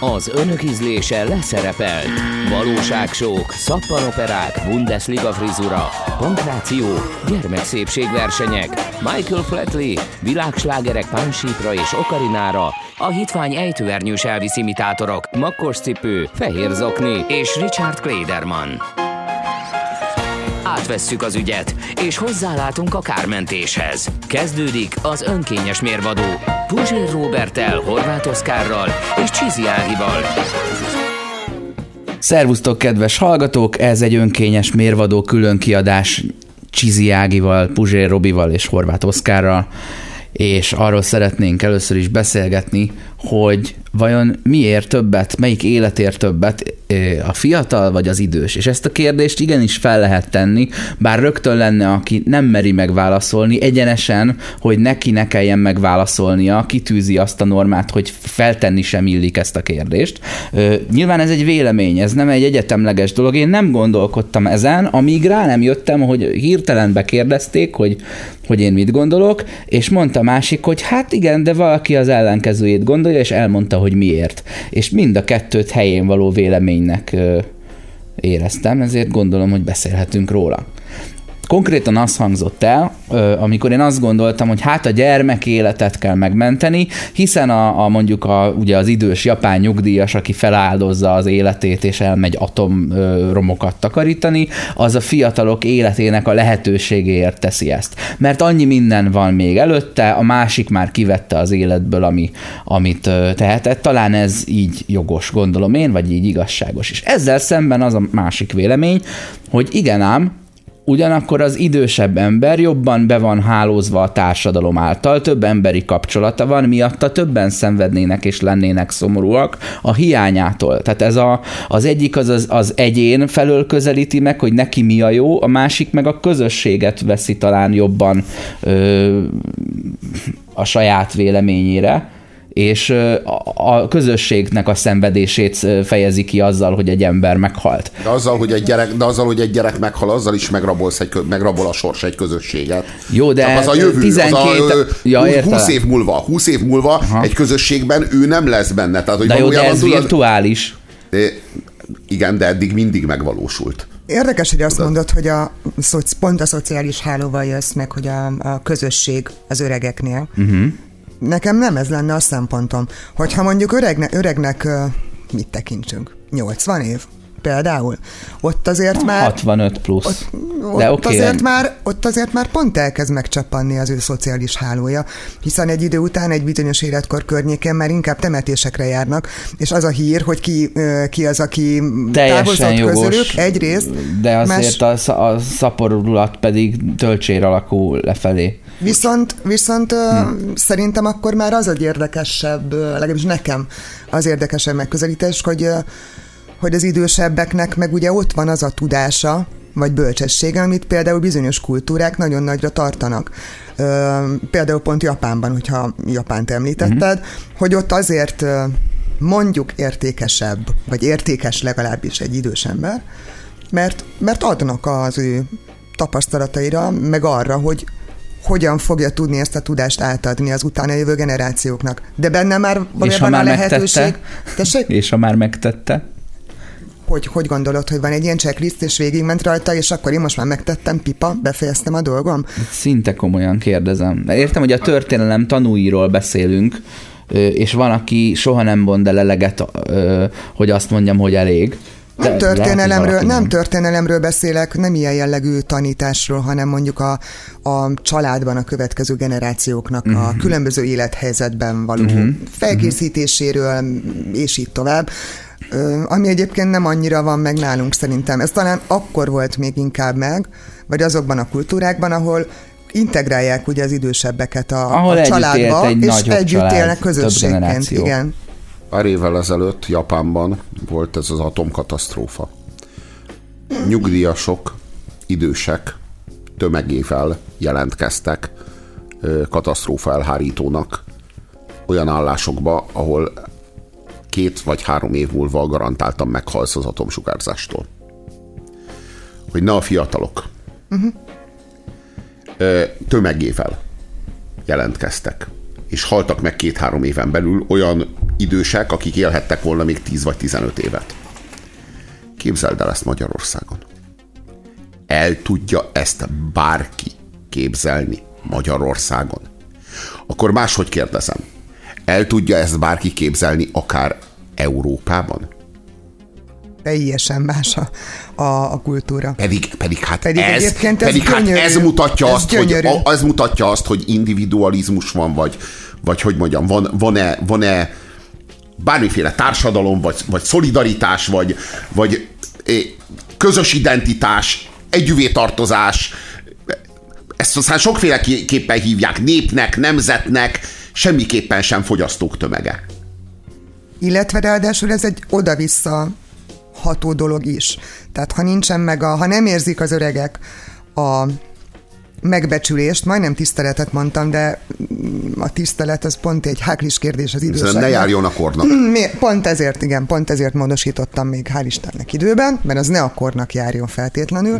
Az önök ízlése leszerepel. Valóságsók, szappanoperák, Bundesliga frizura, pankráció, gyermekszépségversenyek, Michael Flatley, világslágerek pánsípra és okarinára, a hitvány ejtőernyős Elvis imitátorok, makkos cipő, fehér zokni és Richard Klederman. Átvesszük az ügyet, és hozzálátunk a kármentéshez. Kezdődik az önkényes mérvadó Puzsér Robertel, Horváth Oszkárral és Csizi Ágival. Szervusztok, kedves hallgatók! Ez egy önkényes mérvadó különkiadás Csizi Ágival, Puzsér Robival és Horváth Oszkárral, és arról szeretnénk először is beszélgetni, hogy vajon miért többet, melyik életért többet, a fiatal vagy az idős? És ezt a kérdést igenis fel lehet tenni, bár rögtön lenne, aki nem meri megválaszolni, egyenesen, hogy neki ne kelljen megválaszolnia, kitűzi azt a normát, hogy feltenni sem illik ezt a kérdést. Nyilván ez egy vélemény, ez nem egy egyetemleges dolog. Én nem gondolkodtam ezen, amíg rá nem jöttem, hogy hirtelen bekérdezték, hogy, hogy én mit gondolok, és mondta másik, hogy hát igen, de valaki az ellenkezőjét gondolja, és elmondta, hogy miért. És mind a kettőt helyén való véleménynek éreztem, ezért gondolom, hogy beszélhetünk róla konkrétan az hangzott el, amikor én azt gondoltam, hogy hát a gyermek életet kell megmenteni, hiszen a, a mondjuk a, ugye az idős japán nyugdíjas, aki feláldozza az életét és elmegy atomromokat takarítani, az a fiatalok életének a lehetőségéért teszi ezt. Mert annyi minden van még előtte, a másik már kivette az életből, ami, amit tehetett. Talán ez így jogos, gondolom én, vagy így igazságos. És ezzel szemben az a másik vélemény, hogy igen ám, Ugyanakkor az idősebb ember jobban be van hálózva a társadalom által, több emberi kapcsolata van, miatta többen szenvednének és lennének szomorúak a hiányától. Tehát ez a, az egyik az, az az egyén felől közelíti meg, hogy neki mi a jó, a másik meg a közösséget veszi talán jobban ö, a saját véleményére és a közösségnek a szenvedését fejezi ki azzal, hogy egy ember meghalt. De azzal, hogy egy gyerek, de azzal, hogy egy gyerek meghal, azzal is megrabolsz egy, megrabol a sors egy közösséget. Jó, de Csak az a jövő, 12... az a, ja, 20 év múlva, 20 év múlva Aha. egy közösségben ő nem lesz benne. Tehát, hogy de jó, de ez tudod, virtuális. Igen, de eddig mindig megvalósult. Érdekes, hogy azt mondod, hogy a, pont a szociális hálóval jössz meg, hogy a, a közösség az öregeknél. Uh-huh nekem nem ez lenne a szempontom. Hogyha mondjuk öregne, öregnek mit tekintsünk? 80 év? Például. Ott azért már... 65 plusz. Ott, ott, De okay. azért már, ott azért már pont elkezd megcsappanni az ő szociális hálója, hiszen egy idő után, egy bizonyos életkor környéken már inkább temetésekre járnak, és az a hír, hogy ki, ki az, aki távozott jogos, közülük, egyrészt. De azért más... a, a szaporulat pedig töltsér alakul lefelé. Viszont, viszont hmm. szerintem akkor már az egy érdekesebb, legalábbis nekem az érdekesebb megközelítés, hogy, hogy az idősebbeknek meg ugye ott van az a tudása, vagy bölcsessége, amit például bizonyos kultúrák nagyon nagyra tartanak. Például pont Japánban, hogyha Japánt említetted, uh-huh. hogy ott azért mondjuk értékesebb, vagy értékes legalábbis egy idős ember, mert, mert adnak az ő tapasztalataira, meg arra, hogy hogyan fogja tudni ezt a tudást átadni az utána jövő generációknak. De benne már valójában a lehetőség... Tessék? És ha már megtette? Hogy, hogy gondolod, hogy van egy ilyen checklist, és végigment rajta, és akkor én most már megtettem, pipa, befejeztem a dolgom? Szinte komolyan kérdezem. De értem, hogy a történelem tanúiról beszélünk, és van, aki soha nem mond el eleget, hogy azt mondjam, hogy elég. Nem történelemről, nem történelemről beszélek, nem ilyen jellegű tanításról, hanem mondjuk a, a családban a következő generációknak uh-huh. a mhm. különböző élethelyzetben való uh-huh. felkészítéséről, és így tovább. Ami egyébként nem annyira van meg nálunk szerintem. Ez talán akkor volt még inkább meg, vagy azokban a kultúrákban, ahol integrálják ugye az idősebbeket a, ahol a családba, egy és együtt család, élnek közösségként. Igen. Pár évvel ezelőtt Japánban volt ez az atomkatasztrófa. Nyugdíjasok, idősek tömegével jelentkeztek katasztrófa elhárítónak olyan állásokba, ahol két vagy három év múlva garantáltan meghalsz az atomsugárzástól. Hogy ne a fiatalok. Uh-huh. Tömegével jelentkeztek és haltak meg két-három éven belül olyan idősek, akik élhettek volna még 10 vagy 15 évet. Képzeld el ezt Magyarországon. El tudja ezt bárki képzelni Magyarországon? Akkor máshogy kérdezem. El tudja ezt bárki képzelni akár Európában? teljesen más a, a, a kultúra. Pedig, pedig hát pedig ez, ez pedig hát ez mutatja ez azt, gyönyörű. hogy ez mutatja azt, hogy individualizmus van, vagy, vagy hogy mondjam, van, van-e, van-e bármiféle társadalom, vagy, vagy szolidaritás, vagy, vagy közös identitás, együvé tartozás, ezt aztán sokféleképpen hívják népnek, nemzetnek, semmiképpen sem fogyasztók tömege. Illetve ráadásul ez egy oda-vissza ható dolog is. Tehát ha nincsen meg a, ha nem érzik az öregek a megbecsülést, majdnem tiszteletet mondtam, de a tisztelet az pont egy háklis kérdés az időszakban. Ne járjon a kornak. Pont ezért, igen, pont ezért módosítottam még hál' Istennek időben, mert az ne a kornak járjon feltétlenül.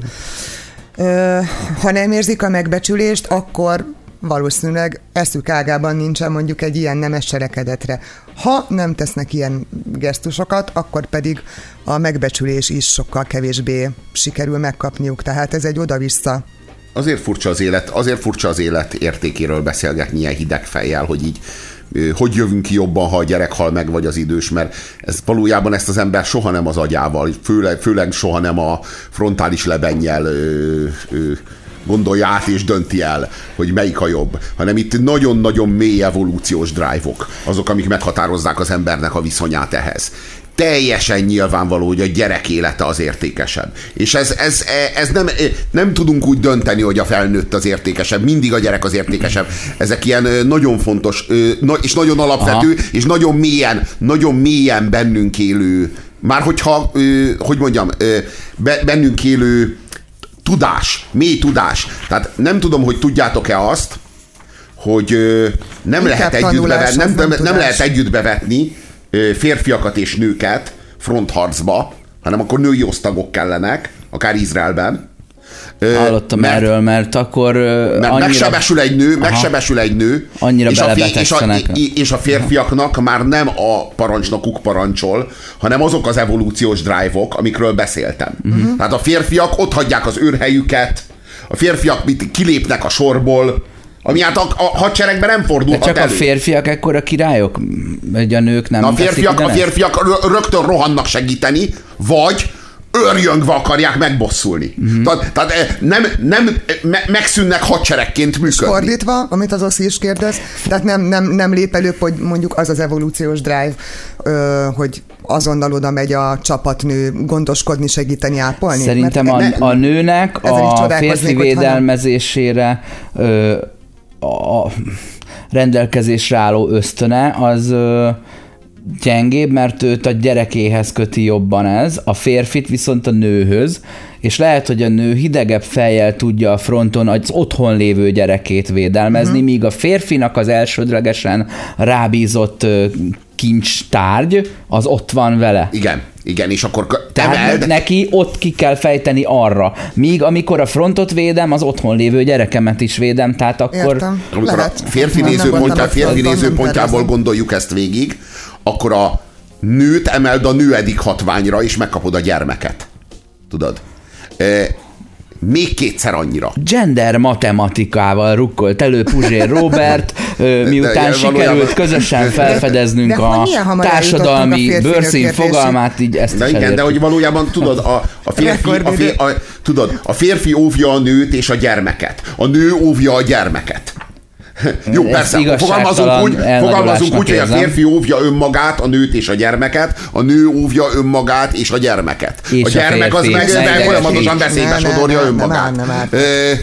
Ha nem érzik a megbecsülést, akkor valószínűleg eszük ágában nincsen mondjuk egy ilyen nemes cselekedetre. Ha nem tesznek ilyen gesztusokat, akkor pedig a megbecsülés is sokkal kevésbé sikerül megkapniuk, tehát ez egy oda-vissza azért furcsa az élet, azért furcsa az élet értékéről beszélgetni ilyen hideg fejjel, hogy így hogy jövünk ki jobban, ha a gyerek hal meg, vagy az idős, mert ez valójában ezt az ember soha nem az agyával, főleg, főleg soha nem a frontális lebennyel ö, ö, gondolja át és dönti el, hogy melyik a jobb, hanem itt nagyon-nagyon mély evolúciós drive-ok, azok, amik meghatározzák az embernek a viszonyát ehhez teljesen nyilvánvaló, hogy a gyerek élete az értékesebb. És ez, ez, ez nem, nem tudunk úgy dönteni, hogy a felnőtt az értékesebb, mindig a gyerek az értékesebb. Ezek ilyen nagyon fontos, és nagyon alapvető, Aha. és nagyon mélyen, nagyon mélyen bennünk élő, már hogyha, hogy mondjam, bennünk élő tudás, mély tudás. Tehát nem tudom, hogy tudjátok-e azt, hogy nem lehet, együtt bevetni, nem, nem, nem lehet együtt bevetni férfiakat és nőket frontharcba, hanem akkor női osztagok kellenek, akár Izraelben. Hallottam mert, erről, mert akkor mert annyira... megsebesül egy nő, aha, megsebesül egy nő, annyira és a, és, a, és a férfiaknak aha. már nem a parancsnokuk parancsol, hanem azok az evolúciós drive-ok, amikről beszéltem. Uh-huh. Tehát a férfiak ott hagyják az őrhelyüket, a férfiak mit kilépnek a sorból, ami hát a, a hadseregben nem fordulhat De csak elő. a férfiak ekkor a királyok? Vagy a nők nem a férfiak, a férfiak rögtön rohannak segíteni, vagy örjöngve akarják megbosszulni. Mm-hmm. Tehát, tehát eh, nem, nem me, megszűnnek hadseregként működni. Fordítva, amit az Oszi is kérdez, tehát nem, nem, nem lép előbb, hogy mondjuk az az evolúciós drive, ö, hogy azonnal oda megy a csapatnő gondoskodni, segíteni, ápolni? Szerintem Mert, a, ne, a nőnek a férfi védelmezésére ö, a rendelkezésre álló ösztöne az gyengébb, mert őt a gyerekéhez köti jobban ez, a férfit viszont a nőhöz, és lehet, hogy a nő hidegebb fejjel tudja a fronton az otthon lévő gyerekét védelmezni, uh-huh. míg a férfinak az elsődlegesen rábízott kincstárgy, az ott van vele. Igen, igen, és akkor Tehát emeld... neki ott ki kell fejteni arra. Míg amikor a frontot védem, az otthon lévő gyerekemet is védem, tehát akkor... Értem. Amikor Lehet. a férfi, nézőpontjá, férfi nézőpontjából gondoljuk ezt végig, akkor a nőt emeld a nőedik hatványra, és megkapod a gyermeket. Tudod? Még kétszer annyira. Gender matematikával rukkolt elő Puzsér Robert, miután de, sikerült közösen felfedeznünk de, de a társadalmi a bőrszín fogalmát, így ezt de is igen, de hogy valójában tudod, a, a, férfi, a, férfi, a, tudod, a férfi óvja a nőt és a gyermeket. A nő óvja a gyermeket. Jó, persze, fogalmazunk úgy, fogalmazunk úgy hogy a férfi óvja önmagát, a nőt és a gyermeket, a nő óvja önmagát és a gyermeket. És a gyermek a az meg, meg folyamatosan veszélybe sodorja önmagát. Nem, nem, nem, eh,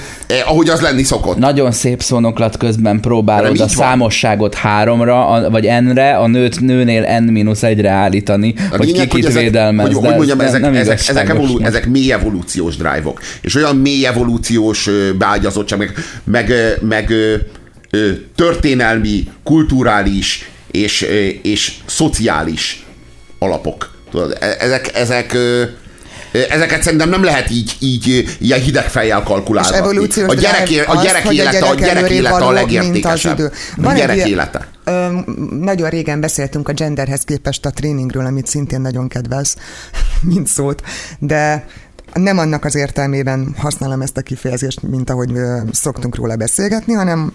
ahogy az lenni szokott. Nagyon szép szónoklat közben próbálod a számosságot háromra, a, vagy n-re, a nőt nőnél n-1-re állítani, a hogy ki kit védelmez. Hogy, hogy mondjam, ezek, ezek, ezek, evolu, ezek mély evolúciós drive-ok. És olyan mély evolúciós beágyazottság, meg, meg, meg történelmi, kulturális és, és szociális alapok. Tudod, e, ezek, ezek Ezeket szerintem nem lehet így, így ilyen hideg fejjel kalkulálni. A gyerek, a gyerek az, élete, a gyerek, élete a legértékesebb. A gyerek élete. ö, nagyon régen beszéltünk a genderhez képest a tréningről, amit szintén nagyon kedvez, mint szót, de nem annak az értelmében használom ezt a kifejezést, mint ahogy szoktunk róla beszélgetni, hanem,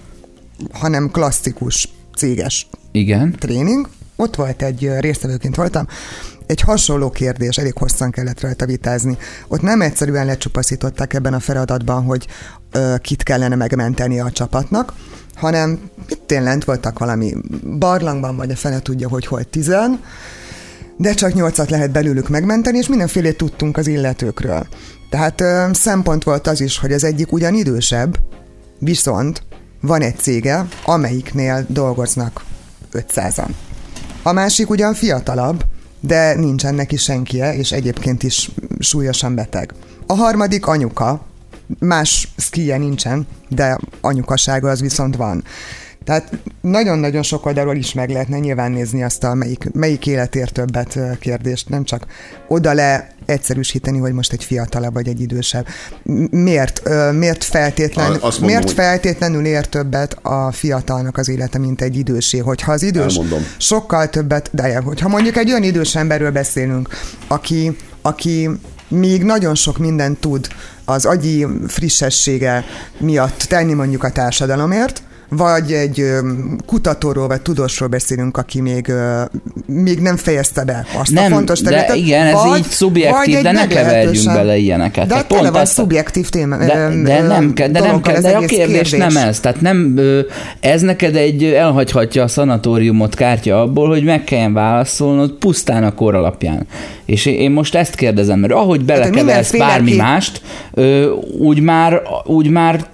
hanem klasszikus céges Igen. tréning. Ott volt egy résztvevőként voltam, egy hasonló kérdés, elég hosszan kellett rajta vitázni. Ott nem egyszerűen lecsupaszították ebben a feladatban, hogy ö, kit kellene megmenteni a csapatnak, hanem itt lent voltak valami barlangban, vagy a fene tudja, hogy hol tizen, de csak nyolcat lehet belőlük megmenteni, és mindenfélét tudtunk az illetőkről. Tehát ö, szempont volt az is, hogy az egyik ugyan idősebb, viszont van egy cége, amelyiknél dolgoznak 500-an. A másik ugyan fiatalabb, de nincsen neki senkie, és egyébként is súlyosan beteg. A harmadik anyuka, más szkije nincsen, de anyukasága az viszont van. Tehát nagyon-nagyon sok oldalról is meg lehetne nyilván nézni azt a melyik, melyik életért többet kérdést, nem csak oda le egyszerűsíteni, hogy most egy fiatalabb vagy egy idősebb. Miért? Miért, feltétlen, Azt mondom, miért hogy- feltétlenül ér többet a fiatalnak az élete, mint egy idősé? Hogyha az idős Elmondom. sokkal többet, de hogyha mondjuk egy olyan idős emberről beszélünk, aki, aki még nagyon sok mindent tud az agyi frissessége miatt tenni mondjuk a társadalomért, vagy egy kutatóról, vagy tudósról beszélünk, aki még, még nem fejezte be azt Nem, a fontos de területet. igen, ez így szubjektív, de ne keverjünk bele ilyeneket. De tele pont van ezt szubjektív téma. De, de nem kell, de nem kell, de a egész kérdés, nem ez. Tehát nem, ez neked egy elhagyhatja a szanatóriumot kártya abból, hogy meg kelljen válaszolnod pusztán a kor alapján. És én- most ezt kérdezem, mert ahogy belekeversz mindenféle bármi mást, úgy már, úgy már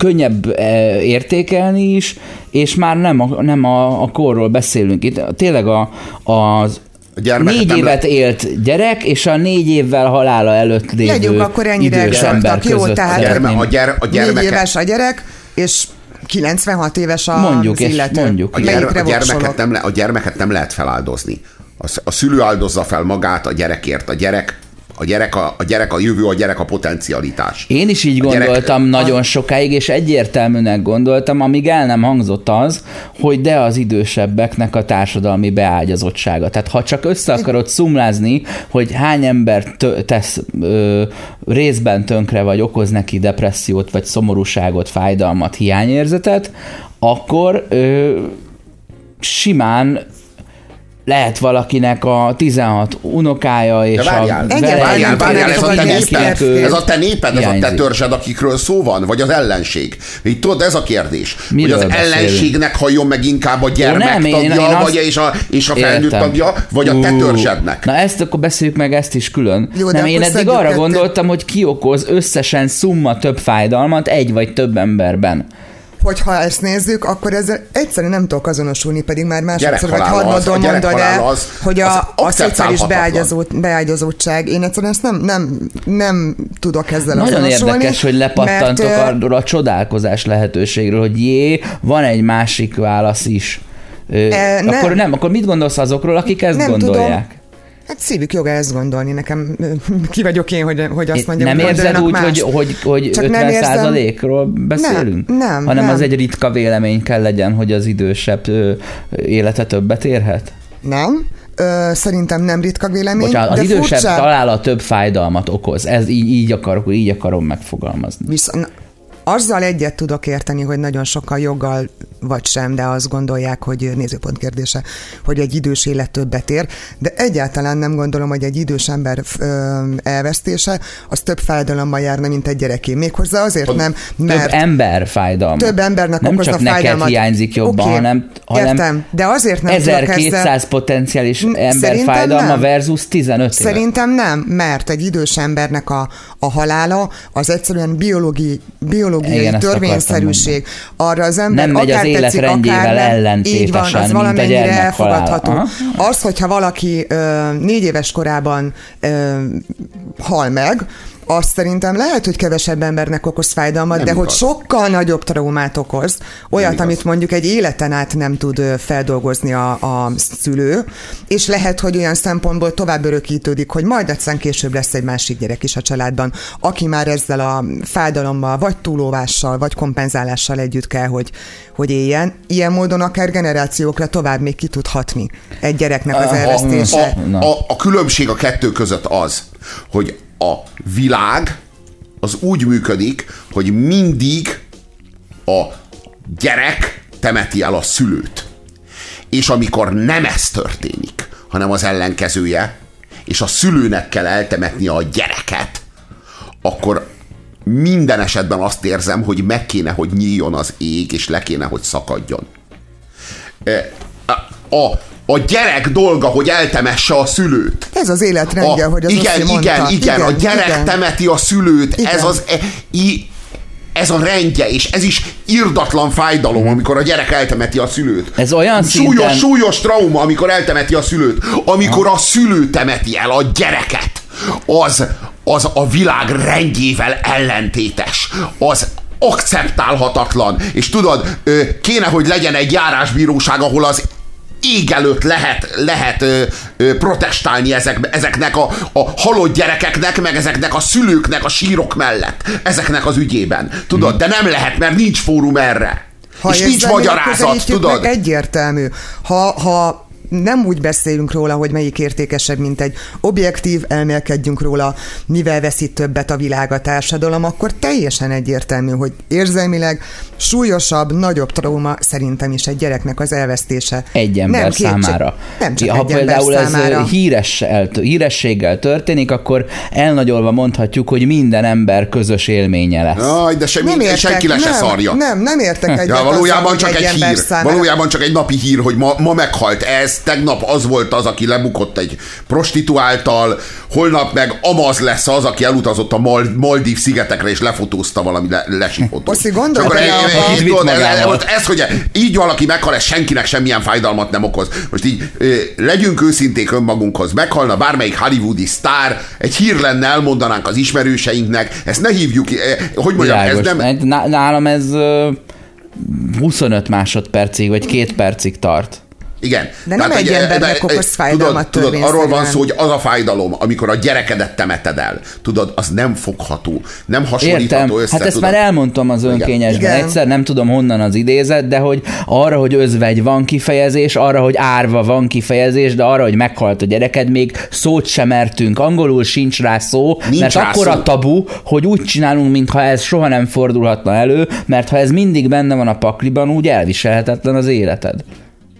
könnyebb eh, értékelni is, és már nem a, nem a, a korról beszélünk. Itt tényleg a, az A gyermeket négy évet le- élt gyerek, és a négy évvel halála előtt lévő Legyünk akkor ennyire ember exaktak. Jó, tehát- A, gyerme, a, gyere, a Négy gyermeket, éves a gyerek, és 96 éves a Mondjuk, és illető. mondjuk. a, gyere, a, gyermeket nem le, a gyermeket nem lehet feláldozni. A, a szülő áldozza fel magát a gyerekért. A gyerek a gyerek a, a gyerek a jövő, a gyerek a potencialitás. Én is így A gyerek- gondoltam nagyon sokáig, és egyértelműnek gondoltam, amíg el nem hangzott az, hogy de az idősebbeknek a társadalmi beágyazottsága. Tehát ha csak össze akarod szumlázni, hogy hány ember tö- tesz ö, részben tönkre, vagy okoz neki depressziót, vagy szomorúságot, fájdalmat, hiányérzetet, akkor ö, simán lehet valakinek a 16 unokája és De várjál, a vele várjál, várjál, ez a te néped, ez a te néped, ez a te törzsed, akikről szó van, vagy az ellenség. Így tudod, ez a kérdés. Miről hogy az beszélünk? ellenségnek halljon meg inkább a gyermek nem, én- tagja, én azt- vagy és a, és a felnőtt tagja, vagy a te törzsednek. Na ezt akkor beszéljük meg ezt is külön. Jó, de nem, én eddig arra gondoltam, hogy ki okoz összesen szumma több fájdalmat egy vagy több emberben. Hogyha ezt nézzük, akkor ezzel egyszerűen nem tudok azonosulni, pedig már másodszor vagy az- harmadon a mondod el, az- hogy az a, a szociális akceptálhatatlan. beágyazott, beágyazottság, én egyszerűen ezt nem, nem, nem tudok ezzel Nagyon azonosulni. érdekes, hogy lepattantok mert, arról a csodálkozás lehetőségről, hogy jé, van egy másik válasz is. Ö, E, nem. akkor nem, akkor mit gondolsz azokról, akik ezt Nem gondolják? tudom. Hát szívük joga ezt gondolni, nekem ki vagyok én, hogy, hogy azt mondjam, nem hogy érzed úgy, hogy, mást. hogy, hogy Csak 50 nem érzem- százalékról beszélünk? Nem, nem, Hanem nem. az egy ritka vélemény kell legyen, hogy az idősebb ö, élete többet érhet? Nem, ö, szerintem nem ritka vélemény, Bocsánat, az de idősebb furcsa, találat több fájdalmat okoz. Ez így, így akarok, így akarom megfogalmazni. Viszont azzal egyet tudok érteni, hogy nagyon sokan joggal vagy sem, de azt gondolják, hogy nézőpont kérdése, hogy egy idős élet többet ér, de egyáltalán nem gondolom, hogy egy idős ember elvesztése az több fájdalommal járna, mint egy gyereké. Méghozzá azért nem, mert Több ember fájdalma. több embernek Nem okozna csak neked fájdalmat. hiányzik jobban, Oké, hanem, hanem értem, de azért nem tudok 1200 ezzel... potenciális ember fájdalma nem. versus 15 éve. Szerintem nem, mert egy idős embernek a, a halála az egyszerűen biológi, biológiai Igen, törvényszerűség. Arra az ember Nem megy az akár élet tetszik, rendjével akár nem, ellentétesen, így van, az valamennyire elfogadható. Aha. Az, hogyha valaki ö, négy éves korában ö, hal meg, azt szerintem lehet, hogy kevesebb embernek okoz fájdalmat, Nem de igaz. hogy sokkal nagyobb traumát okoz, olyat, igaz. amit mondjuk egy életen át nem tud feldolgozni a, a szülő, és lehet, hogy olyan szempontból tovább örökítődik, hogy majd egyszer később lesz egy másik gyerek is a családban, aki már ezzel a fájdalommal, vagy túlóvással, vagy kompenzálással együtt kell, hogy, hogy éljen. Ilyen módon akár generációkra tovább még ki tud hatni egy gyereknek az a, elvesztése. a, a, a különbség a kettő között az, hogy a világ az úgy működik, hogy mindig a gyerek temeti el a szülőt. És amikor nem ez történik, hanem az ellenkezője, és a szülőnek kell eltemetni a gyereket, akkor minden esetben azt érzem, hogy meg kéne, hogy nyíljon az ég, és le kéne, hogy szakadjon. E, A, a, gyerek dolga, hogy eltemesse a szülőt. Ez az életrendje, hogy az igen, igen, igen, igen, a gyerek igen. temeti a szülőt. Igen. Ez az... E, i, ez a rendje, és ez is irdatlan fájdalom, amikor a gyerek eltemeti a szülőt. Ez olyan súlyos, szinten- súlyos trauma, amikor eltemeti a szülőt. Amikor a szülő temeti el a gyereket, az, az a világ rendjével ellentétes. Az akceptálhatatlan. És tudod, kéne, hogy legyen egy járásbíróság, ahol az ég előtt lehet, lehet ö, ö, protestálni ezek, ezeknek a, a halott gyerekeknek, meg ezeknek a szülőknek a sírok mellett, ezeknek az ügyében. Tudod, de nem lehet, mert nincs fórum erre. Ha és nincs magyarázat, tudod? Egyértelmű. Ha, ha nem úgy beszélünk róla, hogy melyik értékesebb, mint egy objektív, elmélkedjünk róla, mivel veszít többet a világ a társadalom, akkor teljesen egyértelmű, hogy érzelmileg súlyosabb, nagyobb trauma szerintem is egy gyereknek az elvesztése. egy ember nem számára. Nem csak ha egy ember például ez számára. híres, el- hírességgel történik, akkor elnagyolva mondhatjuk, hogy minden ember közös élménye lesz. Aj, de semmi, Nem értek, senki le se nem, szarja. Nem, nem értek egyet Ja, valójában azzal, csak egy ember hír. számára- Valójában csak egy napi hír, hogy ma, ma meghalt ez, tegnap az volt az, aki lebukott egy prostituáltal, holnap meg Amaz lesz az, aki elutazott a Mal- Maldív szigetekre és lefotózta valami le, lesifotót. Oszi, gondolj bele abba- ez, hogy így valaki meghal, ez senkinek semmilyen fájdalmat nem okoz. Most így legyünk őszinték önmagunkhoz. Meghalna bármelyik hollywoodi sztár, egy hír lenne, elmondanánk az ismerőseinknek, ezt ne hívjuk, hogy mondjam, ez nem, Nálam ez ö, 25 másodpercig, vagy két percig tart. Igen. De nem egy hogy, eh, embernek de, okoz eh, fájdalmat tudod, tudod, arról van szó, hogy az a fájdalom, amikor a gyerekedet temeted el, tudod, az nem fogható, nem hasonlítható Értem. össze. Hát ezt tudod. már elmondtam az önkényesben Igen. egyszer, nem tudom honnan az idézet, de hogy arra, hogy özvegy van kifejezés, arra, hogy árva van kifejezés, de arra, hogy meghalt a gyereked, még szót sem mertünk. Angolul sincs rá szó, Nincs mert rá akkor szó. a tabu, hogy úgy csinálunk, mintha ez soha nem fordulhatna elő, mert ha ez mindig benne van a pakliban, úgy elviselhetetlen az életed.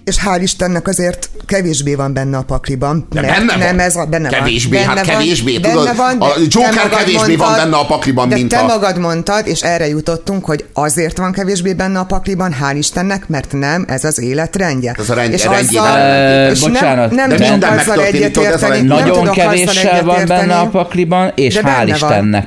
És hál' Istennek azért kevésbé van benne a pakliban. De mert benne van. nem ez a, benne Kevésbé, van. hát Benne van, kevésbé, benne tudod, van, a Joker kevésbé van benne a pakliban, de mint te a- magad mondtad, és erre jutottunk, hogy azért van kevésbé benne a pakliban, hál' Istennek, mert nem ez az életrendje. Ez a rend- és rendjében azzal, ellentétes. és Bocsánat, nem, nem de minden azzal tudod, ez a egyetérteni, Nagyon kevéssel van benne egyetérteni, a pakliban, és hál' benne van.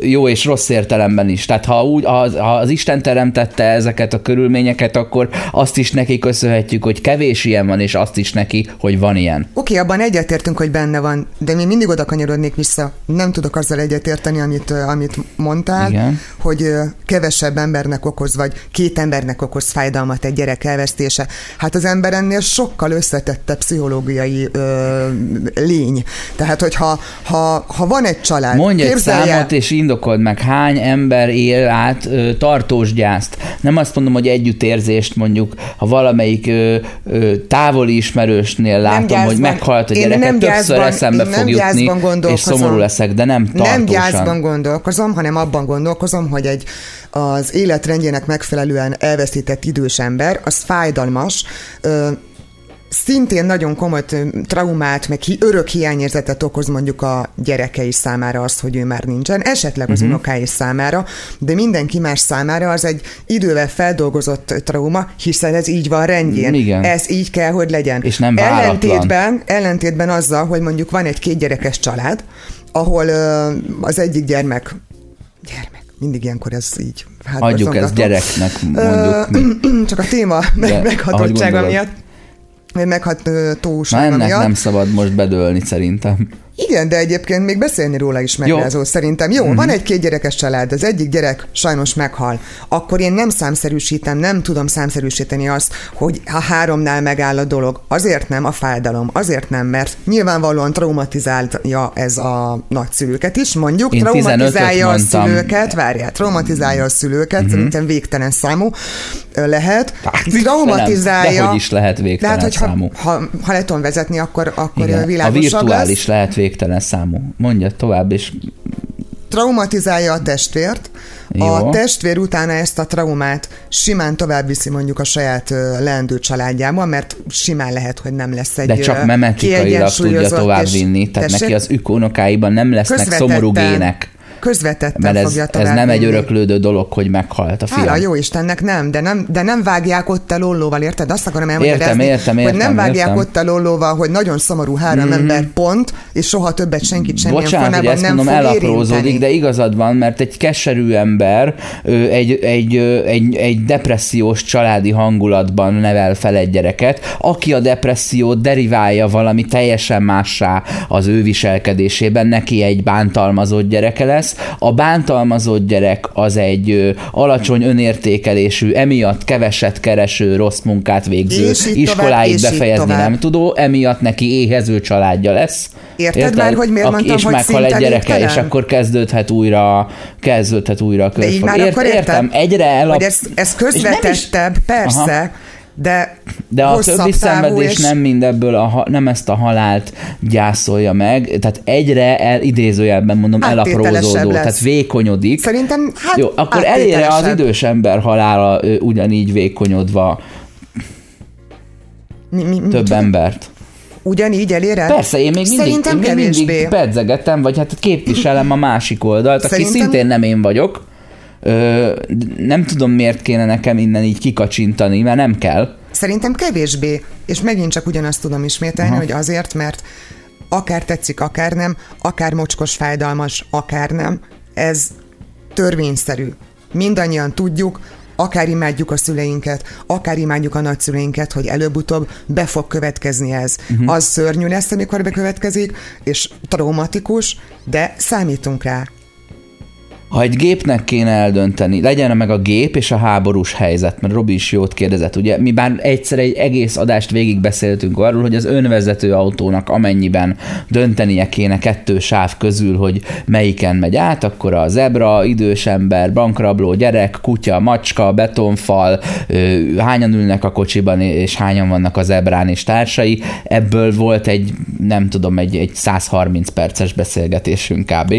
Jó és rossz értelemben is. Tehát ha, úgy, ha, ha az Isten teremtette ezeket a körülményeket, akkor azt is neki köszönhetjük, hogy kevés ilyen van, és azt is neki, hogy van ilyen. Oké, abban egyetértünk, hogy benne van, de mi mindig oda kanyarodnék vissza. Nem tudok azzal egyetérteni, amit, amit mondtál, Igen. Hogy kevesebb embernek okoz, vagy két embernek okoz fájdalmat egy gyerek elvesztése. Hát az ember ennél sokkal összetettebb pszichológiai ö, lény. Tehát, hogyha ha, ha van egy család, Mondj egy számot, és indokold meg, hány ember él át ö, tartós gyászt. Nem azt mondom, hogy együttérzést mondjuk, ha valamelyik ö, ö, távoli ismerősnél látom, hogy gyászban- meghalt a én gyereke, nem többször gyászban- eszembe én nem fog jutni, és szomorú leszek, de nem tartósan. Nem gyászban gondolkozom, hanem abban gondolkozom, hogy egy az életrendjének megfelelően elveszített idős ember, az fájdalmas, ö, szintén nagyon komoly traumát, meg hi, örök hiányérzetet okoz mondjuk a gyerekei számára az, hogy ő már nincsen, esetleg Mhm. az uh-huh. unokái számára, de mindenki más számára az egy idővel feldolgozott trauma, hiszen ez így van rendjén. Igen. Ez így kell, hogy legyen. És nem váratlan. Ellentétben, ellentétben azzal, hogy mondjuk van egy kétgyerekes család, ahol ö, az egyik gyermek, gyermek, mindig ilyenkor ez így. Hát Adjuk ezt gyereknek, mondjuk. mi. Csak a téma De, meghatottsága miatt, vagy meghatósága ennek miatt. nem szabad most bedőlni szerintem. Igen, de egyébként még beszélni róla is megrázó szerintem. Jó, van egy két gyerekes család, az egyik gyerek sajnos meghal. Akkor én nem számszerűsítem, nem tudom számszerűsíteni azt, hogy ha háromnál megáll a dolog. Azért nem a fájdalom, azért nem, mert nyilvánvalóan traumatizálja ez a nagyszülőket is, mondjuk, Én 15-öt traumatizálja a szülőket, várjál, traumatizálja a szülőket, Mhm. szerintem végtelen számú lehet. Hát, Traumatizálja. de dehogy is lehet De végtelen hát, hogyha számú. ha, ha le tudom vezetni, akkor, akkor Igen, a világosabb virtuális lesz. lehet végtelen számú. Mondja tovább, és traumatizálja a testvért, Jó. a testvér utána ezt a traumát simán tovább viszi mondjuk a saját leendő családjába, mert simán lehet, hogy nem lesz egy de csak memetikailag tudja tovább vinni, tehát Tessék? neki az ükunokáiban nem lesznek szomorú gének. Közvetetten Mert ez, fogja ez nem egy vinni. öröklődő dolog, hogy meghalt a fiam. Hála jó Istennek nem, de nem, de nem vágják ott a lollóval, érted? Azt akarom elmagyarázni, értem, hogy értem, nem vágják értem. ott a lollóval, hogy nagyon szomorú három mm. ember pont, és soha többet senkit semmilyen Bocsánat, hogy formában ezt nem mondom, fog elaprózódik, érinteni. de igazad van, mert egy keserű ember egy, egy, egy, egy depressziós családi hangulatban nevel fel egy gyereket, aki a depressziót deriválja valami teljesen mássá az ő viselkedésében, neki egy bántalmazott gyereke lesz. A bántalmazott gyerek az egy alacsony önértékelésű, emiatt keveset kereső, rossz munkát végző, És így tovább, befejezni nem tudó, emiatt neki éhező családja lesz. Érted már, hogy miért Aki- mondtam, és hogy meghal egy gyereke, és akkor kezdődhet újra, kezdődhet újra a De így már akkor értem, értem, egyre elap... Hogy ez, ez közvetettebb, persze, Aha. De De a többi szenvedés és- nem mindebből, a, nem ezt a halált gyászolja meg, tehát egyre el, idézőjelben mondom, elaprózódó, lesz. tehát vékonyodik. Szerintem, hát Jó, akkor elére az idős ember halála ő, ugyanígy vékonyodva Mi, mi, mi, több embert. Ugyanígy elére? Persze, én még mindig, Szerintem én még mindig pedzegetem, vagy hát képviselem a másik oldalt, aki Szerintem- szintén nem én vagyok. Ö, nem tudom, miért kéne nekem innen így kikacsintani, mert nem kell. Szerintem kevésbé, és megint csak ugyanazt tudom ismételni, Aha. hogy azért, mert akár tetszik, akár nem, akár mocskos, fájdalmas, akár nem, ez törvényszerű. Mindannyian tudjuk, akár imádjuk a szüleinket, akár imádjuk a nagyszüleinket, hogy előbb-utóbb be fog következni ez. Uh-huh. Az szörnyű lesz, amikor bekövetkezik, és traumatikus, de számítunk rá. Ha egy gépnek kéne eldönteni, legyen meg a gép és a háborús helyzet, mert Robi is jót kérdezett, ugye mi bár egyszer egy egész adást végig beszéltünk arról, hogy az önvezető autónak amennyiben döntenie kéne kettő sáv közül, hogy melyiken megy át, akkor a zebra, idős ember, bankrabló, gyerek, kutya, macska, betonfal, hányan ülnek a kocsiban, és hányan vannak a zebrán és társai. Ebből volt egy, nem tudom, egy, egy 130 perces beszélgetésünk kb.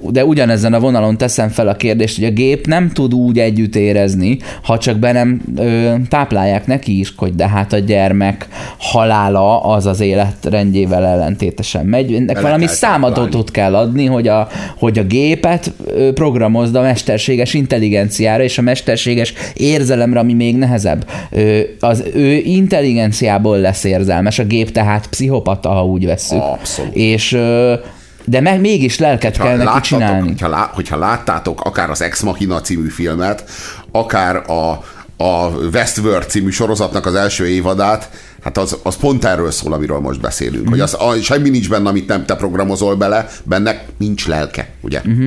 De ugyanezen a vonalon teszem fel a kérdést, hogy a gép nem tud úgy együtt érezni, ha csak be nem ö, táplálják neki is, hogy de hát a gyermek halála az az életrendjével ellentétesen megy. Ennek valami számadatot kell adni, hogy a, hogy a gépet programozd a mesterséges intelligenciára és a mesterséges érzelemre, ami még nehezebb. Ö, Az ő intelligenciából lesz érzelmes, a gép tehát pszichopata, ha úgy vesszük. Abszolút. És ö, de meg mégis lelket kell neki csinálni. hogyha, lá, hogyha láttátok akár az Ex Machina című filmet, akár a, a Westworld című sorozatnak az első évadát, hát az, az pont erről szól, amiről most beszélünk. Mm. Hogy az, a, semmi nincs benne, amit nem te programozol bele, benne nincs lelke, ugye? Mm.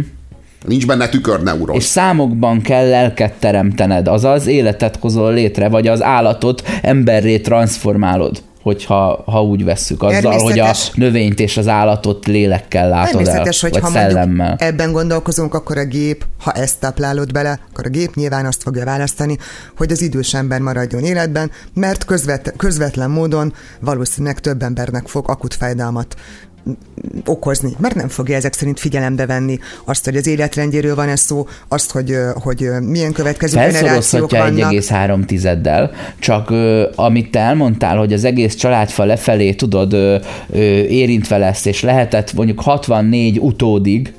Nincs benne tükörneuron. És számokban kell lelket teremtened, azaz életet hozol létre, vagy az állatot emberré transformálod, hogyha ha úgy vesszük, azzal, hogy a növényt és az állatot lélekkel látod el, hogy vagy ha szellemmel. ebben gondolkozunk, akkor a gép, ha ezt táplálod bele, akkor a gép nyilván azt fogja választani, hogy az idős ember maradjon életben, mert közvet, közvetlen módon valószínűleg több embernek fog akut fájdalmat okozni, mert nem fogja ezek szerint figyelembe venni azt, hogy az életrendjéről van ez szó, azt, hogy, hogy milyen következő generációk vannak. 1,3 tizeddel, csak ö, amit te elmondtál, hogy az egész családfa lefelé tudod ö, ö, érintve lesz, és lehetett mondjuk 64 utódig,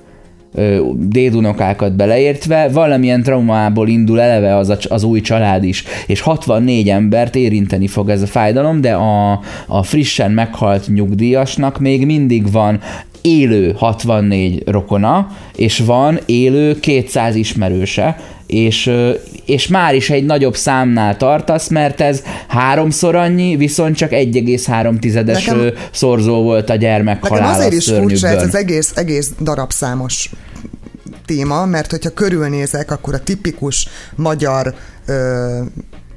dédunokákat beleértve, valamilyen traumából indul eleve az, a, az új család is, és 64 embert érinteni fog ez a fájdalom, de a, a frissen meghalt nyugdíjasnak még mindig van élő 64 rokona, és van élő 200 ismerőse, és, és már is egy nagyobb számnál tartasz, mert ez háromszor annyi, viszont csak 1,3 tizedes Nekem... szorzó volt a gyermek Nekem azért is furcsa ez az egész, egész darabszámos téma, mert hogyha körülnézek, akkor a tipikus magyar ö,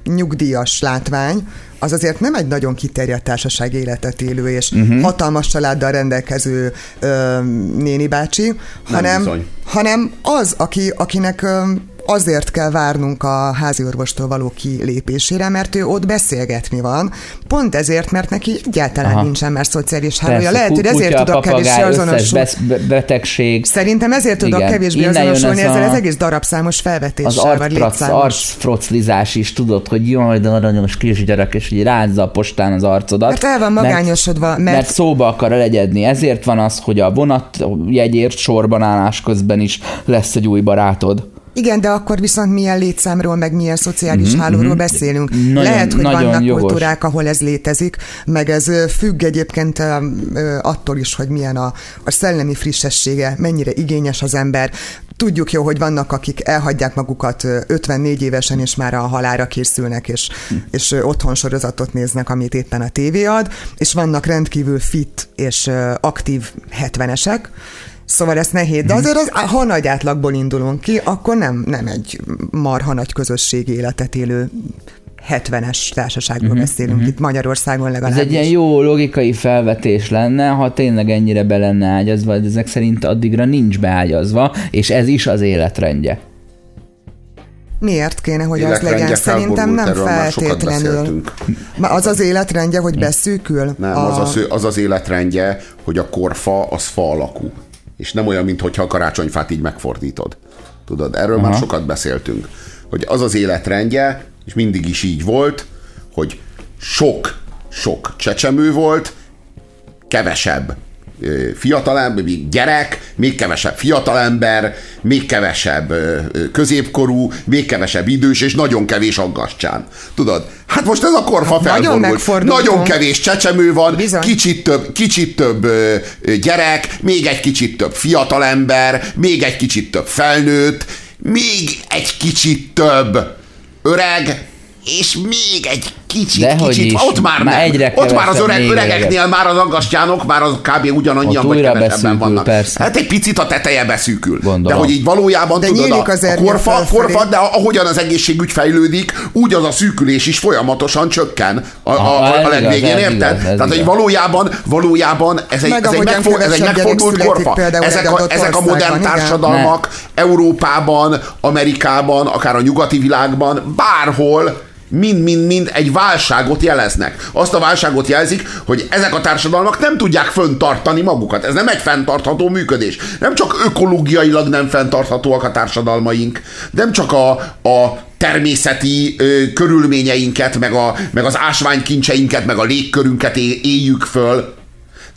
nyugdíjas látvány, az azért nem egy nagyon kiterjedt társaság életet élő és uh-huh. hatalmas családdal rendelkező ö, néni bácsi, hanem, hanem az, aki, akinek ö, azért kell várnunk a háziorvostól való kilépésére, mert ő ott beszélgetni van. Pont ezért, mert neki egyáltalán Aha. nincsen már szociális hálója. Lehet, hogy ezért tudok kevésbé azonosulni. betegség. Szerintem ezért tudok Igen. kevésbé Innen azonosulni ezzel az egész darabszámos felvetéssel. Az arcfroclizás is tudod, hogy jaj, de aranyos kisgyerek, és így rázza a postán az arcodat. Mert el van magányosodva. Mert, mert, mert szóba akar legyedni. Ezért van az, hogy a vonat jegyért sorban állás közben is lesz egy új barátod. Igen, de akkor viszont milyen létszámról, meg milyen szociális mm-hmm, hálóról mm-hmm. beszélünk. Nagyon, Lehet, hogy nagyon vannak jogos. kultúrák, ahol ez létezik, meg ez függ egyébként attól is, hogy milyen a, a szellemi frissessége, mennyire igényes az ember. Tudjuk jó, hogy vannak, akik elhagyják magukat 54 évesen, és már a halára készülnek, és, hm. és otthon sorozatot néznek, amit éppen a tévé ad, és vannak rendkívül fit és aktív 70-esek, Szóval ez nehéz, de mhm. azért az, ha nagy átlagból indulunk ki, akkor nem, nem egy marha nagy közösség életet élő 70-es társaságról uh-huh, beszélünk uh-huh. itt Magyarországon legalábbis. Ez egy ilyen jó logikai felvetés lenne, ha tényleg ennyire be lenne ágyazva, de ezek szerint addigra nincs beágyazva, és ez is az életrendje. Miért kéne, hogy az legyen? Szerintem nem feltétlenül. Az az életrendje, hogy beszűkül? Nem, a... az, az, az az életrendje, hogy a korfa az fa alakú és nem olyan, mintha a karácsonyfát így megfordítod. Tudod, erről Aha. már sokat beszéltünk. Hogy az az életrendje, és mindig is így volt, hogy sok, sok csecsemő volt, kevesebb fiatalember, gyerek, még kevesebb fiatalember, még kevesebb középkorú, még kevesebb idős, és nagyon kevés aggastyán. Tudod? Hát most ez a korfa hát felfordult. Nagyon kevés csecsemő van, kicsit több, kicsit több gyerek, még egy kicsit több fiatalember, még egy kicsit több felnőtt, még egy kicsit több öreg, és még egy kicsit, De kicsit, is, ott már, már egyre ott már az öreg, öregeknél már az aggastyánok már az kb. ugyanannyian vagy kevesebben vannak. Persze. Hát egy picit a teteje beszűkül. Gondolom. De hogy így valójában de tudod, a, a korfa, korfa, de ahogyan az egészségügy fejlődik, úgy az a szűkülés is folyamatosan csökken a, a, a, a legvégén, érted? Tehát, hogy valójában, valójában ez egy, Meg, ez egy, megfog, ez egy megfordult korfa. Ezek a, ezek a modern társadalmak Európában, Amerikában, akár a nyugati világban, bárhol mind-mind-mind egy válságot jeleznek. Azt a válságot jelzik, hogy ezek a társadalmak nem tudják föntartani magukat. Ez nem egy fenntartható működés. Nem csak ökológiailag nem fenntarthatóak a társadalmaink, nem csak a, a természeti ö, körülményeinket, meg, a, meg az ásványkincseinket, meg a légkörünket éljük föl,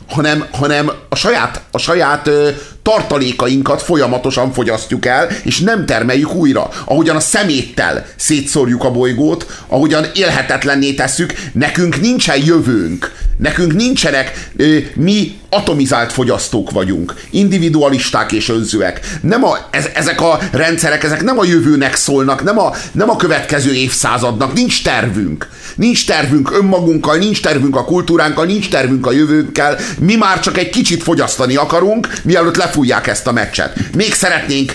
hanem, hanem a saját, a saját ö, tartalékainkat folyamatosan fogyasztjuk el, és nem termeljük újra. Ahogyan a szeméttel szétszórjuk a bolygót, ahogyan élhetetlenné tesszük, nekünk nincsen jövőnk. Nekünk nincsenek, mi atomizált fogyasztók vagyunk, individualisták és önzőek. Nem a, ez, ezek a rendszerek, ezek nem a jövőnek szólnak, nem a, nem a következő évszázadnak, nincs tervünk. Nincs tervünk önmagunkkal, nincs tervünk a kultúránkkal, nincs tervünk a jövőnkkel, mi már csak egy kicsit fogyasztani akarunk, mielőtt lefújják ezt a meccset. Még szeretnénk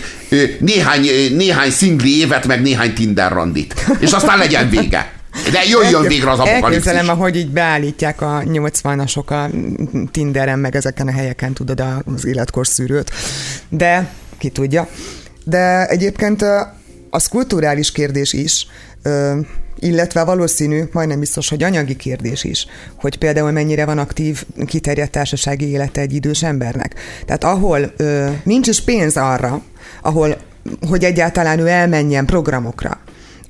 néhány, néhány szingli évet, meg néhány Tinder randit. És aztán legyen vége. De jöjjön végre az apokalipszis. Elképzelem, ahogy így beállítják a 80-asok a Tinderen, meg ezeken a helyeken, tudod, az életkor szűrőt. De ki tudja. De egyébként az kulturális kérdés is, illetve valószínű, majdnem biztos, hogy anyagi kérdés is, hogy például mennyire van aktív, kiterjedt társasági élete egy idős embernek. Tehát ahol ö, nincs is pénz arra, ahol, hogy egyáltalán ő elmenjen programokra,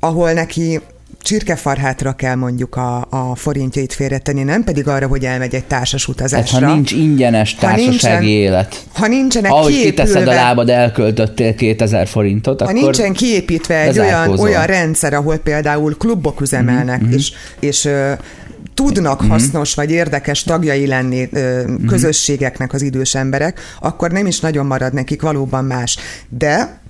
ahol neki csirkefarhátra kell mondjuk a, a forintjait félretenni, nem pedig arra, hogy elmegy egy társas utazásra. Hát, ha nincs ingyenes társasági ha nincsen, élet. Ha nincsenek Ahogy kiépülve, kiteszed a lábad, elköltöttél 2000 forintot, ha akkor nincsen kiépítve egy olyan, olyan rendszer, ahol például klubok üzemelnek, mm-hmm. és, és tudnak uh-huh. hasznos vagy érdekes tagjai lenni ö, uh-huh. közösségeknek az idős emberek, akkor nem is nagyon marad nekik valóban más. De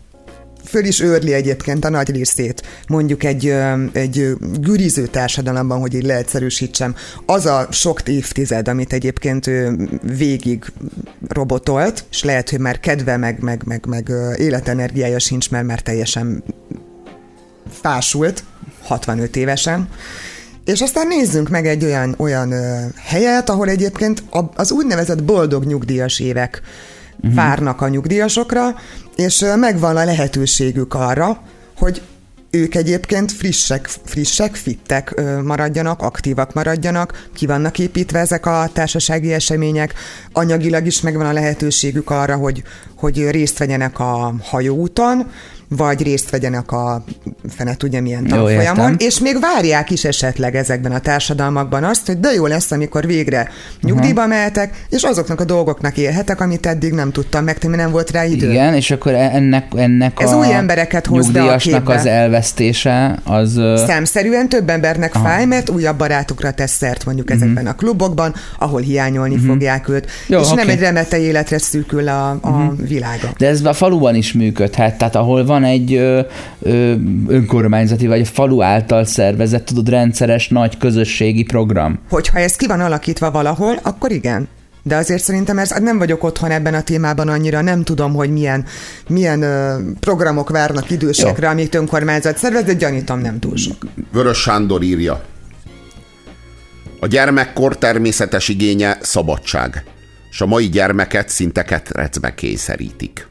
föl is őrli egyébként a nagy részét, mondjuk egy, egy güriző társadalomban, hogy így leegyszerűsítsem, az a sok évtized, amit egyébként ő végig robotolt, és lehet, hogy már kedve, meg, meg, meg, meg életenergiája sincs, mert már teljesen fásult, 65 évesen, és aztán nézzünk meg egy olyan, olyan ö, helyet, ahol egyébként az úgynevezett boldog nyugdíjas évek uh-huh. várnak a nyugdíjasokra, és megvan a lehetőségük arra, hogy ők egyébként frissek, frissek, fittek maradjanak, aktívak maradjanak, ki vannak építve ezek a társasági események, anyagilag is megvan a lehetőségük arra, hogy, hogy részt vegyenek a hajóúton, vagy részt vegyenek a fene tudja milyen tanfolyamon, és még várják is esetleg ezekben a társadalmakban azt, hogy de jó lesz, amikor végre nyugdíjba mehetek, és azoknak a dolgoknak élhetek, amit eddig nem tudtam megtenni, nem volt rá idő. Igen, és akkor e- ennek, ennek Ez a új embereket hoz be a képbe. az elvesztése, az... Számszerűen több embernek Aha. fáj, mert újabb barátokra tesz szert mondjuk uh-huh. ezekben a klubokban, ahol hiányolni uh-huh. fogják őt, Jó, és nem oké. egy remete életre szűkül a, a uh-huh. világa. De ez a faluban is működhet, tehát ahol van egy ö, ö, önkormányzati vagy falu által szervezett, tudod, rendszeres nagy közösségi program. Hogyha ez ki van alakítva valahol, akkor igen. De azért szerintem ez, nem vagyok otthon ebben a témában annyira, nem tudom, hogy milyen, milyen programok várnak idősekre, Jó. amit önkormányzat szervez, de gyanítom nem túl sok. Vörös Sándor írja. A gyermekkor természetes igénye szabadság, és a mai gyermeket szinte ketrecbe kényszerítik.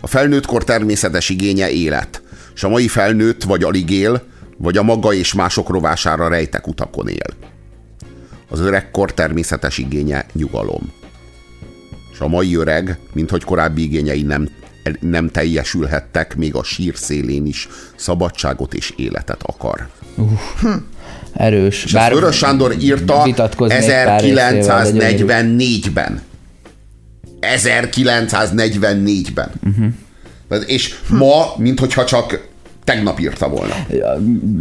A felnőttkor természetes igénye élet, és a mai felnőtt vagy alig él, vagy a maga és mások rovására rejtek utakon él. Az öregkor természetes igénye nyugalom. És a mai öreg, minthogy korábbi igényei nem, nem teljesülhettek, még a sír szélén is szabadságot és életet akar. Erős. És ezt Vörös Sándor írta vitatkoznék pár részével, de gyönyörű. 1944-ben. 1944-ben. Uh-huh. És ma, minthogyha csak tegnap írta volna.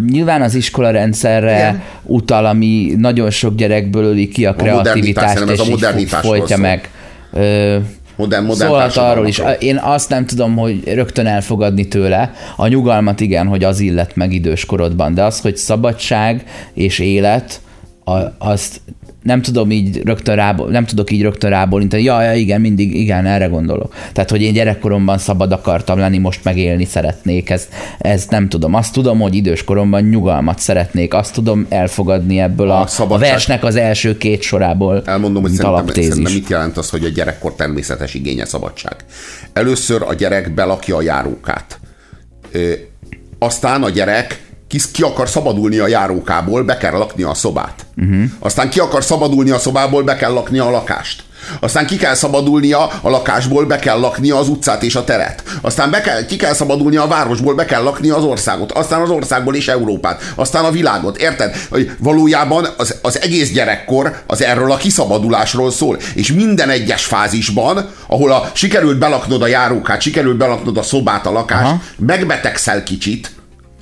Nyilván az iskola rendszerre Igen. utal, ami nagyon sok gyerekből öli ki a kreativitást, szerintem ez és a így modernitásról folytja szól. meg. Ö, Modern, modern Szólhat arról is. Én azt nem tudom, hogy rögtön elfogadni tőle. A nyugalmat igen, hogy az illet meg időskorodban, de az, hogy szabadság és élet, a, azt nem tudom így rögtön rából, nem tudok így rögtön rábólintani. Ja, ja, igen, mindig, igen, erre gondolok. Tehát, hogy én gyerekkoromban szabad akartam lenni, most megélni szeretnék, ez, ez nem tudom. Azt tudom, hogy időskoromban nyugalmat szeretnék, azt tudom elfogadni ebből a, A a, szabadság- a versnek az első két sorából. Elmondom, hogy szerintem, szerintem mit jelent az, hogy a gyerekkor természetes igénye szabadság. Először a gyerek belakja a járókát. Ö, aztán a gyerek ki, ki akar szabadulni a járókából, be kell lakni a szobát. Uh-huh. Aztán ki akar szabadulni a szobából, be kell lakni a lakást. Aztán ki kell szabadulnia a lakásból, be kell laknia az utcát és a teret. Aztán be kell, ki kell szabadulnia a városból, be kell laknia az országot. Aztán az országból is Európát. Aztán a világot. Érted? Hogy valójában az, az egész gyerekkor az erről a kiszabadulásról szól. És minden egyes fázisban, ahol a, sikerült belaknod a járókát, sikerült belaknod a szobát, a lakást, Aha. megbetegszel kicsit,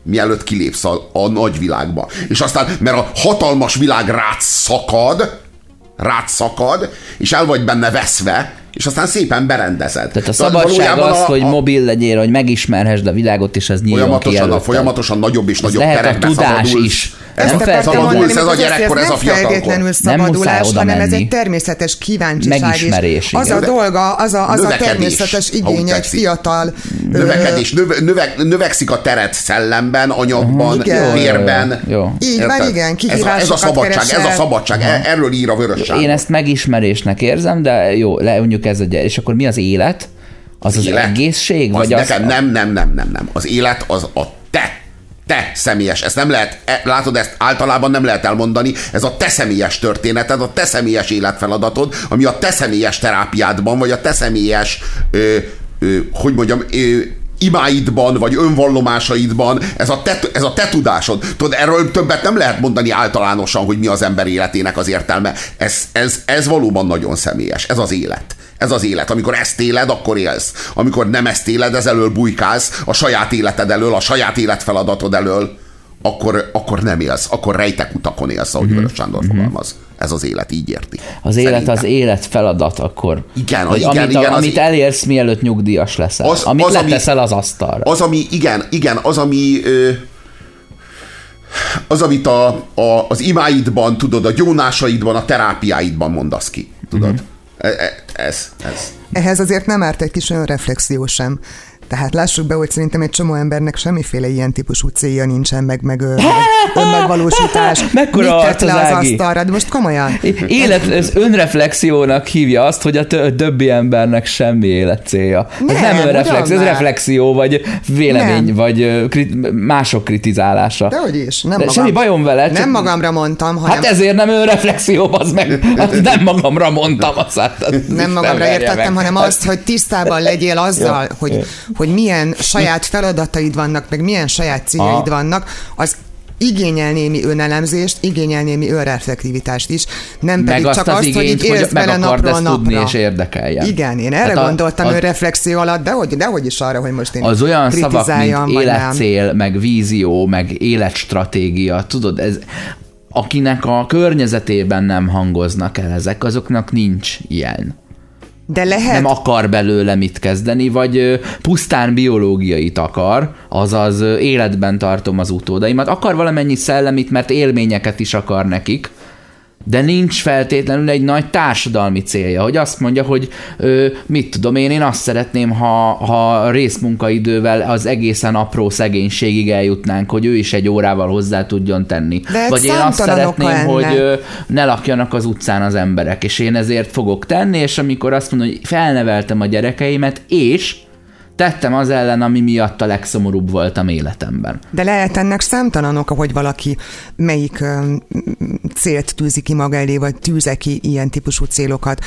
mielőtt kilépsz a, a nagyvilágba. És aztán, mert a hatalmas világ rád szakad, rád szakad, és el vagy benne veszve, és aztán szépen berendezed. Tehát a szabadság az, a- hogy a- mobil legyél, hogy megismerhessd a világot, és ez nyíljon ki Folyamatosan, a, előtted. folyamatosan nagyobb és nagyobb lehet a tudás szabadulsz. is. Ez Nem a feltétlenül szabadulsz, ez a gyerekkor, ez a nem fiatalkor. feltétlenül Nem szabadulás, oda hanem ez menni. egy természetes kíváncsiság. Megismerés, és Az a dolga, az a, az a Növekedés, természetes ha úgy igény egy fiatal Növekedés, növe, növek, növekszik a teret szellemben, anyagban, vérben. Jó, jó, jó. Így van, Érted? igen, ez a, ez a szabadság, ez a szabadság, e- erről ír a Vörös. Én ezt megismerésnek érzem, de jó, le, mondjuk ez a gyere. És akkor mi az élet? Az az, élet? egészség? Az vagy nekem az, nem, nem, nem, nem, nem. Az élet az a te te személyes, ezt nem lehet, e- látod, ezt általában nem lehet elmondani, ez a te személyes történeted, a te személyes életfeladatod, ami a te személyes terápiádban, vagy a te személyes, ö, ö, hogy mondjam, ö, imáidban, vagy önvallomásaidban, ez a, te, ez a te tudásod. Tudod, erről többet nem lehet mondani általánosan, hogy mi az ember életének az értelme. Ez, ez, ez valóban nagyon személyes. Ez az élet. Ez az élet. Amikor ezt éled, akkor élsz. Amikor nem ezt éled, ez elől bujkálsz, a saját életed elől, a saját életfeladatod elől, akkor, akkor nem élsz. Akkor rejtek utakon élsz, ahogy Vörös Sándor fogalmaz. Ez az élet, így érti. Az élet Szerintem. az élet feladat akkor. Igen, Hogy igen, amit, igen, az- amit elérsz, mielőtt nyugdíjas leszel. Az- amit az, ami- leteszel az asztalra. Az, ami, igen, igen, az, ami ö, az, amit a, a, az imáidban, tudod, a gyónásaidban, a terápiáidban mondasz ki, tudod. Mhm. E, e, ez, ez. Ehhez azért nem árt egy kis önreflexió sem. Tehát lássuk be, hogy szerintem egy csomó embernek semmiféle ilyen típusú célja nincsen, meg, meg, meg önmegvalósítás. Mekkora Mit le az az Ági? asztalra? De most komolyan. Élet, ez önreflexiónak hívja azt, hogy a tö- többi embernek semmi életcélja. ez Nem, nem önreflexió, ez reflexió, vagy vélemény, Nem. vagy krit- mások kritizálása. Dehogy is, nem De magam. semmi bajom vele, csak- Nem magamra mondtam, hanem Hát ezért nem önreflexió, az meg. Hát nem magamra mondtam azt. Az nem magamra értettem, meg. hanem azt, hogy tisztában legyél azzal, hogy, hogy milyen saját feladataid vannak, meg milyen saját céljaid Ah. vannak, az igényel némi önelemzést, igényel némi önreflektivitást is, nem meg pedig azt csak az azt, hogy igényt, hogy élsz bele napról ezt napra. tudni és érdekeljen. Igen, én erre Hát a- gondoltam az- önreflexió alatt, de hogy, de hogy is arra, hogy most én Az olyan szavak, mint vagy nem. életcél, meg vízió, meg életstratégia, tudod, ez, akinek a környezetében nem hangoznak el ezek, azoknak nincs ilyen. De lehet, Nem akar belőle mit kezdeni, vagy pusztán biológiait akar, azaz életben tartom az utódaimat. Akar valamennyi szellemit, mert élményeket is akar nekik, de nincs feltétlenül egy nagy társadalmi célja, hogy azt mondja, hogy ö, mit tudom én, én azt szeretném, ha, ha részmunkaidővel az egészen apró szegénységig eljutnánk, hogy ő is egy órával hozzá tudjon tenni. De Vagy én azt szeretném, hogy ö, ne lakjanak az utcán az emberek, és én ezért fogok tenni, és amikor azt mondom, hogy felneveltem a gyerekeimet, és tettem az ellen, ami miatt a legszomorúbb voltam életemben. De lehet ennek számtalan oka, hogy valaki melyik ö, célt tűzi ki maga elé, vagy tűze ki ilyen típusú célokat.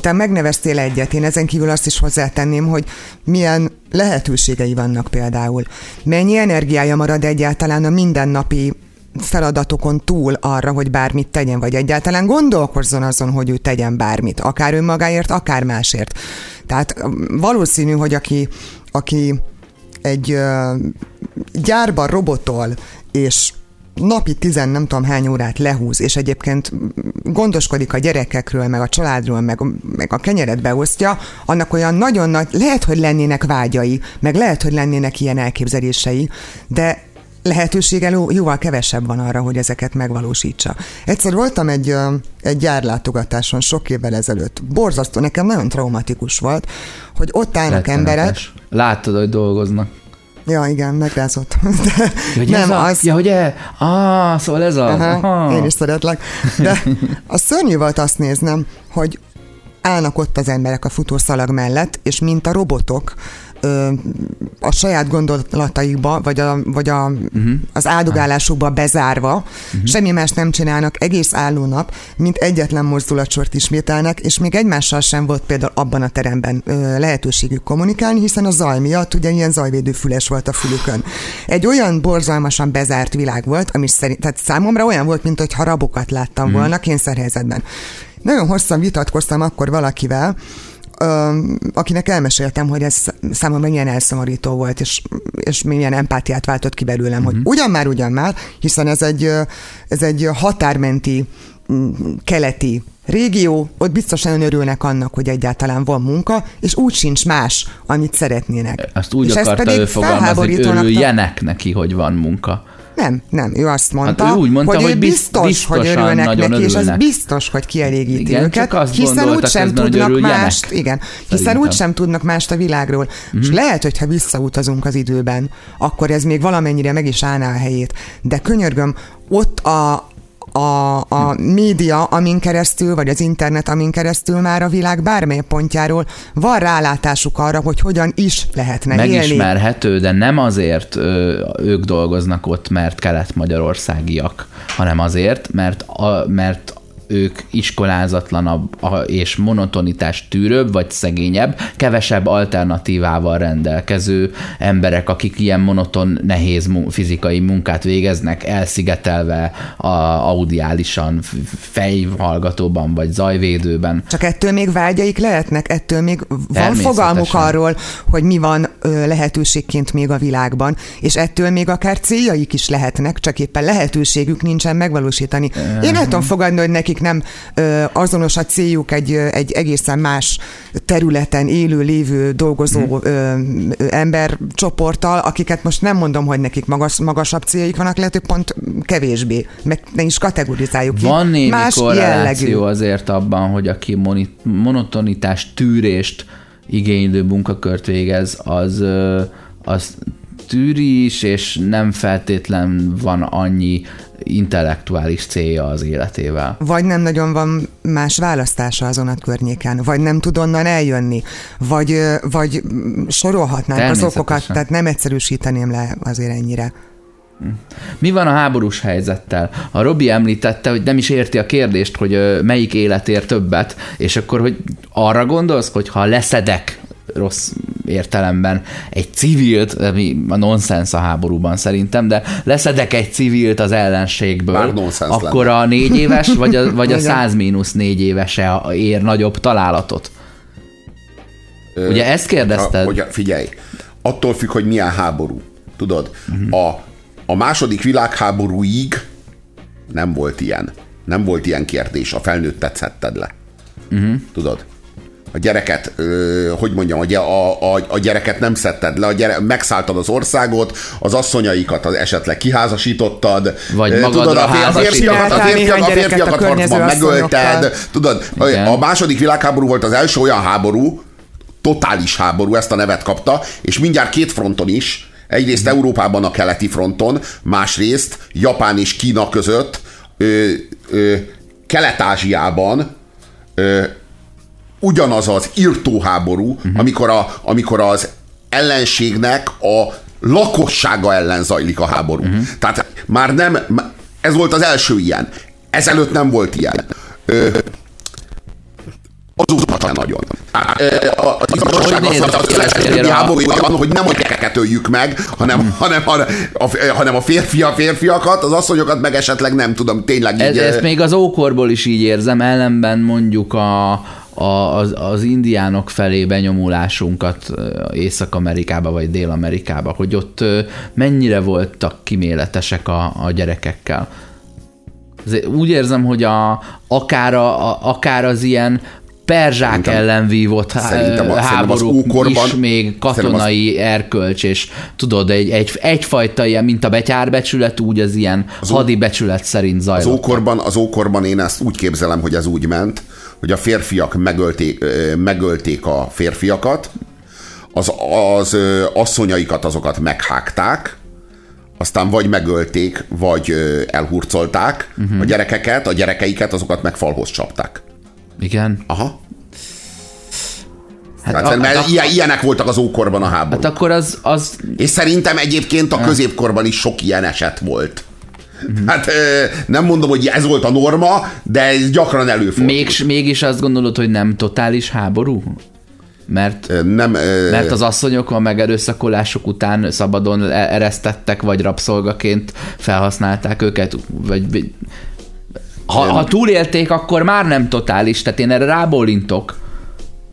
Te megneveztél egyet, én ezen kívül azt is hozzátenném, hogy milyen lehetőségei vannak például. Mennyi energiája marad egyáltalán a mindennapi feladatokon túl arra, hogy bármit tegyen, vagy egyáltalán gondolkozzon azon, hogy ő tegyen bármit, akár önmagáért, akár másért. Tehát ö, valószínű, hogy aki, aki egy ö, gyárban robotol, és napi tizen nem tudom hány órát lehúz, és egyébként gondoskodik a gyerekekről, meg a családról, meg, meg a kenyeret beosztja, annak olyan nagyon nagy, lehet, hogy lennének vágyai, meg lehet, hogy lennének ilyen elképzelései, de lehetősége jó- jóval kevesebb van arra, hogy ezeket megvalósítsa. Egyszer voltam egy, egy gyárlátogatáson sok évvel ezelőtt. Borzasztó, nekem nagyon traumatikus volt, hogy ott állnak emberek, Rettenetes. Láttad, hogy dolgoznak. Ja, igen, megrázott. De Hogy nem, a, az... Ja, hogy e? Ah, szóval ez az. Aha, Aha. én is szeretlek. De a szörnyű volt azt néznem, hogy állnak ott az emberek a futószalag mellett, és mint a robotok, ö, a saját gondolataikba, vagy, a, vagy a, uh-huh. az áldogálásukba bezárva, uh-huh. semmi más nem csinálnak egész álló nap, mint egyetlen mozdulatsort ismételnek, és még egymással sem volt például abban a teremben ö, lehetőségük kommunikálni, hiszen a zaj miatt ugye ilyen zajvédő füles volt a fülükön. Egy olyan borzalmasan bezárt világ volt, ami szerint, tehát számomra olyan volt, mint hogyha rabokat láttam uh-huh. volna kényszerhelyzetben. Nagyon hosszan vitatkoztam akkor valakivel, akinek elmeséltem, hogy ez számomra milyen elszomorító volt, és, és milyen empátiát váltott ki belőlem, mm-hmm. hogy ugyan már, ugyan már, hiszen ez egy, ez egy határmenti keleti régió, ott biztosan örülnek annak, hogy egyáltalán van munka, és úgy sincs más, amit szeretnének. Azt úgy és akarta pedig ő fogalmazni, hogy örüljenek neki, hogy van munka. Nem, nem, ő azt mondta, Hát ő úgy mondta, hogy, hogy ő biz- biztos, hogy örülnek neki, és ez örülnek. biztos, hogy kielégíti Igen, őket, hiszen úgysem tudnak mást, igen, hiszen úgysem tudnak mást a világról. Mm-hmm. És lehet, hogyha visszautazunk az időben, akkor ez még valamennyire meg is állná a helyét. De könyörgöm, ott a, a, a média, amin keresztül, vagy az internet, amin keresztül már a világ bármely pontjáról van rálátásuk arra, hogy hogyan is lehetne élni. Megismerhető, de nem azért ö, ők dolgoznak ott, mert kelet-magyarországiak, hanem azért, mert, a, mert ők iskolázatlanabb és monotonitás tűrőbb vagy szegényebb, kevesebb alternatívával rendelkező emberek, akik ilyen monoton, nehéz fizikai munkát végeznek, elszigetelve a, audiálisan, fejhallgatóban vagy zajvédőben. Csak ettől még vágyaik lehetnek, ettől még van fogalmuk arról, hogy mi van lehetőségként még a világban, és ettől még akár céljaik is lehetnek, csak éppen lehetőségük nincsen megvalósítani. Én el tudom fogadni, hogy nekik akik nem ö, azonos a céljuk egy, egy egészen más területen élő, lévő, dolgozó Mhm. ö, ö, embercsoporttal, akiket most nem mondom, hogy nekik magas, magasabb céljuk vannak, lehet, hogy pont kevésbé, meg ne is kategorizáljuk ki. Van némi más korreláció jellegű. azért abban, hogy aki moni- monotonitás, tűrést igénylő munkakört végez, az, az tűri is, és nem feltétlen van annyi intellektuális célja az életével. Vagy nem nagyon van más választása azon a környéken, vagy nem tud onnan eljönni, vagy, vagy sorolhatnánk az okokat, tehát nem egyszerűsíteném le azért ennyire. Mi van a háborús helyzettel? A Robi említette, hogy nem is érti a kérdést, hogy melyik élet ér többet, és akkor, hogy arra gondolsz, hogy ha leszedek rossz értelemben egy civilt, ami a nonsens a háborúban szerintem, de leszedek egy civilt az ellenségből, akkor lenne. a négy éves, vagy a, vagy a Igen. 100 mínusz négy évese ér nagyobb találatot. Ugye ezt kérdezted? Ha, hogy figyelj, attól függ, hogy milyen háború. Tudod, a, a második világháborúig nem volt ilyen. Nem volt ilyen kérdés. A felnőttet szedted le. Tudod? A gyereket, ö, hogy mondjam, a, a, a, a gyereket nem szedted le, a gyere, megszálltad az országot, az asszonyaikat az esetleg kiházasítottad. Vagy ö, tudod, a, fér- a férfiakat, a férfiakat, a férfiakat harcban megölted. Tudod, Igen. a, második világháború volt az első olyan háború, totális háború, ezt a nevet kapta, és mindjárt két fronton is, egyrészt Európában a keleti fronton, másrészt Japán és Kína között, ö, ö, Kelet-Ázsiában ö, ugyanaz az írtóháború, uh-huh. amikor, a, amikor az ellenségnek a lakossága ellen zajlik a háború. Uh-huh. Tehát már nem, ez volt az első ilyen. Ezelőtt nem volt ilyen. Ö, azóta sem nagyon. Tehát, a- Az igazság az, az, az ki kelet-keleti a- háború olyan, hogy nem a gyerekeket öljük meg, hanem, hanem, hanem, a, hanem a férfi a férfiakat, az asszonyokat meg esetleg nem tudom, tényleg így... Ez, ezt még az ókorból is így érzem, ellenben mondjuk a, a, az, az indiánok felé benyomulásunkat Észak-Amerikába vagy Dél-Amerikába, hogy ott mennyire voltak kiméletesek a, a gyerekekkel. Úgy érzem, hogy a, akár, a, a, akár az ilyen perzsák Szerintem- ellen vívott szerintem a- szerintem az háborúk ókorban- is még szerintem az- katonai erkölcs, és tudod, egy, egy, egyfajta ilyen, mint a betyárbecsület, úgy az ilyen hadi becsület szerint Az zajlott. ókorban, az ókorban én ezt úgy képzelem, hogy ez úgy ment, hogy a férfiak megölték, megölték a férfiakat, az, az asszonyaikat azokat meghágták, aztán vagy megölték, vagy elhurcolták Mhm. uh-huh. a gyerekeket, a gyerekeiket azokat meg falhoz csapták. Igen. Aha. Hát, Hát, mert hát, ilyen, ilyenek voltak az ókorban a háború. hát akkor az, az És szerintem egyébként a középkorban is sok ilyen eset volt. Hát nem mondom, hogy ez volt a norma, de ez gyakran előfordult. még, mégis azt gondolod, hogy nem totális háború? Mert, Nem, mert az asszonyok a megerőszakolások után szabadon e- eresztettek, vagy rabszolgaként felhasználták őket, vagy ha, ha túlélték, akkor már nem totális, tehát én erre rábólintok.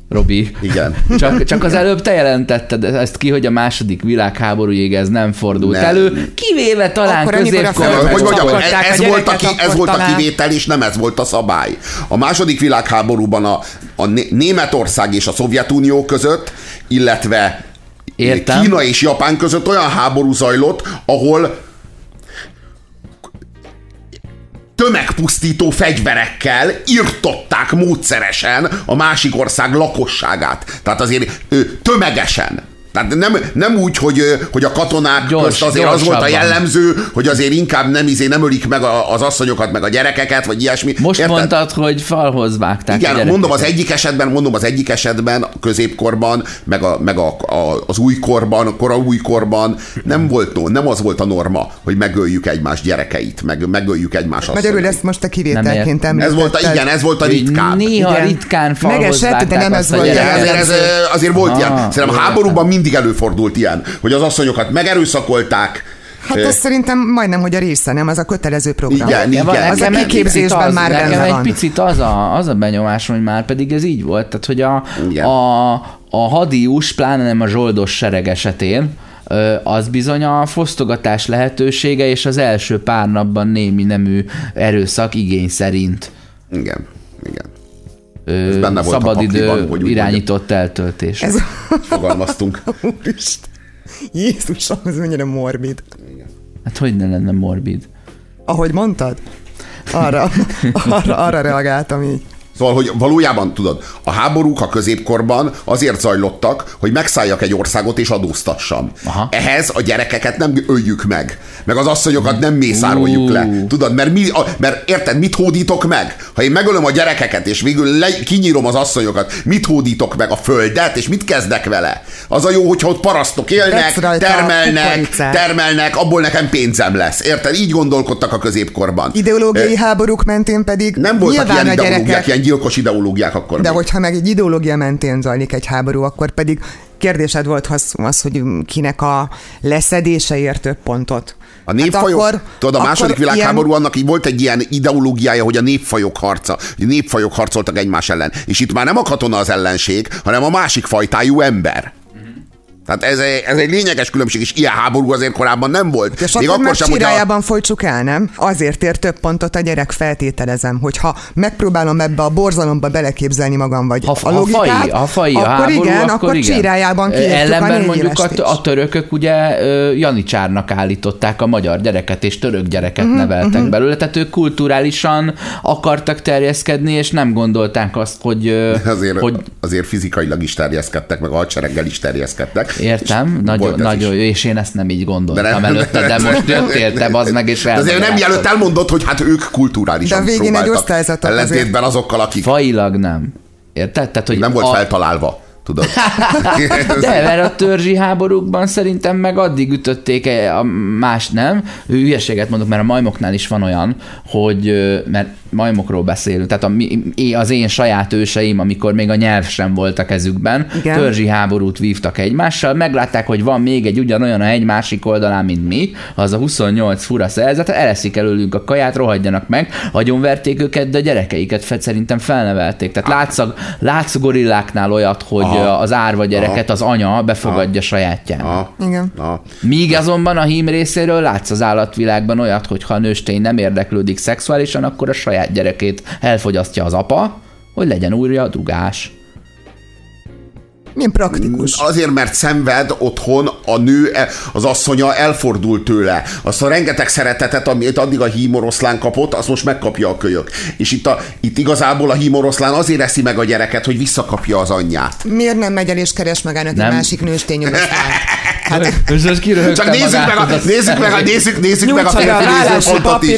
Robi. Igen. Csak, csak az előbb te jelentetted ezt ki, hogy a második világháborúig ez nem fordult Nem. elő, kivéve talán Akkor, középkorban. hogy mondjam, ez, ez, volt a, ki, ez volt a kivétel, és nem ez volt a szabály. A második világháborúban a, a Né- Németország és a Szovjetunió között, illetve Értem. Kína és Japán között olyan háború zajlott, ahol tömegpusztító fegyverekkel írtották módszeresen a másik ország lakosságát. Tehát azért ö, tömegesen. Tehát nem, nem úgy, hogy, hogy a katonák Gyors, közt azért az volt a jellemző, hogy azért inkább nem izé nem ölik meg a- az asszonyokat, meg a gyerekeket, vagy ilyesmi. Most Érted? mondtad, hogy falhoz vágták Igen, mondom az egyik esetben, mondom az egyik esetben, a középkorban, meg, a, meg a, a, az újkorban, a kora újkorban nem volt nem az volt a norma, hogy megöljük egymás gyerekeit, meg megöljük egymás Magyarul asszonyait. ezt most a kivételként értem. Ez volt a, említetted. igen, ez volt a ritkább. Néha Igen. ritkán falhoz Megesett, de vágták nem ez volt Igen, azért, ez, azért volt Ah, ilyen. Szerintem háborúban mindig előfordult ilyen, hogy az asszonyokat megerőszakolták. Hát ez szerintem majdnem, hogy a része, nem? Az a kötelező program. Igen, van, igen. Az a egy picit az, már nekem benne egy van. picit az a, az a benyomásom, hogy már pedig ez így volt. Tehát, hogy a, Igen. a, a hadius, pláne nem a zsoldos sereg esetén, az bizony a fosztogatás lehetősége, és az első pár napban némi nemű erőszak igény szerint Igen, igen. Ö, benne volt a szabadidő hogy irányított eltöltés. Ez Fogalmaztunk. Úristen. Jézusom, ez mennyire morbid. Hát hogy ne lenne morbid? Ahogy mondtad? Arra, arra, arra reagáltam így. Szóval, hogy valójában tudod, a háborúk a középkorban azért zajlottak, hogy megszálljak egy országot és adóztassam. Aha. Ehhez a gyerekeket nem öljük meg, meg az asszonyokat nem mészároljuk le. Tudod, mert, mi, a, mert érted, mit hódítok meg? Ha én megölöm a gyerekeket, és végül le, kinyírom az asszonyokat, mit hódítok meg a földet, és mit kezdek vele? Az a jó, hogyha ott parasztok élnek, termelnek, termelnek, abból nekem pénzem lesz. Érted? Így gondolkodtak a középkorban. Ideológiai Ö, háborúk mentén pedig Nem voltak ilyen a ideológiák, gyerekek, ilyen gyilkos ideológiák akkor de még. hogyha meg egy ideológia mentén zajlik egy háború, akkor pedig kérdésed volt az, az hogy kinek a leszedése ér több pontot. A népfajok, Hát akkor- tudod, a második világháború annak így volt egy ilyen ideológiája, hogy a népfajok harca, hogy a népfajok harcoltak egymás ellen. És itt már nem a katona az ellenség, hanem a másik fajtájú ember. Tehát ez, egy- ez egy lényeges különbség, és ilyen háború azért korábban nem volt. És Még akkor sem, hogyha folytsuk el, nem? Azért ér több pontot a gyerek, feltételezem, hogyha megpróbálom ebbe a borzalomba beleképzelni magam, vagy Ha, a ha logikát, fai, ha fai a akkor háború, igen, akkor, akkor igen. a Ellenben négy mondjuk a, a törökök ugye janicsárnak állították a magyar gyereket, és török gyereket uh-huh, neveltek uh-huh. belőle, tehát ők kulturálisan akartak terjeszkedni, és nem gondolták azt, hogy, azért, hogy azért fizikailag is terjeszkedtek, meg a hadsereggel is terjeszkedtek. Értem, nagyon, nagyon jó, és én ezt nem így gondoltam De nem- előtte, de most jöttél te, az meg, és De azért nem mielőtt elmondod, hogy hát ők kulturálisan De a végén egy azért- Ellentétben azokkal, akik Failag nem. Érted? Tehát, hogy nem volt a, feltalálva. Tudod? De, mert a törzsi háborúkban szerintem meg addig ütötték a más, nem? Ő hülyeséget mondok, mert a majmoknál is van olyan, hogy, mert majmokról beszélünk, tehát a, az én saját őseim, amikor még a nyelv sem volt a kezükben, Igen. törzsi háborút vívtak egymással, meglátták, hogy van még egy ugyanolyan a hegy másik oldalán, mint mi, az a 28 fura szerzet, eleszik előlünk a kaját, rohadjanak meg, agyonverték őket, de a gyerekeiket szerintem felnevelték. Tehát látsz a, látsz a gorilláknál olyat, hogy Aha. Aha. az árva gyereket az anya befogadja sajátján. Na, Igen. na. Míg azonban a hím részéről látsz az állatvilágban olyat, hogy ha a nőstény nem érdeklődik szexuálisan, akkor a saját gyerekét elfogyasztja az apa, hogy legyen újra dugás. Milyen praktikus. Azért, mert szenved otthon a nő, e- az asszonya elfordult tőle. Azt a rengeteg szeretetet, amit addig a hímoroszlán kapott, azt most megkapja a kölyök. És itt, a, itt igazából a hímoroszlán azért eszi meg a gyereket, hogy visszakapja az anyját. Miért nem megy el és keres magának egy másik nőstény? Hát, Csak nézzük meg, a, nézzük meg, a, nézzük, nézzük meg a férfi nézőpontot is.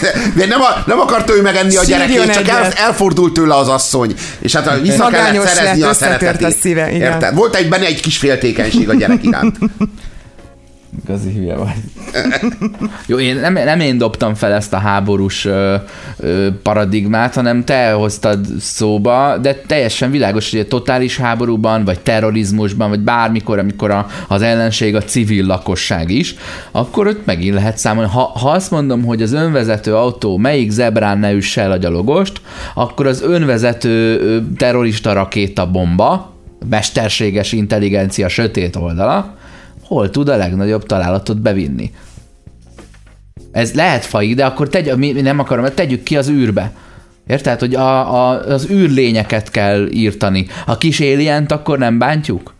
De, de nem, a, nem akarta ő megenni a gyerekét, csak el, elfordult tőle az asszony. És hát vissza kellett szerezni lett, a szeretetét. Szíve, igen. Érted? Volt egy benne egy kis féltékenység a gyerek iránt. Igazi hülye vagy. Jó, én nem, nem én dobtam fel ezt a háborús ö, ö, paradigmát, hanem te hoztad szóba, de teljesen világos, hogy a totális háborúban, vagy terrorizmusban, vagy bármikor, amikor a, az ellenség a civil lakosság is, akkor ott megint lehet számolni. Ha, ha azt mondom, hogy az önvezető autó melyik zebrán ne üsse el a gyalogost, akkor az önvezető ö, terrorista rakéta bomba, mesterséges intelligencia sötét oldala, hol tud a legnagyobb találatot bevinni. Ez lehet fai, de akkor tegy, mi mi nem akarom, tegyük ki az űrbe. Érted, hogy a, a, az űrlényeket kell írtani. A kis alient akkor nem bántjuk?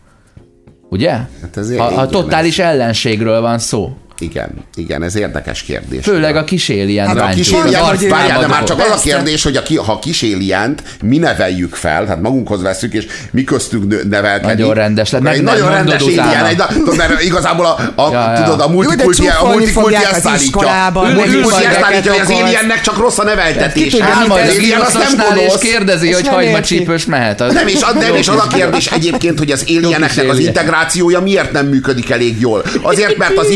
Ugye? Hát ez a, a igen, totális ellenségről van szó. Igen, igen, ez érdekes kérdés. Főleg a kis alien Hát a kis alien, várjál, de már csak az a kérdés, hogy a ki, ha kis alient mi neveljük fel, tehát magunkhoz veszük, és mi köztünk nevelkedik. Nagyon rendes lett, Egy nagyon rendes alien, egy, mert igazából a, a, Ja, ja. tudod, a Jó, de multikulti, a csúfolni multikulti ezt az állítja. iskolában, A hogy multikulti ezt állítja, hogy az aliennek csak rossz a neveltetés. Hát, az alien az nem Ilososnál és gonosz. kérdezi, hogy nem hagyma érti. csípős mehet. Nem is, az, nem is az a kérdés egyébként, hogy az alieneknek az alien. integrációja miért nem működik elég jól. Azért, mert az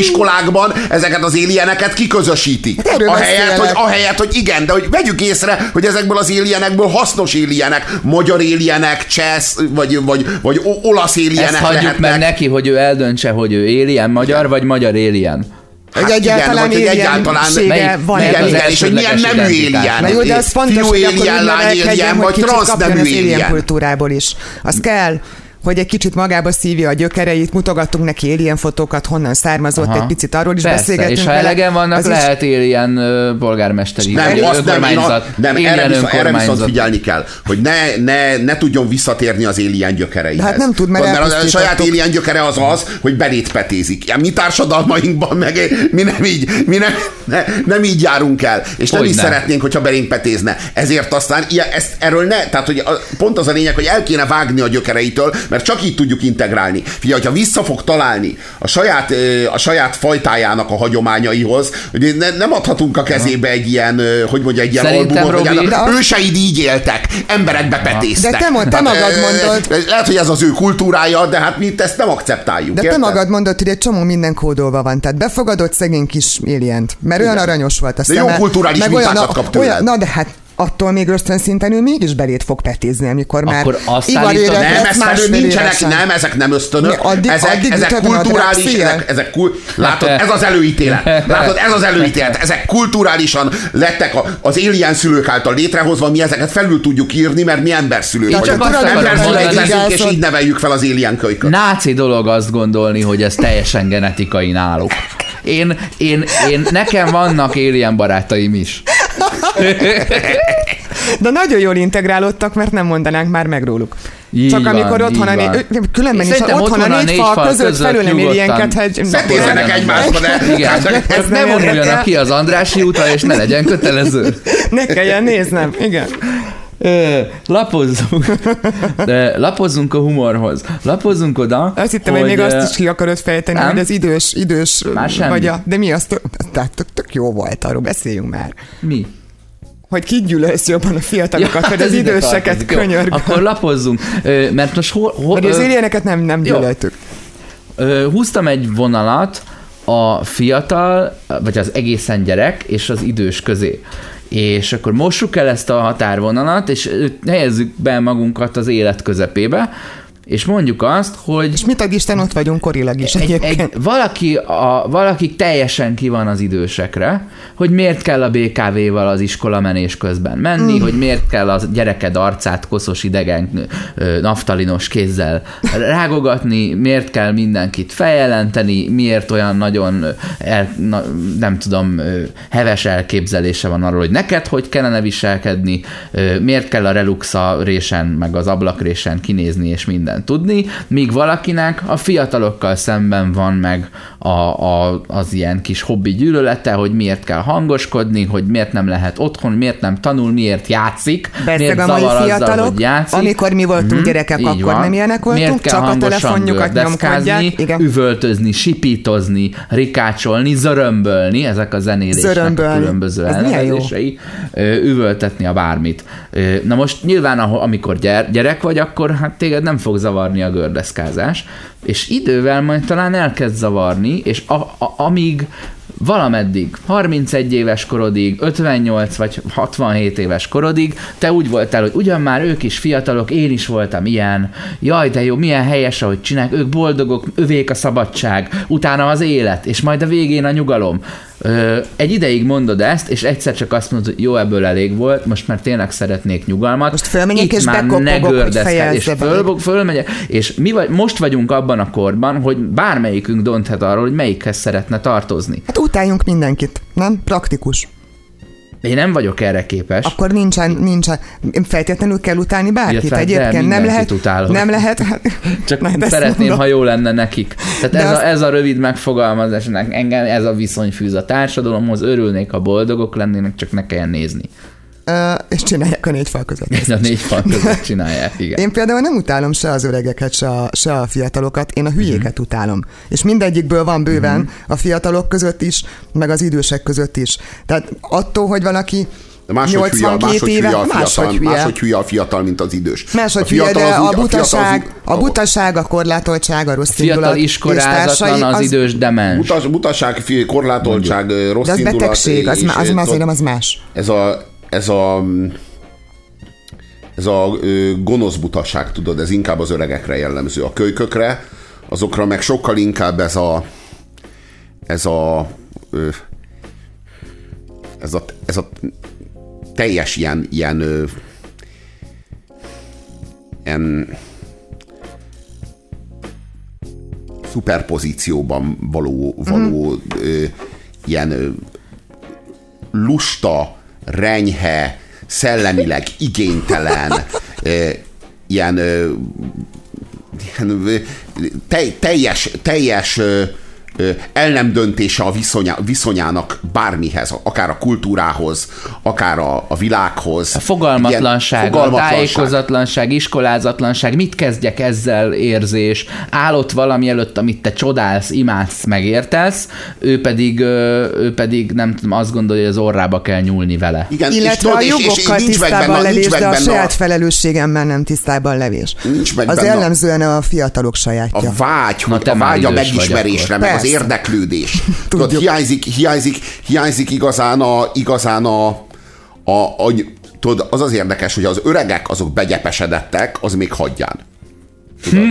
iskolákban ezeket az alieneket kiközösítik. Hát erről Ahelyett, hogy, beszélek. ahelyett, hogy igen, de hogy vegyük észre, hogy ezekből az alienekből hasznos alienek, magyar alienek, csesz, vagy, vagy, vagy olasz alienek Ezt hagyjuk lehetnek. meg neki, hogy ő eldöntse, hogy ő alien magyar, vagy magyar. Hát Hogy igen, egyáltalán vagy hogy egyáltalán Melyik- van melyik igen, igen, és hogy milyen nemű. Na jó, de az fontos, Fiú hogy alien, lány hogy vagy transz nemű alien. kultúrából is. Az kell, hogy egy kicsit magába szívja a gyökereit, mutogattunk neki alien fotókat, honnan származott, Aha. egy picit arról is Persze, beszélgetünk és ha vele. elegen vannak, Az is- lehet éljen ö, polgármesteri Nem, vagy azt nem, én a, önkormányzat. nem erre, viszont, erre viszont figyelni kell, hogy ne, ne, ne tudjon visszatérni az alien gyökereihez. De hát nem tud, mert mert a saját alien gyökere az az, hogy belét petézik. Ja, Mi társadalmainkban meg mi nem így, mi nem, ne, nem így járunk el, és nem Hogy is nem. szeretnénk, hogyha belénk petézne. Ezért aztán ilyen, ezt, erről ne, tehát hogy a, pont az a lényeg, hogy el kéne vágni a gyökereitől, mert csak így tudjuk integrálni. Figyelj, hogyha vissza fog találni a saját, a saját fajtájának a hagyományaihoz, hogy ne, nem adhatunk a kezébe egy ilyen, hogy mondja, egy ilyen Szerintem, albumot, hogy Robi- a őseid így éltek, emberekbe petéztek. De te mo- te magad mondod. Lehet, hogy ez az ő kultúrája, de hát mi itt ezt nem akceptáljuk. De te érted? magad mondod, hogy egy csomó minden kódolva van, tehát befogadott szegény kis alient, mert olyan Igen. aranyos volt a De jó szeme. kulturális meg olyan, mintákat kap tőled. olyan, Na de hát attól még ösztön szinten ő mégis belét fog petézni, amikor már Akkor azt állítod- Nem, ez másfél nincsenek, évesen. nem, ezek nem ösztönök, Mi, addig- ezek, addig ezek kulturális, ezek, ezek kul, látod, ez az előítélet, látod, ez az előítélet, ezek kulturálisan lettek a- az alien szülők által létrehozva, mi ezeket felül tudjuk írni, mert mi emberszülők Én vagyunk. csak Emberszülők leszünk, és így neveljük fel az alien kölyköt. Náci dolog azt gondolni, hogy ez teljesen genetikai náluk. Én, én, én, nekem vannak alien barátaim is. De nagyon jól integrálódtak, mert nem mondanánk már meg róluk. Így Csak van, amikor otthon a né- különben is Szerintem otthon a négy fal között felül nem ilyenket, hogy... Szetézzenek egymásba, de... Igen, csak ne nem vonuljanak ki az Andrási útra, és ne legyen kötelező. Ne kelljen néznem, igen. Lapozzunk. Lapozzunk a humorhoz. Lapozzunk oda, Azt hittem, hogy, még ö, azt is ki akarod fejteni, nem? hogy az idős, idős semmi. vagy a, de mi az, tök, tehát tök, tök jó volt, arról beszéljünk már. Mi? Hogy ki gyűlölsz jobban a fiatalokat, hát vagy ez az időseket. Jó, könyörgöm. Akkor lapozzunk. Mert most hol, hol, Vagy az ö, éljeneket nem, nem Jó. gyűlöltük. Ö, húztam egy vonalat a fiatal, vagy az egészen gyerek és az idős közé. És akkor mossuk el ezt a határvonalat, és helyezzük be magunkat az élet közepébe, és mondjuk azt, hogy És mit ad Isten, ott vagyunk korilag is egy, egyébként. egy, valaki, a, valaki teljesen ki van az idősekre, hogy miért kell a BKV-val az iskola menés közben menni, mm. hogy miért kell a gyereked arcát koszos idegen naftalinos kézzel rágogatni, miért kell mindenkit feljelenteni, miért olyan nagyon, el, na, nem tudom, heves elképzelése van arról, hogy neked hogy kellene viselkedni, miért kell a reluxa résen, meg az ablakrésen kinézni és mindent tudni, míg valakinek a fiatalokkal szemben van meg a, a, az ilyen kis hobbi gyűlölete, hogy miért kell hangoskodni, hogy miért nem lehet otthon, miért nem tanul, miért játszik, Persze miért a mai zavar azzal, fiatalok, hogy játszik. amikor mi voltunk Mhm, gyerekek, akkor van. nem ilyenek voltunk, miért kell csak a telefonjukat nyomkodják. Igen. üvöltözni, sipítozni, rikácsolni, zörömbölni, ezek a zenélésnek a Zörömbölni. különböző elnevezései, üvöltetni a bármit. Na most nyilván, amikor gyer- gyerek vagy, akkor hát téged nem fog zavarni a gördeszkázás, és idővel majd talán elkezd zavarni, és a, a, amíg valameddig, 31 éves korodig, 58 vagy 67 éves korodig, te úgy voltál, hogy ugyan már ők is fiatalok, én is voltam ilyen, jaj, de jó, milyen helyes, ahogy csinálják, ők boldogok, övék a szabadság, utána az élet, és majd a végén a nyugalom. Egy ideig mondod ezt, és egyszer csak azt mondod, hogy jó, ebből elég volt, most már tényleg szeretnék nyugalmat. Most fölmegyek Itt és már ne hogy gördeszkedj, és föl, fölmegyek, és mi vagy, most vagyunk abban a korban, hogy bármelyikünk dönthet arról, hogy melyikhez szeretne tartozni. Hát utáljunk mindenkit, nem? Praktikus. Én nem vagyok erre képes. Akkor nincsen, nincsen, feltétlenül kell utálni bárkit. Illetve, Egyébként nem lehet, utálok. nem lehet, hát, Csak ezt szeretném, mondom. ha jó lenne nekik. Tehát De ez, azt- a, ez a rövid megfogalmazás, nek- engem ez a viszony fűz a társadalomhoz, örülnék, ha boldogok lennének, csak ne kelljen nézni. És csinálják a négy fal között. Ez a négy fal között csinálják, igen. Én például nem utálom se az öregeket, se a, se a fiatalokat, én a hülyéket Mhm. utálom. És mindegyikből van bőven a fiatalok között is, meg az idősek között is. Tehát attól, hogy valaki De Máshogy hülye, 82 máshogy éve, hülye, a fiatal, máshogy hülye. máshogy hülye a fiatal, mint az idős. Máshogy a hülye, de az úgy- a butaság, fiatal a butaság, a korlátoltság, a rossz Fiatal indulat és iskolázatlan, társai, az idős demens. Butas, butaság, korlátoltság, rossz De az indulat, betegség, az, és, má- az, és az, tudod, az, az más. ez a, ez a ez a ö, gonosz butaság, tudod, ez inkább az öregekre jellemző. A kölykökre, azokra meg sokkal inkább ez a ez a ö, ez a, ez a teljes ilyen, ilyen, ö, ilyen szuperpozícióban való, való ö, ilyen ö, lusta, renyhe, szellemileg igénytelen, ilyen, ilyen te, teljes, teljes el nem döntése a viszonya, viszonyának bármihez, akár a kultúrához, akár a, a világhoz. A fogalmatlanság, Ilyen a tájékozatlanság, iskolázatlanság, mit kezdjek ezzel érzés, állott valami előtt, amit te csodálsz, imádsz, megértesz, ő pedig, ő pedig nem tudom, azt gondolja, hogy az orrába kell nyúlni vele. Igen, Illetve tudod, a jogokkal nincs meg tisztában benne- levés, de a saját felelősségemmel nem tisztában levés. Nincs meg Az benne a- jellemzően a fiatalok sajátja. a vágy, Na, te a vágy a megismerésre, meg az Persze. érdeklődés. Tudod, hiányzik, hiányzik, hiányzik igazán a, igazán a, a, a tudod, az az érdekes, hogy az öregek azok begyepesedettek, az még hagyján. Tudod?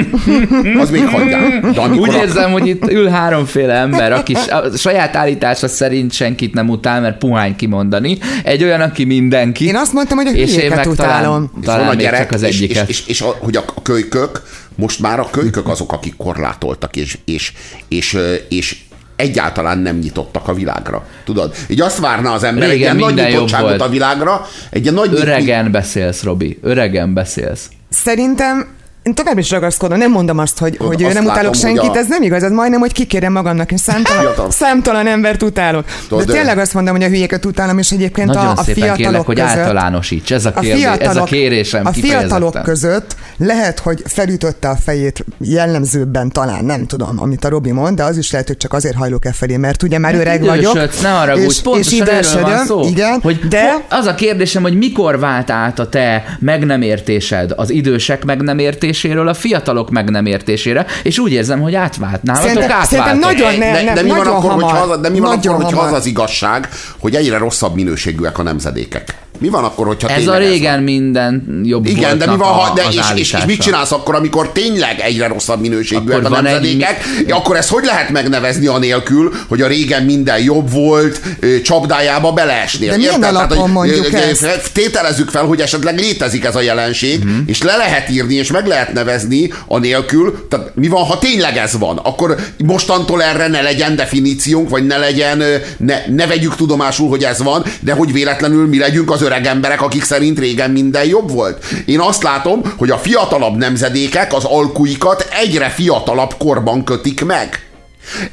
Az még hagyján. De amikor Úgy a- érzem, hogy itt ül háromféle ember, aki a saját állítása szerint senkit nem utál, mert puhány kimondani. Egy olyan, aki mindenki. Én azt mondtam, hogy a és én hülyéket meg utálom. talán, és van talán a még gyerek, csak az és, és, egyiket. és, és, a, hogy a kölykök, most már a kölykök azok, akik korlátoltak, és, és, és, és egyáltalán nem nyitottak a világra. Tudod? Így azt várna az ember egy Régen ilyen nagy nyitottságot volt. a világra, egy ilyen nagy Öregen beszélsz, Robi. Öregen beszélsz. Szerintem én tovább is ragaszkodom, nem mondom azt, hogy, Tudod, hogy azt nem utálok látom, hogy senkit, a- ez nem igaz, ez majdnem, hogy kikérem magamnak, és számtalan, számtalan embert utálok. Tudod, De tényleg azt mondom, hogy a hülyéket utálom, és egyébként Nagyon a, a szépen fiatalok kérlek, hogy között, általánosíts. Ez a, a kérdés, ez a fiatalok, kérésem a fiatalok között lehet, hogy felütötte a fejét jellemzőbben talán, nem tudom, amit a Robi mond, de az is lehet, hogy csak azért hajlok e felé, mert ugye már öreg vagyok. Ne haragudj, és, pontosan és erről van szó. igen, hogy de az a kérdésem, hogy mikor vált át a te meg nem értésed az idősek meg nem értéséről a fiatalok meg nem értésére, és úgy érzem, hogy átvált. Nálatok Szerintem- átváltott. szerintem nagyon ne- de, nem, de mi van nagyon akkor, hamar. hogyha az, de mi van akkor, hogyha hamar. az az igazság, hogy egyre rosszabb minőségűek a nemzedékek? Mi van akkor, hogyha Ez a régen van? minden jobb Igen, de mi van, ha, a, de és, és, és mit csinálsz akkor, amikor tényleg egyre rosszabb minőségűek a van egy- nemzedékek? Ja, Akkor ezt hogy lehet megnevezni anélkül, hogy a régen minden jobb volt, csapdájába beleesnél? De milyen Érted? alapon hogy, mondjuk ezt? Tételezzük fel, hogy esetleg létezik ez a jelenség, Mhm. és le lehet írni, és meg lehet nevezni anélkül, tehát mi van, ha tényleg ez van? Akkor mostantól erre ne legyen definíciónk, vagy ne legyen, ne, ne vegyük tudomásul, hogy ez van, de hogy véletlenül mi legyünk az öreg emberek, akik szerint régen minden jobb volt. Én azt látom, hogy a fiatalabb nemzedékek az alkuikat egyre fiatalabb korban kötik meg.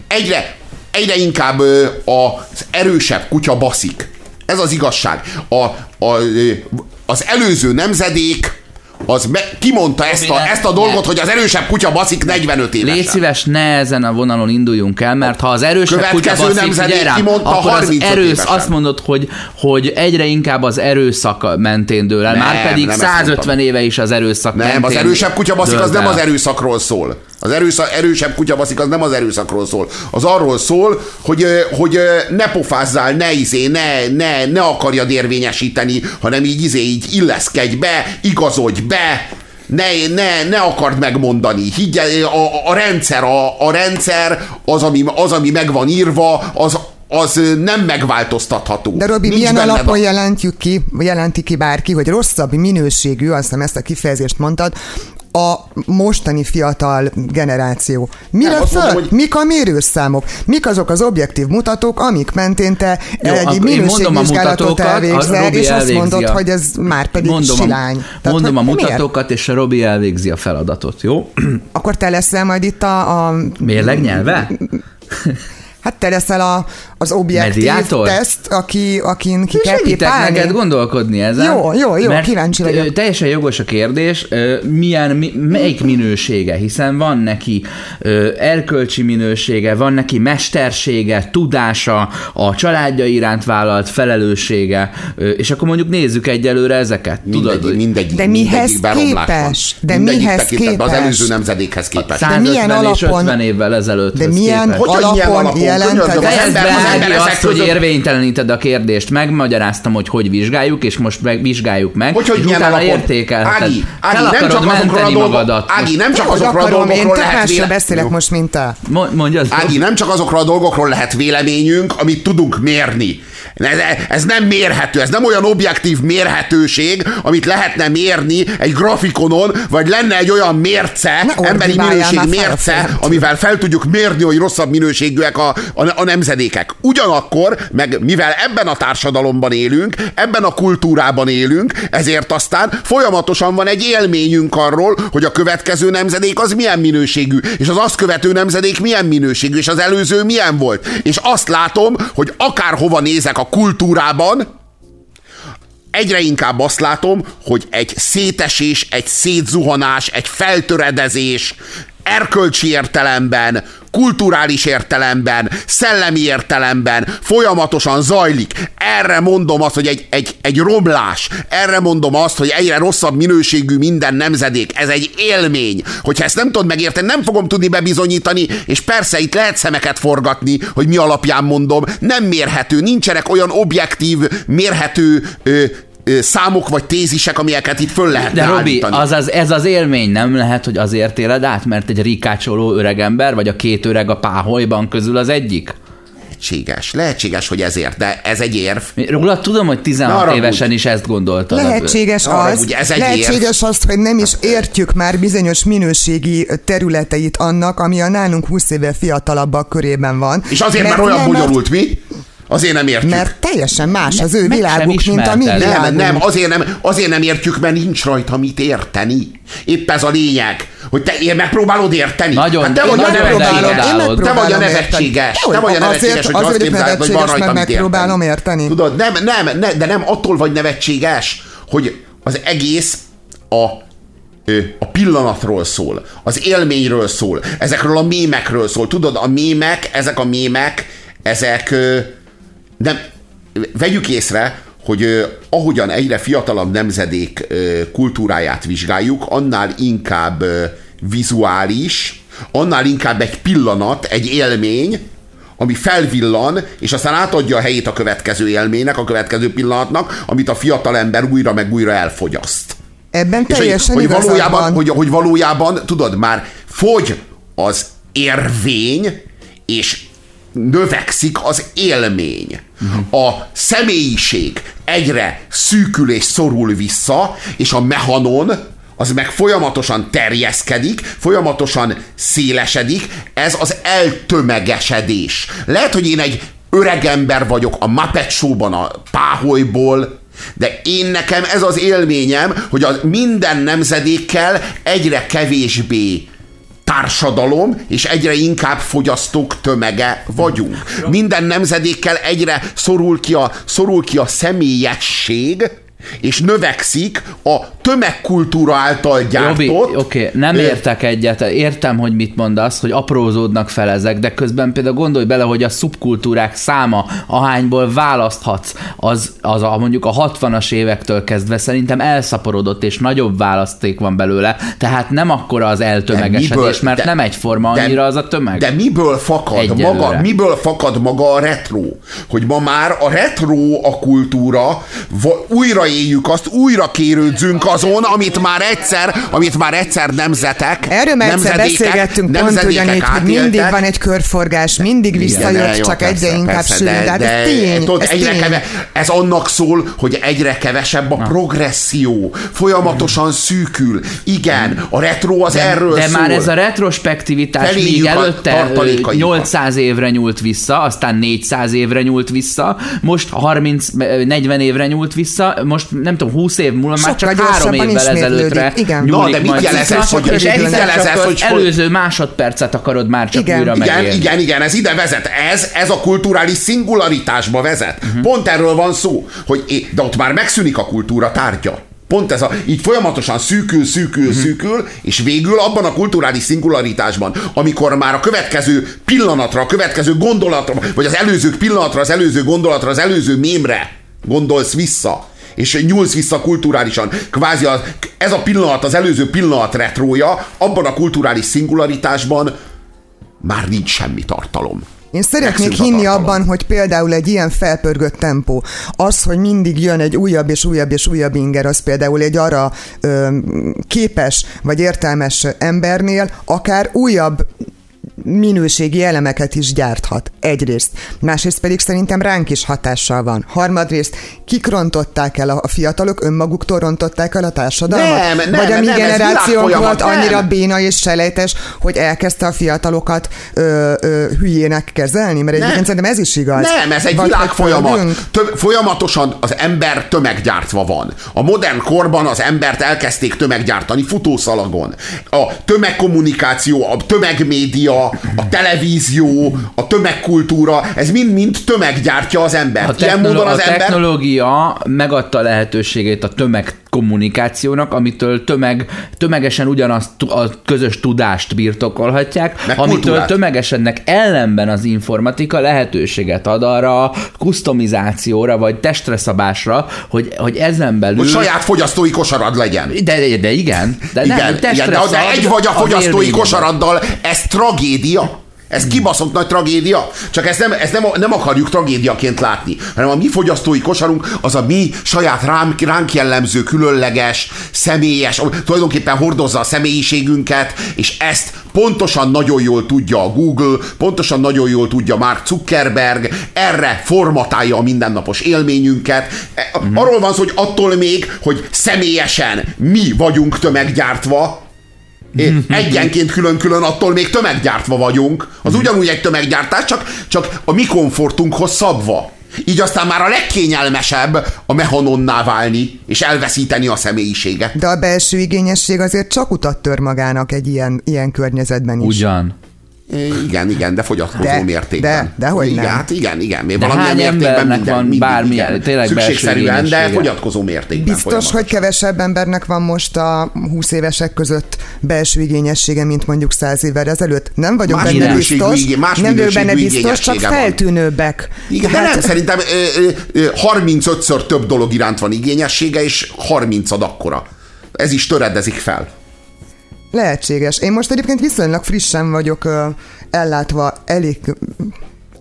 Egyre, egyre inkább az erősebb kutya baszik. Ez az igazság. A, a, az előző nemzedék az me, kimondta ezt a, ezt a dolgot, hogy az erősebb kutya baszik 45 évesen. Légy szíves, ne ezen a vonalon induljunk el, mert ha az erősebb kutya baszik, figyelj rám, kimondta akkor az 35 erősz, évesen. azt mondod, hogy, hogy egyre inkább az erőszak mentén dől el. Nem, Már pedig nem ezt 150 mondtam. éve is az erőszak Nem, mentén az erősebb kutya baszik, az nem az erőszakról szól. Az erőszak, erősebb kutya baszik, az nem az erőszakról szól. Az arról szól, hogy, hogy ne pofázzál, ne izé, ne, ne, ne akarjad érvényesíteni, hanem így izé, így illeszkedj be, igazodj be, ne, ne, ne akard megmondani. Higgy, a, a rendszer, a, a rendszer, az ami, az, ami meg van írva, az, az nem megváltoztatható. De Robi, Nincs milyen alapon a- jelentjük ki, jelenti ki bárki, hogy rosszabb minőségű, azt hiszem ezt a kifejezést mondtad, a mostani fiatal generáció. Mire Nem, föl? mondom, hogy- Mik a mérőszámok? Mik azok az objektív mutatók, amik mentén te Jó, egy minőségvizsgálatot mutatókat, elvégzel, Robi és azt elvégzi mondod, a- hogy ez már pedig mondom silány. A, mondom a hogy miért? mutatókat, és a Robi elvégzi a feladatot, jó? Akkor te leszel majd itt a, a Mérleg nyelve? hát te leszel a, az objektív Mediátor? teszt, aki, akin ki kell pipálni. neked gondolkodni ezen. Jó, jó, jó, mert kíváncsi vagyok. Teljesen jogos a kérdés, milyen, mi, melyik minősége, hiszen van neki erkölcsi minősége, van neki mestersége, tudása, a családja iránt vállalt felelőssége, és akkor mondjuk nézzük egyelőre ezeket. Tudod, Mindegyik, hogy mindegyik, De mihez képes? De mindegyik mihez tekintetben Az képes? előző nemzedékhez képest. 150 milyen és alapon- 50 évvel ezelőtt. De milyen alapon alapon? Jelented Könyörgöm, az ember- be, az ember azt, hogy érvényteleníted a kérdést. Megmagyaráztam, hogy hogy vizsgáljuk, és most meg vizsgáljuk meg, Hogy, hogy és milyen utána értékelheted. Ági, Ági, nem csak azokról a dolgok. Ági, nem csak azokról a dolgokról lehet másról véle... beszélek most, mint te. Mo- Mondja. Ági, nem csak azokról a dolgokról lehet véleményünk, amit tudunk mérni. Ez, ez nem mérhető, ez nem olyan objektív mérhetőség, amit lehetne mérni egy grafikonon, vagy lenne egy olyan mérce, Ne emberi minőség mérce, amivel fel tudjuk mérni, hogy rosszabb minőségűek a, a, a nemzedékek. Ugyanakkor, meg mivel ebben a társadalomban élünk, ebben a kultúrában élünk, ezért aztán folyamatosan van egy élményünk arról, hogy a következő nemzedék az milyen minőségű, és az azt követő nemzedék milyen minőségű, és az előző milyen volt. És azt látom, hogy akárhova nézek a kultúrában, egyre inkább azt látom, hogy egy szétesés, egy szétzuhanás, egy feltöredezés, erkölcsi értelemben, kulturális értelemben, szellemi értelemben folyamatosan zajlik. Erre mondom azt, hogy egy, egy, egy romlás. Erre mondom azt, hogy egyre rosszabb minőségű minden nemzedék. Ez egy élmény. Hogyha ezt nem tudod megérteni, nem fogom tudni bebizonyítani, és persze itt lehet szemeket forgatni, hogy mi alapján mondom. Nem mérhető, nincsenek olyan objektív, mérhető ö, számok vagy tézisek, amelyeket itt föl lehetne De Robi, állítani. azaz, ez az élmény nem lehet, hogy azért éled át, mert egy rikácsoló öregember, vagy a két öreg a páholyban közül az egyik? Lehetséges, lehetséges, hogy ezért, de ez egy érv. Róla tudom, hogy 16 Ne évesen is ezt gondoltad. Lehetséges Arra az, ugye ez egy lehetséges az, hogy nem is értjük már bizonyos minőségi területeit annak, ami a nálunk 20 éve fiatalabbak körében van. És azért, mert, mert olyan bonyolult, mi? Azért nem értjük. Mert, teljesen más az ő világuk, mint a mi ismerted. Nem, világunk. nem, azért nem, azért nem értjük, mert nincs rajta mit érteni. Épp ez a lényeg, hogy te én megpróbálod érteni. Nagyon- hát te én vagy a megpróbálom, nevetséges. Te vagy a nevetséges. érteni. Te vagy a nevetséges, hogy azt képzeled, hogy van rajta mit megpróbálom érteni. Tudod, nem, nem, ne, de nem attól vagy nevetséges, hogy az egész a a pillanatról szól, az élményről szól, ezekről a mémekről szól. Tudod, a mémek, ezek a mémek, ezek ö, nem, vegyük észre, hogy ahogyan egyre fiatalabb nemzedék kultúráját vizsgáljuk, annál inkább vizuális, annál inkább egy pillanat, egy élmény, ami felvillan, és aztán átadja a helyét a következő élménynek, a következő pillanatnak, amit a fiatal ember újra meg újra elfogyaszt. Ebben És hogy, teljesen hogy, valójában, van. hogy, hogy valójában, tudod, már fogy az érvény, és növekszik az élmény. A személyiség egyre szűkül és szorul vissza, és a mehanon az meg folyamatosan terjeszkedik, folyamatosan szélesedik, ez az eltömegesedés. Lehet, hogy én egy öreg ember vagyok a Muppet Show-ban a páholyból, de én nekem ez az élményem, hogy a minden nemzedékkel egyre kevésbé társadalom, és egyre inkább fogyasztók tömege vagyunk. Minden nemzedékkel egyre szorul ki a, szorul ki a személyesség, és növekszik a tömegkultúra által gyártott... Robi, oké, okay, nem értek egyet. Értem, hogy mit mondasz, hogy aprózódnak fel ezek, de közben például gondolj bele, hogy a szubkultúrák száma, ahányból választhatsz, az, az a, mondjuk a 60-as évektől kezdve szerintem elszaporodott, és nagyobb választék van belőle, tehát nem akkora az eltömegesedés, mert nem egyforma annyira az a tömeg. De miből fakad Egyelőre. maga, miből fakad maga a retro? Hogy ma már a retro a kultúra, újra éljük azt, újra kérődzünk azon, amit már egyszer, amit már egyszer nemzetek, Erről már egyszer beszélgettünk pont ugyanígy, hogy mindig van egy körforgás, mindig Igen, visszajött, de jó, csak persze, egyre inkább sűrű. De, hát ez tény, tudod, ez egyre tény. keve, ez annak szól, hogy egyre kevesebb a progresszió, folyamatosan szűkül. Igen, a retro az erről De szól. már ez a retrospektivitás Feléjük még előtte ö, tartalékaikat. 800 évre nyúlt vissza, aztán 400 évre nyúlt vissza, most 30-40 évre nyúlt vissza, most nem tudom, 20 év múlva már csak három évvel ezelőttre igen. Na, de mit majd jelez vissza, ez, hogy- és mit egyszer jelez csak ez, az hogy- előző másodpercet akarod már csak Igen. újra Igen, megélni. igen, igen, ez ide vezet. Ez, ez a kulturális szingularitásba vezet. Uh-huh. Pont erről van szó, hogy é- de ott már megszűnik a kultúra tárgya. Pont ez a, így folyamatosan szűkül, szűkül, uh-huh. szűkül, és végül abban a kulturális szingularitásban, amikor már a következő pillanatra, a következő gondolatra, vagy az előző pillanatra, az előző gondolatra, az előző mémre gondolsz vissza, és nyúlsz vissza kulturálisan. Kvázi az, ez a pillanat, az előző pillanat retrója, abban a kulturális szingularitásban már nincs semmi tartalom. Én szeretnék hinni abban, hogy például egy ilyen felpörgött tempó, az, hogy mindig jön egy újabb és újabb és újabb inger, az például egy arra ö, képes vagy értelmes embernél akár újabb minőségi elemeket is gyárthat. Egyrészt. Másrészt pedig szerintem ránk is hatással van. Harmadrészt, kik rontották el a fiatalok, önmaguktól rontották el a társadalmat? Nem, nem, Vagy a mi nem, ez generációnk volt annyira nem. béna és selejtes, hogy elkezdte a fiatalokat ö, ö, hülyének kezelni? Mert egyébként szerintem ez is igaz. Nem, ez egy Vagy világfolyamat. földünk. Tö- folyamatosan az ember tömeggyártva van. A modern korban az embert elkezdték tömeggyártani futószalagon. A tömegkommunikáció, a tömegmédia, a televízió, a tömegkultúra, ez mind-mind tömeggyártja az A, embert. Ilyen technolo- módon az a ember... technológia megadta lehetőségét a tömegkommunikációnak, amitől tömeg, tömegesen ugyanazt a közös tudást birtokolhatják, Meg amitől kultúrát. tömegesennek ellenben az informatika lehetőséget ad arra a kustomizációra, vagy testre szabásra, hogy, hogy ezen belül... Hogy saját fogyasztói kosarad legyen. De, de, de igen. De nem, igen, testre igen, de, de egy vagy a fogyasztói élményedet. kosaraddal, ez tragédia. Ez kibaszott nagy tragédia. Csak ezt nem, ezt nem, nem akarjuk tragédiaként látni, hanem a mi fogyasztói kosarunk az a mi saját ránk, ránk jellemző, különleges, személyes, tulajdonképpen hordozza a személyiségünket, és ezt pontosan nagyon jól tudja a Google, pontosan nagyon jól tudja Mark Zuckerberg, erre formatálja a mindennapos élményünket. E, Arról van szó, hogy attól még, hogy személyesen mi vagyunk tömeggyártva, egyenként külön-külön attól még tömeggyártva vagyunk. Az ugyanúgy egy tömeggyártás, csak, csak a mi komfortunkhoz szabva. Így aztán már a legkényelmesebb a mechanonná válni, és elveszíteni a személyiséget. De a belső igényesség azért csak utat tör magának egy ilyen, ilyen környezetben is. Ugyan. Igen, igen, de fogyatkozó De, mértékben. de, dehogy igen, nem. Hát igen, igen. Még De valamilyen hány mértékben embernek minden, van mindig, bármilyen- igen. tényleg Szükségszerűen, de fogyatkozó mértékben. Biztos, hogy kevesebb embernek van most a 20 évesek között belső igényessége, mint mondjuk 100 évvel ezelőtt. Nem vagyok Más benne minőségű biztos, igé- más nem vagyok benne biztos, csak van. feltűnőbbek. Igen, de nem, szerintem ö, ö, ö, 35-ször több dolog iránt van igényessége, és 30 ad akkora. Ez is töredezik fel. Lehetséges. Én most egyébként viszonylag frissen vagyok ö, ellátva elég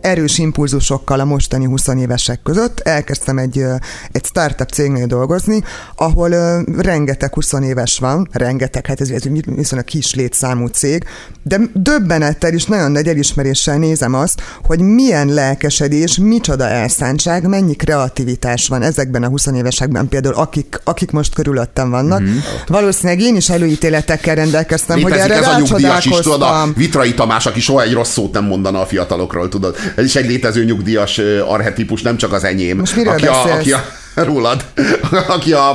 erős impulzusokkal a mostani 20 évesek között. Elkezdtem egy, egy startup cégnél dolgozni, ahol rengeteg 20 éves van, rengeteg, hát ez, ez viszonylag kis létszámú cég, de döbbenettel is nagyon nagy elismeréssel nézem azt, hogy milyen lelkesedés, micsoda elszántság, mennyi kreativitás van ezekben a 20 évesekben, például akik, akik most körülöttem vannak. Mm-hmm. Valószínűleg én is előítéletekkel rendelkeztem, hogy Létezik erre ez a nyugdíjas is, tudod, a. Vitrai Tamás, aki soha egy rossz szót nem mondana a fiatalokról, tudod. Ez is egy létező nyugdíjas arhetipus, nem csak az enyém. Most miről aki a, beszélsz? aki a, rólad, aki a,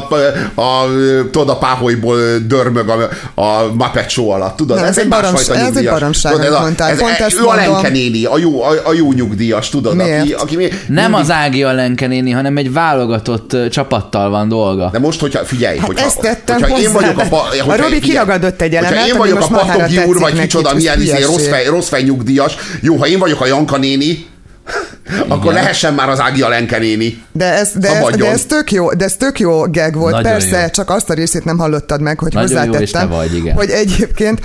a, a, tudod, a páholyból dörmög a, a Muppet Show alatt, tudod? Nem, ez egy másfajta baromság- ez egy baromság, Tudod, amit a- mondtál. ez- Pont ezt ő a mondom. Lenke néni, a jó, a, a jó nyugdíjas, tudod? Aki, Miért? aki mi, Nem mindig- az Ági Alenke néni, hanem egy válogatott csapattal van dolga. De most, hogyha figyelj, Hát hogyha, ezt tettem hogyha én hozzá, vagyok a, pa, a hogyha, Robi kiragadott egy hogyha elemet, én vagyok a patogi úr, vagy kicsoda, ez milyen izé, rossz, fej, rossz fej nyugdíjas. Jó, ha én vagyok a Janka néni, akkor lehessen már az Ági a Lenke néni. De ez, de, ez, de ez tök jó, de ez tök jó gag volt. Nagyon Persze, jó. csak azt a részét nem hallottad meg, hogy Nagyon jó, hozzátettem, te vagy, igen. hogy egyébként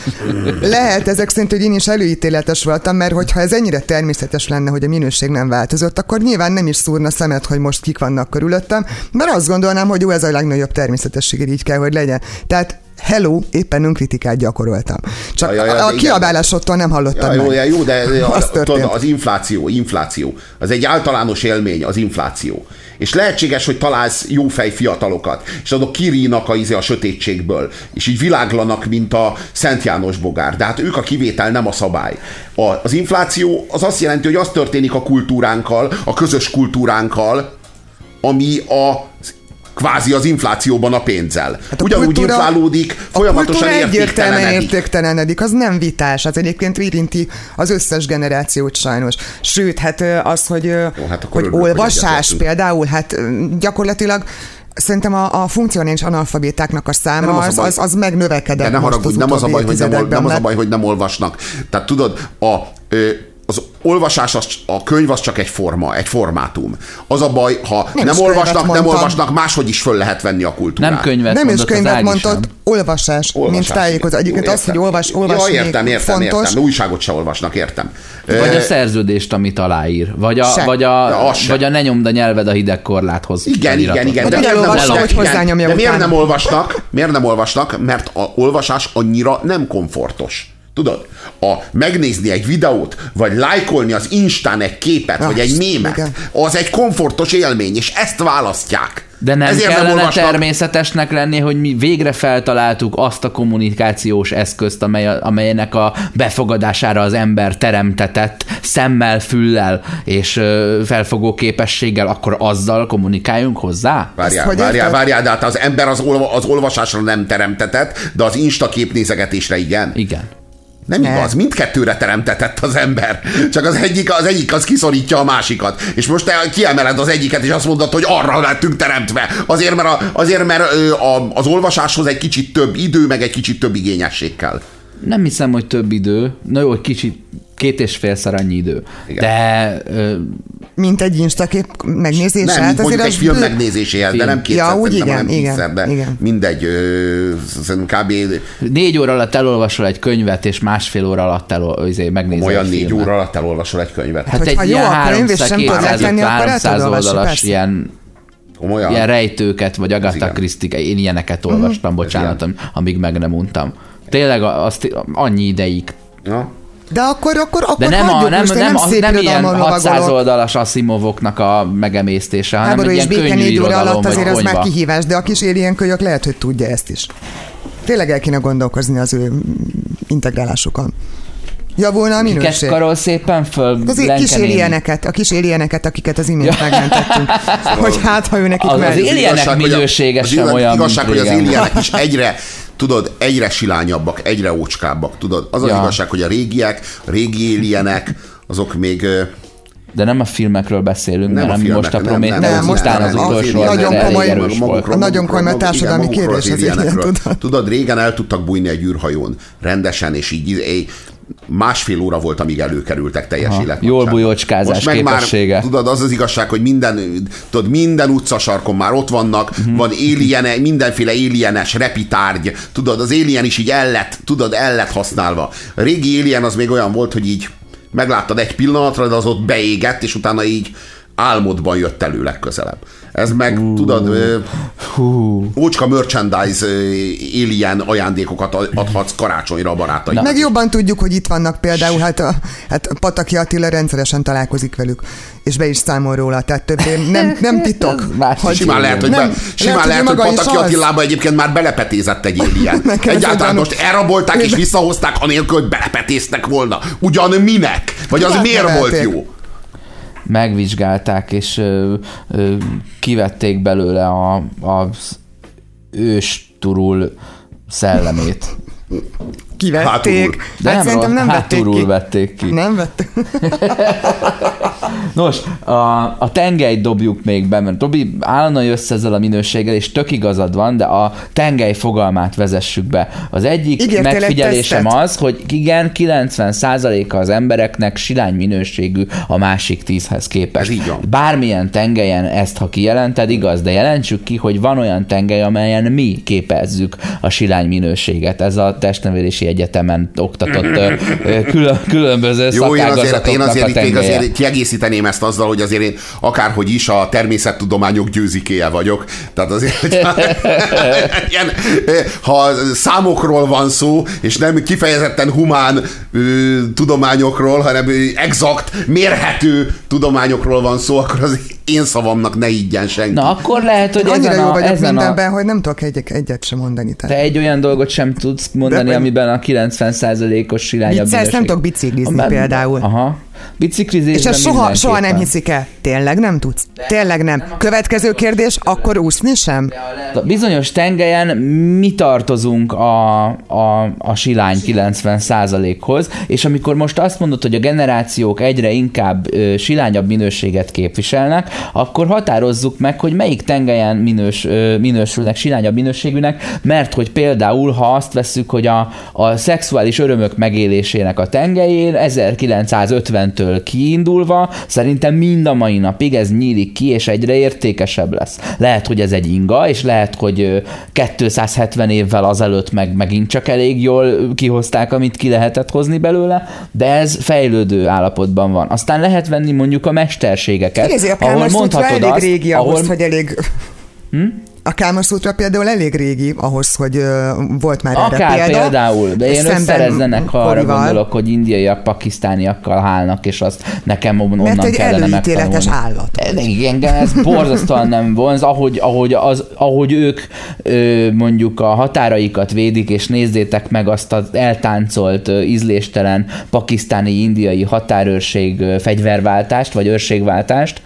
lehet ezek szerint, hogy én is előítéletes voltam, mert hogyha ez ennyire természetes lenne, hogy a minőség nem változott, akkor nyilván nem is szúrna szemet, hogy most kik vannak körülöttem, mert azt gondolnám, hogy jó, ez a legnagyobb természetesség, így kell, hogy legyen. Tehát hello, éppen önkritikát gyakoroltam. Csak Ja, ja, ja, a, kiabálásottól nem hallottad Ja, jó, meg. ja, jó, de Az az, tudod, az infláció, infláció. Az egy általános élmény, az infláció. És lehetséges, hogy találsz jófej fiatalokat, és azok kirínak a, izé a sötétségből, és így világlanak, mint a Szent János bogár. De hát ők a kivétel, nem a szabály. A, az infláció az azt jelenti, hogy az történik a kultúránkkal, a közös kultúránkkal, ami a kvázi az inflációban a pénzzel. Hát a Ugyanúgy kultúra- inflálódik, A folyamatosan egyértelműen értéktelenedik. értéktelenedik, az nem vitás, az egyébként érinti az összes generációt sajnos. Sőt, hát az, hogy, Jó, hát hogy örülök, hogy olvasás egyetértünk. például, hát gyakorlatilag Szerintem a, a funkcionális analfabétáknak a száma Nem az a az, baj. az, az megnövekedett De ne haragudj, az nem az a baj, hogy nem, ol, nem az a baj, hogy nem olvasnak. Tehát tudod, a, ö, az olvasás, az, a könyv az csak egy forma, egy formátum. Az a baj, ha Nem nem, olvasnak, nem mondtam. olvasnak, máshogy is föl lehet venni a kultúrát. Nem könyvet Nem is könyvet mondott, sem. olvasás, Olvasás, mint tájékozó. Egyébként Jó, az, hogy olvas, olvasni ja, értem, értem, fontos. értem. Újságot se olvasnak, értem. Vagy a szerződést, amit aláír. Vagy a, Se. vagy a, se. vagy a ne nyomd a nyelved a hideg korláthoz. Igen, igen, igen. Vagy De, miért nem, hogy igen, de miért nem olvasnak? Miért nem olvasnak? Mert a olvasás annyira nem komfortos. Tudod? A megnézni egy videót, vagy lájkolni az Instán egy képet, vagy egy mémet, igen. az egy komfortos élmény, és ezt választják. De nem Ezért kellene olvasnak- természetesnek lenni, hogy mi végre feltaláltuk azt a kommunikációs eszközt, amely, amelynek a befogadására az ember teremtetett szemmel, füllel és felfogó képességgel, akkor azzal kommunikáljunk hozzá? Várjál, Ezt várjál, érted? várjál, de hát az ember az, olva, az olvasásra nem teremtetett, de az Insta képnézegetésre igen. Igen. Nem Ne. igaz, mindkettőre teremtetett az ember. Csak az egyik, az egyik az kiszorítja a másikat. És most te kiemeled az egyiket, és azt mondod, hogy arra lettünk teremtve. Azért, mert, a, azért, mert a, az olvasáshoz egy kicsit több idő, meg egy kicsit több igényesség kell. Nem hiszem, hogy több idő. Na jó, egy kicsit két és félszer annyi idő. Igen. De ö, Mint egy instakép megnézése. Nem, hát mondjuk azért egy film bő- megnézéséhez, de nem kétszer, Ja, úgy igen, hanem igen, tízszer, de igen. mindegy, ö, szerintem kb. négy óra alatt elolvasol egy könyvet, és másfél óra alatt elol, izé, megnézel olyan négy filmet. óra alatt elolvasol egy könyvet. Hát Hogyha egy jó ilyen a könyv, és 300 nem tudod 200 eltenni, akkor el tudod 300 olvasni, oldalas persze. ilyen Komolyan? ilyen rejtőket, vagy Agatha. Christie, én ilyeneket olvastam, bocsánat, ilyen. amíg meg nem untam. Tényleg a- azt annyi ideig. Ja. De akkor, akkor, akkor De nem, a, nem, most, nem, nem, nem ilyen irodalmon 600 lovagolok. oldalas Asimovoknak a megemésztése, hanem Háború egy és ilyen béke könnyű négy óra alatt azért az már kihívás, de a kis alien kölyök lehet, hogy tudja ezt is. Tényleg el kéne gondolkozni az ő integrálásukon. Javulna a Kiket minőség. karol szépen föl Az kis alieneket, a kis alieneket, akiket az imént megmentettünk. hogy hát, ha ő nekik Az- az a- minősége az sem olyan, igazság, hogy az régen alienek is egyre, tudod, egyre silányabbak, egyre ócskábbak, tudod. Az az Ja. igazság, hogy a régiek, a régi alienek, azok még De nem a filmekről beszélünk, Nem a nem, filmek, most a nem, Prometheus nem, nem, most után nem, az utolsó, az nagyon komoly- erős volt. magukról- nagyon komoly társadalmi kérdés az tudod. Tudod, régen el tudtak bújni egy űrhajón, rendesen, és így másfél óra volt, amíg előkerültek teljes életnagyságban. jól bujócskázás Most meg képessége. Már, tudod, az az igazság, hogy minden, tudod, minden utcasarkon már ott vannak, uh-huh. van alien, mindenféle alienes repitárgy, tudod, az alien is így el lett, tudod, el lett használva. A régi alien az még olyan volt, hogy így megláttad egy pillanatra, de az ott beégett, és utána így álmodban jött elő legközelebb. Ez meg, uh. tudod, ö, ócska merchandise alien ajándékokat adhatsz karácsonyra a barátaidnak. Meg jobban tudjuk, hogy itt vannak például, hát, a, hát Pataki Attila rendszeresen találkozik velük, és be is számol róla, tehát többé nem, nem titok. Hogy- Simán lehet, hogy, Nem, be, simán lehet, lehet, hogy hogy Pataki. Attilába egyébként már belepetézett egy alien. Egyáltalán egy most elrabolták és visszahozták, anélkül, hogy belepetéztek volna. Ugyan minek? Vagy az miért volt jó? Megvizsgálták, és ö, kivették belőle a, a ős turul szellemét. Kivették. Hátulul. De hát nem szerintem nem vették hátulul ki. vették ki. Nem vették. Nos, a, a tengelyt dobjuk még be, mert Robi állandóan jössz ezzel a minőséggel, és tök igazad van, de a tengely fogalmát vezessük be. Az egyik Ígértél egy megfigyelésem tesztet. az, hogy igen, 90%-a az embereknek silány minőségű a másik tízhez képest. Ez így van. Bármilyen tengelyen ezt, ha kijelented, igaz, de jelentsük ki, hogy van olyan tengely, amelyen mi képezzük a silány minőséget. Ez a testnevelési egyetemen oktatott külön, különböző Jó, én azért, én azért itt még azért kiegészíteném ezt azzal, hogy azért én akárhogy is a természettudományok győzikéje vagyok. Tehát azért, hogy ilyen, ha számokról van szó, és nem kifejezetten humán ö, tudományokról, hanem exakt, mérhető tudományokról van szó, akkor az én szavamnak ne higgyen senki. Na, akkor lehet, hogy Annyira ezen jó a, vagyok ezen mindenben, a, hogy nem tudok egy, egyet sem mondani. Tehát. te egy olyan dolgot sem tudsz mondani, De- amiben a 90%-os silányabb Viccelsz, nem tudok biciklizni például. Aha. Biciklizésben És ezt soha, soha nem hiszik el. Tényleg nem tudsz? Tényleg nem. Következő kérdés, akkor úszni sem? A bizonyos tengelyen mi tartozunk a, a, a silány 90%-hoz, és amikor most azt mondod, hogy a generációk egyre inkább ö, silányabb minőséget képviselnek, akkor határozzuk meg, hogy melyik tengelyen minős, ö, minősülnek silányabb minőségűnek, mert hogy például, ha azt vesszük, hogy a, a szexuális örömök megélésének a tengelyén 1950-től kiindulva, szerintem mind a mai napig ez nyílik ki, és egyre értékesebb lesz. Lehet, hogy ez egy inga, és lehet, hogy ö, 270 évvel azelőtt meg megint csak elég jól kihozták, amit ki lehetett hozni belőle, de ez fejlődő állapotban van. Aztán lehet venni mondjuk a mesterségeket, Nézi, a ahol mondhatod elég azt, régi ahhoz, ahol, hogy elég... Hm? A Kámaszútra például elég régi ahhoz, hogy volt már Akár erre példa. például, de én összerezzenek, ha arra gondolok, hogy indiaiak pakisztániakkal hálnak, és azt nekem onnan Mert egy kellene előítéletes állat. E, Igen, ez borzasztóan nem vonz, ahogy, ahogy, az, ahogy ők mondjuk a határaikat védik, és nézzétek meg azt az eltáncolt, ízléstelen pakisztáni-indiai határőrség fegyverváltást, vagy őrségváltást,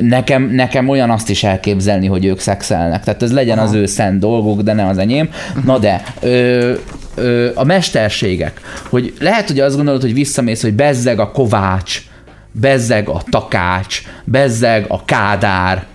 nekem, nekem olyan azt is elképzelni, hogy ők szexelnek. Tehát ez legyen az ő szent dolguk, de nem az enyém. Na de, ö, ö, a mesterségek, hogy lehet, hogy azt gondolod, hogy visszamész, hogy bezzeg a kovács, bezzeg a takács, bezzeg a kádár,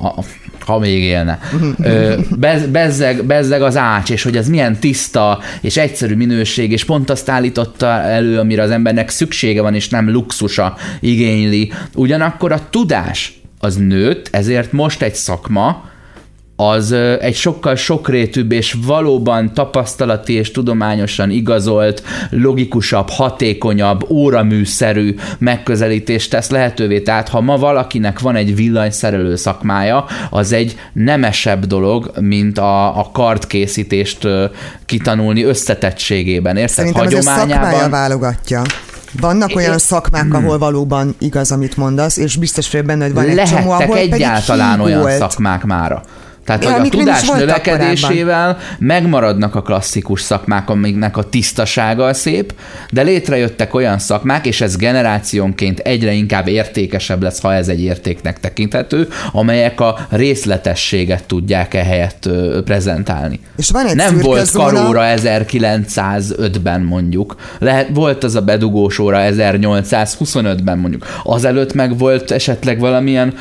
a, ha még élne. Ö, bez, bezzeg, bezzeg az ács, és hogy ez milyen tiszta és egyszerű minőség, és pont azt állította elő, amire az embernek szüksége van, és nem luxusa igényli. Ugyanakkor a tudás az nőtt, ezért most egy szakma, az egy sokkal sokrétűbb és valóban tapasztalati és tudományosan igazolt, logikusabb, hatékonyabb, óraműszerű megközelítést tesz lehetővé. Tehát ha ma valakinek van egy villanyszerelő szakmája, az egy nemesebb dolog, mint a, a kardkészítést kitanulni összetettségében. Érted? Szerintem ez a szakmája Hagyományában... válogatja. Vannak olyan szakmák, ahol valóban igaz, amit mondasz, és biztos vagyok benne, hogy van egy csomó, ahol egyáltalán pedig olyan hígolt. szakmák mára. Tehát, Ja, hogy a tudás növekedésével megmaradnak a klasszikus szakmák, amiknek a tisztasága szép, de létrejöttek olyan szakmák, és ez generációnként egyre inkább értékesebb lesz, ha ez egy értéknek tekinthető, amelyek a részletességet tudják ehelyett prezentálni. És van egy Nem volt zóna- karóra 1905-ben mondjuk. Lehet, volt az a bedugós óra 1825-ben mondjuk. Azelőtt meg volt esetleg valamilyen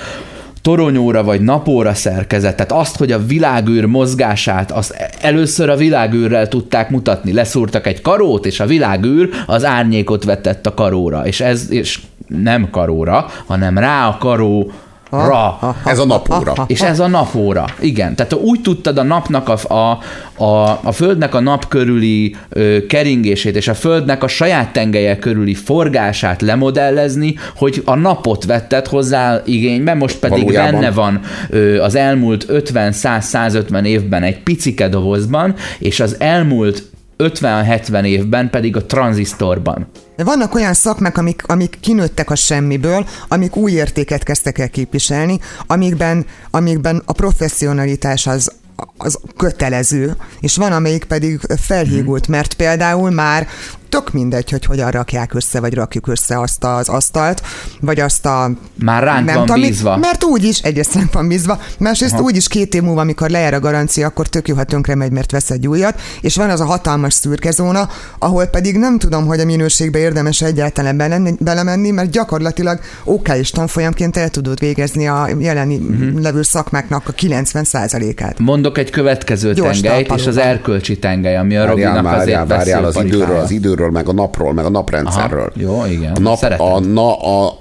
toronyóra vagy napóra szerkezet, tehát azt, hogy a világűr mozgását, azt először a világűrrel tudták mutatni. Leszúrtak egy karót, és a világűr az árnyékot vetett a karóra. És ez és nem karóra, hanem rá a karó ra. Ez a napóra. És ez a napóra. Igen. Tehát úgy tudtad a napnak a, a, a, a Földnek a nap körüli ö, keringését és a Földnek a saját tengelye körüli forgását lemodellezni, hogy a napot vetted hozzá igénybe, most pedig Valójában. benne van ö, az elmúlt 50-100-150 évben egy picike dobozban, és az elmúlt 50-70 évben pedig a tranzisztorban. De vannak olyan szakmák, amik, amik kinőttek a semmiből, amik új értéket kezdtek el képviselni, amikben, amikben a professzionalitás az, az kötelező, és van, amelyik pedig felhígult, mert például már tök mindegy, hogy hogyan rakják össze, vagy rakjuk össze azt az asztalt, vagy azt a... Már ránk van tudom, bízva. Mert úgyis, egyrészt ránk van bízva, másrészt úgyis két év múlva, amikor lejár a garancia, akkor tök jó, ha tönkre megy, mert vesz egy újat, és van az a hatalmas szürke zóna, ahol pedig nem tudom, hogy a minőségbe érdemes egyáltalán belenni, belemenni, mert gyakorlatilag OK és tanfolyamként el tudod végezni a jelen uh-huh. levő szakmáknak a 90%-át. Mondok egy következő Gyors tengelyt, és az erkölcsi tengely, ami a Várjál, Robinak várjál, azért várjál az időről, az időről, meg a napról, meg a naprendszerről. Aha, jó, igen, A nap, szeretem. a, na, a,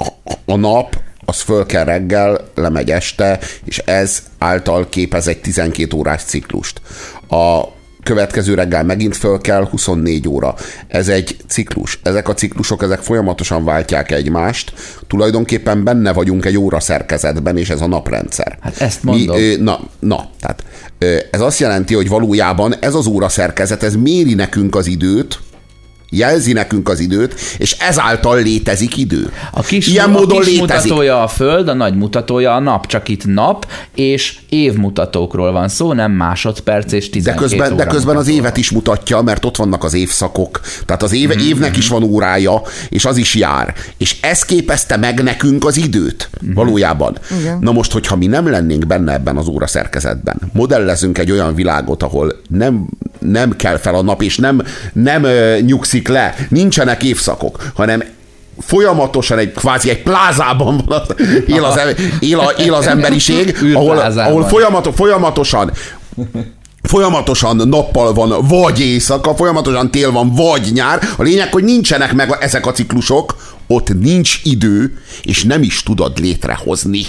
a, nap az föl kell reggel, lemegy este, és ez által képez egy 12 órás ciklust. A következő reggel megint föl kell, 24 óra. Ez egy ciklus. Ezek a ciklusok, ezek folyamatosan váltják egymást. Tulajdonképpen benne vagyunk egy óra szerkezetben, és ez a naprendszer. Hát ezt mondom. Mi, na, na, tehát ez azt jelenti, hogy valójában ez az óra szerkezet, ez méri nekünk az időt, jelzi nekünk az időt, és ezáltal létezik idő. A kis, Ilyen a módon kis létezik. mutatója a Föld, a nagy mutatója a nap, csak itt nap és évmutatókról van szó, nem másodperc és De 12 közben, de óra közben az évet is mutatja, mert ott vannak az évszakok. Tehát az éve, Mhm, évnek is van órája, és az is jár. És ez képezte meg nekünk az időt. Mhm. Valójában. Igen. Na most, hogyha mi nem lennénk benne ebben az óra szerkezetben, modellezünk egy olyan világot, ahol nem, nem kell fel a nap, és nem, nem ö, nyugszik le, nincsenek évszakok, hanem folyamatosan egy kvázi egy plázában van az, él, az, él, a, él az emberiség, ahol, ahol folyamato, folyamatosan folyamatosan nappal van, vagy éjszaka, folyamatosan tél van, vagy nyár. A lényeg, hogy nincsenek meg ezek a ciklusok, ott nincs idő, és nem is tudod létrehozni.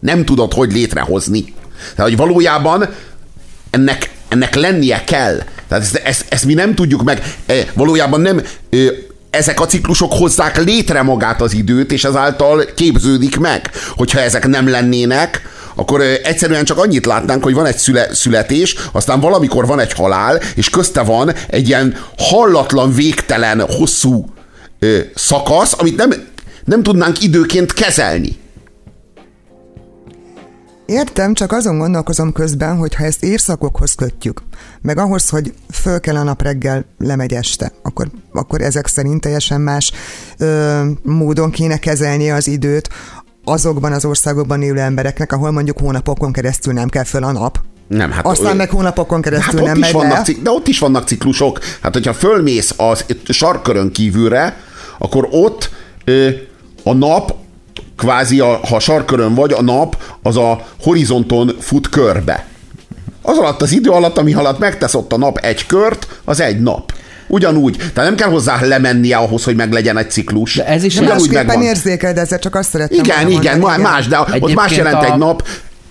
Nem tudod, hogy létrehozni. Tehát, hogy valójában ennek, ennek lennie kell. Tehát ezt, ezt, ezt mi nem tudjuk meg. E, Valójában nem ezek a ciklusok hozzák létre magát az időt, és ezáltal képződik meg. Hogyha ezek nem lennének, akkor egyszerűen csak annyit látnánk, hogy van egy szüle, születés, aztán valamikor van egy halál, és közte van egy ilyen hallatlan, végtelen, hosszú ö, szakasz, amit nem, nem tudnánk időként kezelni. Értem, csak azon gondolkozom közben, hogy ha ezt évszakokhoz kötjük, meg ahhoz, hogy föl kell a nap reggel, lemegy este, akkor, akkor ezek szerint teljesen más ö, módon kéne kezelni az időt azokban az országokban élő embereknek, ahol mondjuk hónapokon keresztül nem kell föl a nap, Nem, hát aztán ö, meg hónapokon keresztül Hát nem megy vannak, cik- de ott is vannak ciklusok. Hát, hogyha fölmész a sarkörön kívülre, akkor ott ö, a nap, kvázi a, ha sarkörön vagy, a nap az a horizonton fut körbe. Az alatt az idő alatt, ami alatt megtesz ott a nap egy kört, az egy nap. Ugyanúgy. Tehát nem kell hozzá lemennie ahhoz, hogy meglegyen egy ciklus. De ez is Ugyanúgy másképpen megvan. érzékel, de ezzel csak azt szerettem Igen, igen, mondani, más, de ott Egyébként más jelent a- egy nap.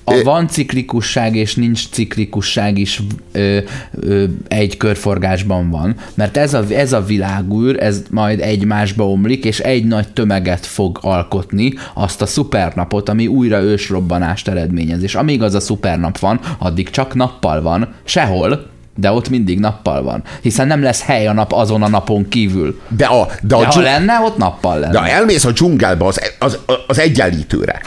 A van ciklikusság és nincs ciklikusság is ö, ö, egy körforgásban van, mert ez a, ez a világűr, ez majd egymásba omlik, és egy nagy tömeget fog alkotni, azt a szupernapot, ami újra ősrobbanást eredményez. És amíg az a szupernap van, addig csak nappal van, sehol, de ott mindig nappal van. Hiszen nem lesz hely a nap azon a napon kívül. De, a, de, a De ha lenne, ott nappal lenne. De elmész a dzsungelbe az, az, az egyenlítőre,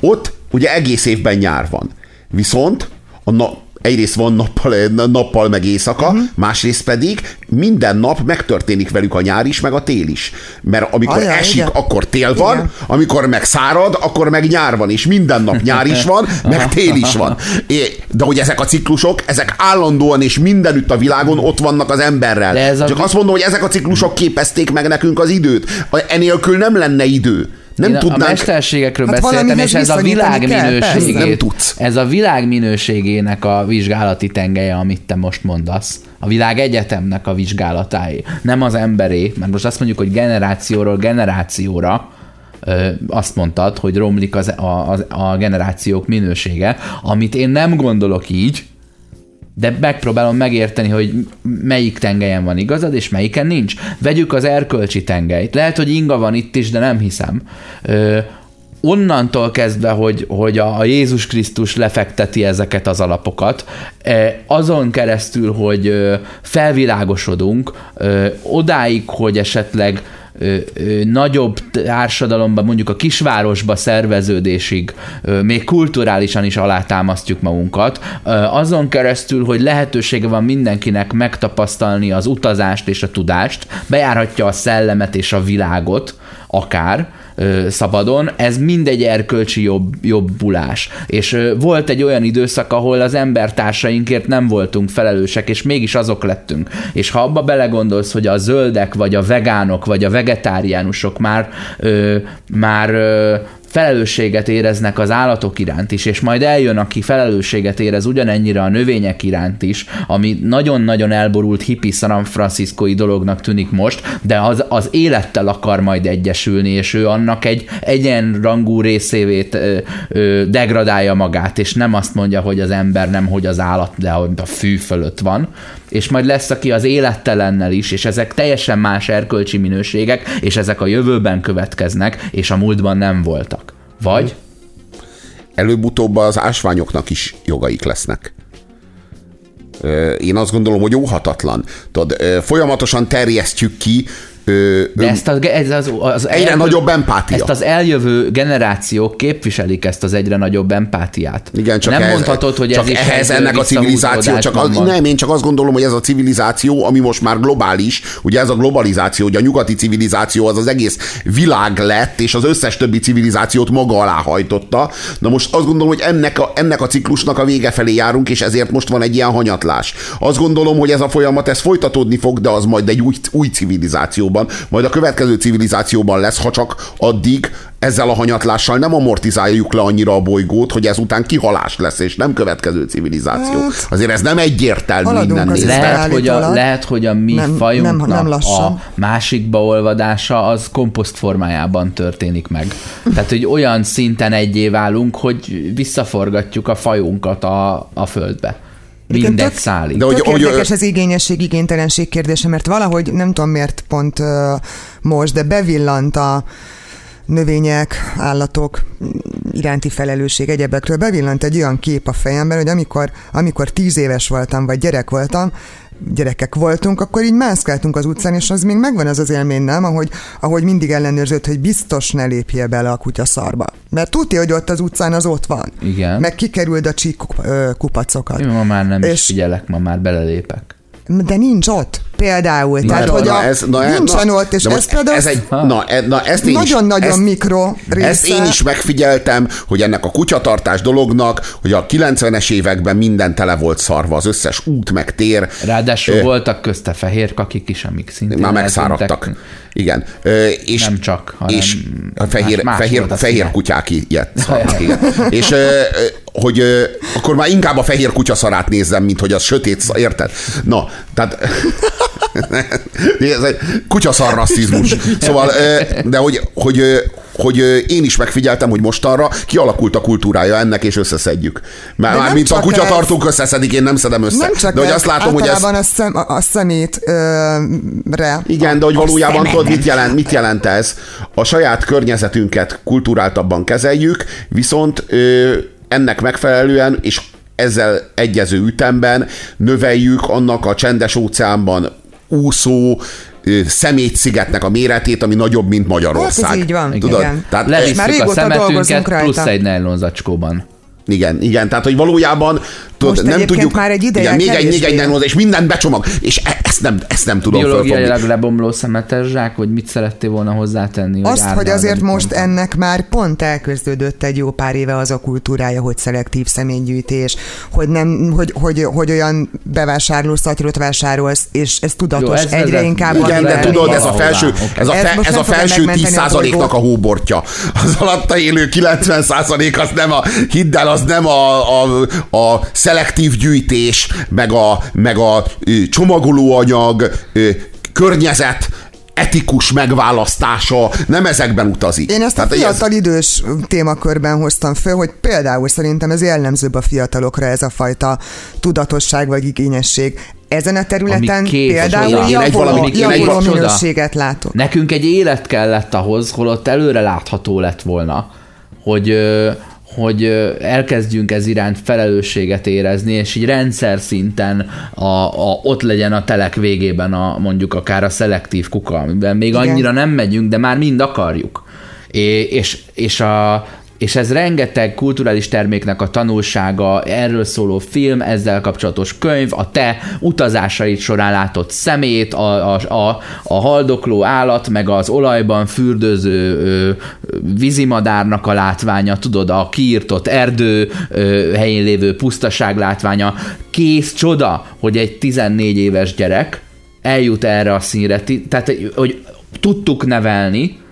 ott ugye egész évben nyár van. Viszont a na, egyrészt van nappal, nappal meg éjszaka, uh-huh. másrészt pedig minden nap megtörténik velük a nyár is, meg a tél is. Mert amikor Ajaj, esik, igen. akkor tél van, Igen. amikor meg szárad, akkor meg nyár van, és minden nap nyár is van, meg tél is van. De hogy ezek a ciklusok, ezek állandóan és mindenütt a világon ott vannak az emberrel. A Csak vi- azt mondom, hogy ezek a ciklusok képezték meg nekünk az időt. Enélkül nem lenne idő. Nem Én a tudnánk... mesterségekről Hát beszéltem, és ez a világ minőségét, ez a világ minőségének a vizsgálati tengelye, amit te most mondasz. A világ egyetemnek a vizsgálatáé. Nem az emberé, mert most azt mondjuk, hogy generációról generációra azt mondtad, hogy romlik az, a, a, a generációk minősége, amit én nem gondolok így, de megpróbálom megérteni, hogy melyik tengelyen van igazad, és melyiken nincs. Vegyük az erkölcsi tengelyt. Lehet, hogy inga van itt is, de nem hiszem. Ö, onnantól kezdve, hogy, hogy a, a Jézus Krisztus lefekteti ezeket az alapokat, eh, azon keresztül, hogy felvilágosodunk, odáig, hogy esetleg ö, ö, nagyobb társadalomban, mondjuk a kisvárosba szerveződésig, ö, még kulturálisan is alátámasztjuk magunkat, ö, azon keresztül, hogy lehetősége van mindenkinek megtapasztalni az utazást és a tudást, bejárhatja a szellemet és a világot, akár, szabadon, ez mindegy erkölcsi jobb, jobbulás. És volt egy olyan időszak, ahol az embertársainkért nem voltunk felelősek, és mégis azok lettünk. És ha abba belegondolsz, hogy a zöldek, vagy a vegánok, vagy a vegetáriánusok már, ö, már ö, felelősséget éreznek az állatok iránt is, és majd eljön, aki felelősséget érez ugyanennyire a növények iránt is, ami nagyon-nagyon elborult hippi San Franciscoi dolognak tűnik most, de az, az élettel akar majd egyesülni, és ő annak egy egyenrangú részévét ö, ö, degradálja magát, és nem azt mondja, hogy az ember nem, hogy az állat, de hogy a fű fölött van, és majd lesz, aki az élettelennel is, és ezek teljesen más erkölcsi minőségek, és ezek a jövőben következnek, és a múltban nem voltak. Vagy? Előbb-utóbb az ásványoknak is jogaik lesznek. Én azt gondolom, hogy óhatatlan. Tudod, folyamatosan terjesztjük ki ö, De ezt az, ez az, az Egyre nagyobb empátia. Ezt az eljövő generációk képviselik ezt az egyre nagyobb empátiát. Igen, csak Nem ehhez, mondhatod, hogy csak ez is ehhez egy ennek a civilizáció, csak az, van. nem, én csak azt gondolom, hogy ez a civilizáció, ami most már globális, ugye ez a globalizáció, hogy a nyugati civilizáció az az egész világ lett, és az összes többi civilizációt maga alá hajtotta. Na most azt gondolom, hogy ennek a, ennek a ciklusnak a vége felé járunk, és ezért most van egy ilyen hanyatlás. Azt gondolom, hogy ez a folyamat, ez folytatódni fog, de az majd egy új, új civilizációban, majd a következő civilizációban lesz, ha csak addig ezzel a hanyatlással nem amortizáljuk le annyira a bolygót, hogy ezután kihalás lesz, és nem következő civilizáció. Hát, Azért ez nem egyértelmű haladunk az nézve. Lehet hogy, a, lehet, hogy a mi Nem- nem- fajunknak nem lassan. a másikba olvadása az komposzt formájában történik meg. Tehát, hogy olyan szinten egyé válunk, hogy visszaforgatjuk a fajunkat a, a földbe. Mindegy tök- szálig. De hogy- Tök hogy- érdekes az igényesség, igénytelenség kérdése, mert valahogy nem tudom miért pont uh, most, de bevillant a növények, állatok iránti felelősség egyebekről bevillant egy olyan kép a fejemben, hogy amikor, amikor tíz éves voltam, vagy gyerek voltam, gyerekek voltunk, akkor így mászkáltunk az utcán, és az még megvan az az élmény, nem? Ahogy, ahogy mindig ellenőrzött, hogy biztos ne lépje bele a kutya szarba. Mert tudja, hogy ott az utcán az ott van. Igen. Meg kikerült a csík kupacokat. Én ma már nem és... is figyelek, ma már belelépek. De nincs ott például. Na, Tehát, hogy na, a, ez, na, nincsen na, ott, és ez például ez egy, na, e- na, ezt nagyon-nagyon ezt, mikro része. Ezt én is megfigyeltem, hogy ennek a kutyatartás dolognak, hogy a 90-es években minden tele volt szarva, az összes út meg tér. Ráadásul ö, voltak közte fehér kakik is, amik szintén Már megszáradtak. Igen. Ö, és, nem csak, hanem és a fehér, más, más fehér, fehér kutyák ilyet szarnak, igen. és ö, hogy ö, akkor már inkább a fehér kutyaszarát nézzem, mint hogy az sötét, érted? Na, tehát ez egy kutyaszar rasszizmus. Szóval, de hogy, hogy, hogy én is megfigyeltem, hogy mostanra kialakult a kultúrája ennek, és összeszedjük. Már, már mint a kutyatartók összeszedik, én nem szedem össze. Nem csak de hogy azt látom, hogy ez... a, szem, a szemétre. Igen, de hogy valójában tudod, mit jelent, mit jelent ez? A saját környezetünket kulturáltabban kezeljük, viszont ö, ennek megfelelően, és ezzel egyező ütemben növeljük annak a csendes óceánban úszó szemétszigetnek a méretét, ami nagyobb, mint Magyarország. Hát ez így van. Tudod? Igen. Tehát Levisszük a szemetünket plusz egy nejlonzacskóban. Igen, igen, tehát hogy valójában tudod, Most nem tudjuk. már egy ideje igen, még egy, még egy nejlon, és mindent becsomag, és e- ezt nem, ezt nem tudom Biológiailag lebomló szemetes zsák, hogy mit szerettél volna hozzátenni? Azt, hogy, hogy azért most pont. ennek már pont elkezdődött egy jó pár éve az a kultúrája, hogy szelektív személygyűjtés, hogy, nem, hogy, hogy, hogy olyan bevásárló szatyrot vásárolsz, és ez tudatos jó, ez egyre vezet, inkább. Igen, de tudod, ez a felső, ez a, fe, ez a felső 10%-nak a hóbortja. Az alatta élő 90% az nem a, hidd el, az nem a, a, a szelektív gyűjtés, meg a, meg a csomagolóanyag, környezet, etikus megválasztása nem ezekben utazik. Én ezt Tehát a fiatal ez... idős témakörben hoztam föl, hogy például szerintem ez jellemzőbb a fiatalokra ez a fajta tudatosság vagy igényesség. Ezen a területen például javuló, javuló minőséget látok. Nekünk egy élet kellett ahhoz, holott előre látható lett volna, hogy hogy elkezdjünk ez iránt felelősséget érezni, és így rendszer szinten a, a, ott legyen a telek végében a, mondjuk akár a szelektív kuka, amiben még Igen. annyira nem megyünk, de már mind akarjuk. É, és, és a, és ez rengeteg kulturális terméknek a tanulsága, erről szóló film, ezzel kapcsolatos könyv, a te utazásaid során látott szemét, a, a, a, a haldokló állat, meg az olajban fürdőző ö, vízimadárnak a látványa, tudod, a kiírtott erdő ö, helyén lévő pusztaság látványa. Kész csoda, hogy egy 14 éves gyerek eljut erre a színre, tehát hogy tudtuk nevelni,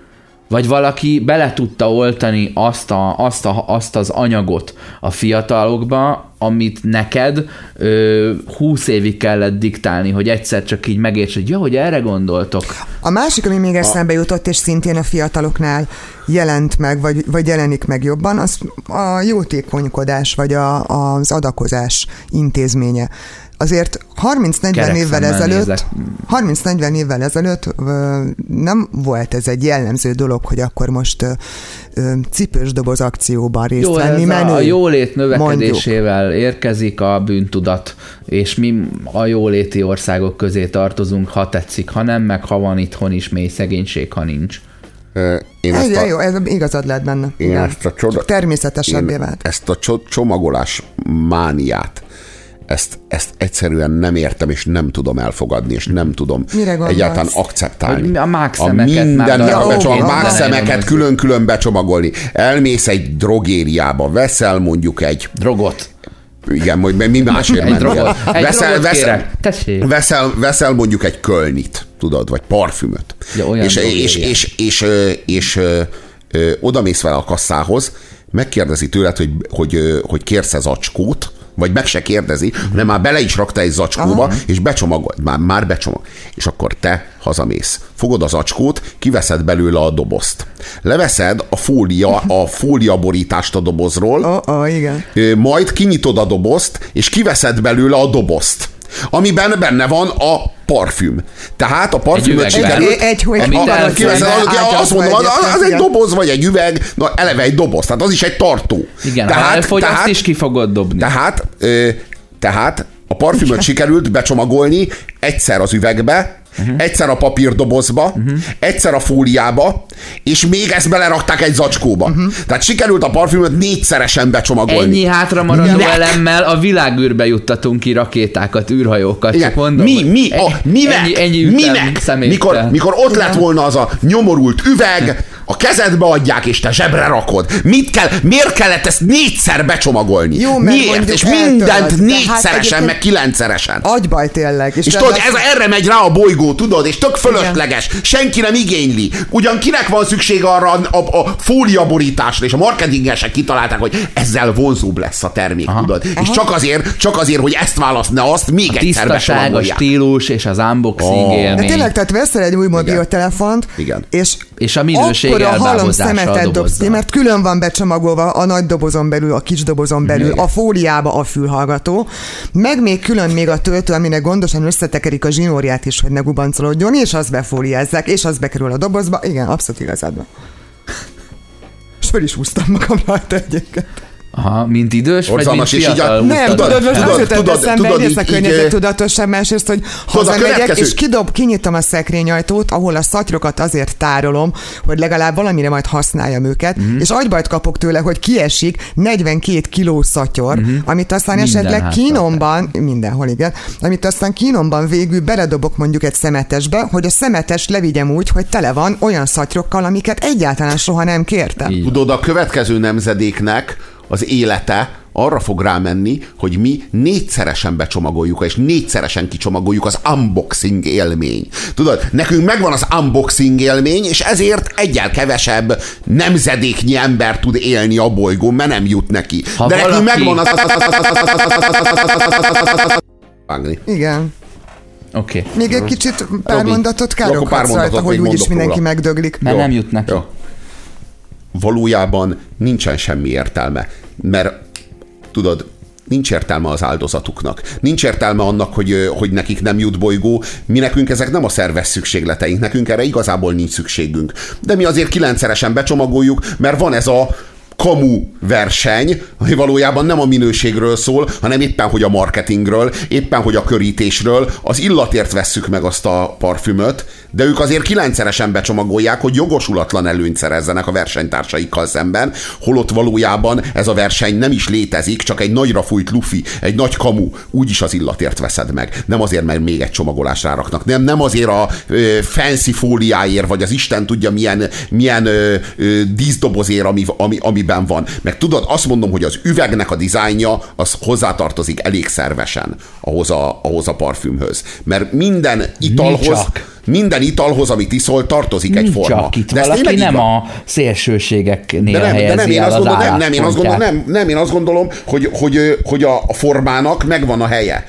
vagy valaki bele tudta oltani azt, a, azt, a, azt az anyagot a fiatalokba, amit neked ö, 20 évig kellett diktálni, hogy egyszer csak így megérts, hogy jó, hogy erre gondoltok. A másik, ami még eszembe jutott, és szintén a fiataloknál jelent meg, vagy, vagy jelenik meg jobban, az a jótékonykodás, vagy a, az adakozás intézménye azért 30-40 évvel ezelőtt, 30-40 évvel ezelőtt nem volt ez egy jellemző dolog, hogy akkor most cipős doboz akcióban részt Jó, venni menő. A, a jólét növekedésével mondjuk. érkezik a bűntudat, és mi a jóléti országok közé tartozunk, ha tetszik, ha nem, meg ha van itthon is mély szegénység, ha nincs. Én ezt a, jó, ez igazad lehet benne. Én ezt a csoda, természetesebbé vált. Ezt a csomagolás mániát ezt, ezt egyszerűen nem értem, és nem tudom elfogadni, és nem tudom Mire egyáltalán akceptálni. Hogy a mákszemeket, a minden, már becsomag, mákszemeket külön-külön becsomagolni. Elmész egy drogériába, veszel mondjuk egy... Drogot. Igen, majd mi másért egy drogot, egy veszel, veszel, veszel, veszel mondjuk egy kölnit, tudod, vagy parfümöt. Ja, és, és, és, és, és, és, és oda mész vele a kasszához, megkérdezi tőled, hogy, hogy, hogy kérsz ez acskót, vagy meg se kérdezi, hanem már bele is rakta egy zacskóba, Aha. és becsomagolt, már, már becsomag. És akkor te hazamész. Fogod az acskót, kiveszed belőle a dobozt. Leveszed a fólia, a fólia borítást a dobozról, oh, oh, igen. majd kinyitod a dobozt, és kiveszed belőle a dobozt amiben benne van a parfüm. Tehát a parfümöt sikerült... Egy- egy- hogy átadva azt mondom, az, az egy doboz vagy egy üveg, na eleve egy doboz, tehát az is egy tartó. Igen, tehát, ha elfogy, azt is ki fogod dobni. Tehát, ö, tehát a parfümöt sikerült becsomagolni egyszer az üvegbe, uh-huh. egyszer a papírdobozba, uh-huh. egyszer a fóliába, és még ezt belerakták egy zacskóba. Uh-huh. Tehát sikerült a parfümöt négyszeresen becsomagolni. Ennyi hátra maradó Minek? elemmel a világűrbe juttatunk ki rakétákat, űrhajókat. Igen. Csak mondom, mi, mi, a, minek, Ennyi, ennyi minek? Mikor, mikor ott lett volna az a nyomorult üveg, a kezedbe adják, és te zsebre rakod. Mit kell, miért kellett ezt négyszer becsomagolni? Jó, mert miért? És mindent de négyszeresen, hát meg kilencszeresen. Agybaj tényleg. És tudod, ez, erre megy rá a bolygó, tudod, és tök fölösleges. Senki nem igényli. Ugyan kinek van szükség arra a, a, a fóliaborításra, és a marketingesek kitalálták, hogy ezzel vonzóbb lesz a termék, Aha. tudod. És csak azért, csak azért, hogy ezt választ, ne azt még egyszer Tisztaság, a stílus és az unboxing Oh. De élmény. tényleg, tehát veszel egy új mobiltelefont, Igen. és, És a minőség halom elbábozása a szemetet dobsz ki, mert külön van becsomagolva a nagy dobozon belül, a kis dobozon belül, a fóliába a fülhallgató, meg még külön még a töltő, aminek gondosan összetekerik a zsinórját is, hogy ne gubancolódjon, és azt befóliázzák, és az bekerül a dobozba. Igen, abszolút igazad van. És föl is húztam magam rajta egyébként. Aha, mint idős, vagy mint fiatal Nem, tudod, most tudod, az jutott tudod, eszembe, tudod, egyrészt a így- környezet így, tudatosan, másrészt, hogy Tudod, hazamegyek, és kidob, kinyitom a szekrényajtót, ahol a szatyrokat azért tárolom, hogy legalább valamire majd használjam őket, Mhm. uh-huh. és agybajt kapok tőle, hogy kiesik 42 kiló szatyor, Mhm. uh-huh. amit aztán Minden esetleg kínomban, mindenhol igen, amit aztán kínomban végül beledobok mondjuk egy szemetesbe, hogy a szemetes levigyem úgy, hogy tele van olyan szatyrokkal, amiket egyáltalán soha nem kértem. Tudod, a következő nemzedéknek az élete arra fog rámenni, hogy mi négyszeresen becsomagoljuk, és négyszeresen kicsomagoljuk az unboxing élmény. Tudod, nekünk megvan az unboxing élmény, és ezért egyel kevesebb nemzedéknyi ember tud élni a bolygón, mert nem jut neki. Ha De nekünk valaki- megvan az... Igen. Oké. Okay. Még egy kicsit pár Robi, mondatot mondatot rajta, hogy úgyis mindenki róla. megdöglik. Mert nem jut neki. jó. Valójában nincsen semmi értelme, mert tudod, nincs értelme az áldozatuknak. Nincs értelme annak, hogy, hogy nekik nem jut bolygó. Mi nekünk ezek nem a szerves szükségleteink, nekünk erre igazából nincs szükségünk. De mi azért kilencszeresen becsomagoljuk, mert van ez a kamu verseny, ami valójában nem a minőségről szól, hanem éppen, hogy a marketingről, éppen, hogy a körítésről, az illatért vesszük meg azt a parfümöt, de ők azért kilencszeresen becsomagolják, hogy jogosulatlan előnyt szerezzenek a versenytársaikkal szemben, holott valójában ez a verseny nem is létezik, csak egy nagyra fújt lufi, egy nagy kamu, úgyis az illatért veszed meg. Nem azért, mert még egy csomagolás ráraknak. Nem, nem azért a ö, fancy fóliáért, vagy az Isten tudja milyen, milyen ö, ö, díszdobozért, ami, ami, amiben van. Meg tudod, azt mondom, hogy az üvegnek a dizájnja az hozzátartozik elég szervesen ahhoz a, ahhoz a parfümhöz. Mert minden italhoz, csak. Minden italhoz, amit iszol, tartozik egy forma. csak itt ez valaki nem van. a szélsőségeknél De nem, de nem, én azt az gondolom, nem, nem, én azt gondolom, nem, nem, én azt gondolom, hogy, hogy, hogy a, a formának megvan a helye.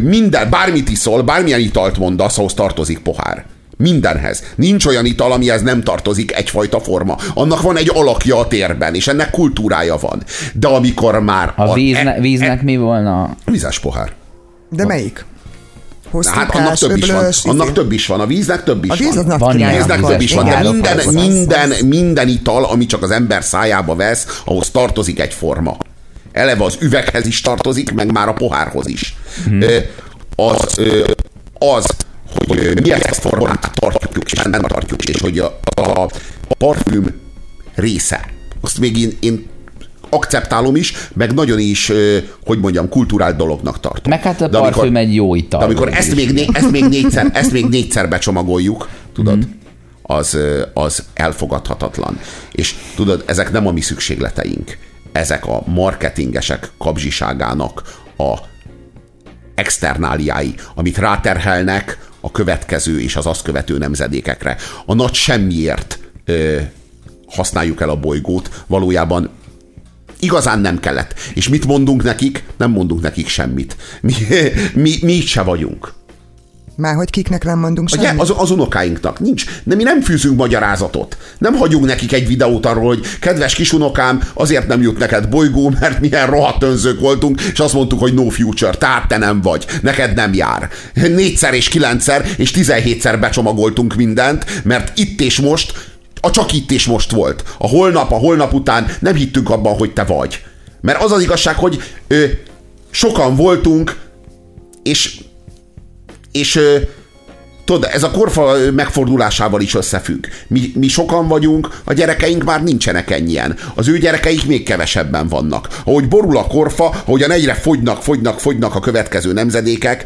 Minden, bármit iszol, bármilyen italt mondasz, ahhoz tartozik pohár. Mindenhez. Nincs olyan ital, amihez nem tartozik egyfajta forma. Annak van egy alakja a térben, és ennek kultúrája van. De amikor már... A vízne, víznek mi volna? Vizes pohár. De melyik? Hát annak több is van. öblös, Annak izé? több is van. A víznek több is A víz van. ilyen Víznek több is van, de minden, minden, minden ital, ami csak az ember szájába vesz, ahhoz tartozik egy forma. Eleve az üveghez is tartozik, meg már a pohárhoz is. Ö, Az, ö, az, hogy ö, mi ezt a formát tartjuk, és nem tartjuk, és hogy a, a parfüm része, azt még én, én akceptálom is, meg nagyon is, hogy mondjam, kulturált dolognak tartom. Meg hát a De amikor- egy jó ital. de amikor ezt még, né- ezt még, négyszer, ezt még négyszer becsomagoljuk, tudod, Mhm. az, az elfogadhatatlan. És tudod, ezek nem a mi szükségleteink. Ezek a marketingesek kapzsiságának a externáliái, amit ráterhelnek a következő és az azt követő nemzedékekre. A nagy semmiért ö, használjuk el a bolygót, valójában igazán nem kellett. És mit mondunk nekik? Nem mondunk nekik semmit. Mi, mi, mi itt se vagyunk. Már hogy kiknek nem mondunk Ugye, semmit? az, az unokáinknak nincs. De mi nem fűzünk magyarázatot. Nem hagyunk nekik egy videót arról, hogy kedves kisunokám, azért nem jut neked bolygó, mert milyen rohadt önzők voltunk, és azt mondtuk, hogy no future, tehát te nem vagy, neked nem jár. Négyszer és kilencszer és tizenhétszer becsomagoltunk mindent, mert itt és most, a csak itt és most volt. A holnap, a holnap után nem hittünk abban, hogy te vagy. Mert az az igazság, hogy ö, sokan voltunk, és és ö, tudod, ez a korfa megfordulásával is összefügg. Mi, mi sokan vagyunk, a gyerekeink már nincsenek ennyien. Az ő gyerekeik még kevesebben vannak. Ahogy borul a korfa, ahogyan egyre fogynak, fogynak, fogynak a következő nemzedékek,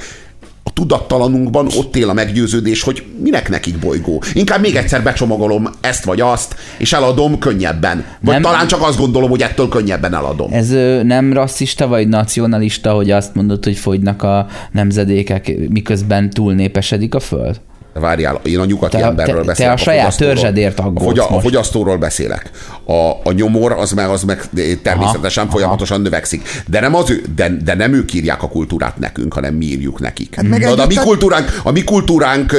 a tudattalanunkban ott él a meggyőződés, hogy minek nekik bolygó. Inkább még egyszer becsomagolom ezt vagy azt, és eladom könnyebben. Vagy Nem- talán csak azt gondolom, hogy ettől könnyebben eladom. Ez nem rasszista vagy nacionalista, hogy azt mondod, hogy fogynak a nemzedékek, miközben túlnépesedik a föld? Várjál, én a nyugati Te- emberről te- te beszélek. a saját törzsedért a, aggódsz a fogyasztóról beszélek. A, a nyomor az meg, az meg természetesen Aha, folyamatosan növekszik. De nem, az ő, de, de nem ők írják a kultúrát nekünk, hanem mi írjuk nekik. Hát meg a, mi együtt a- kultúránk, a mi kultúránk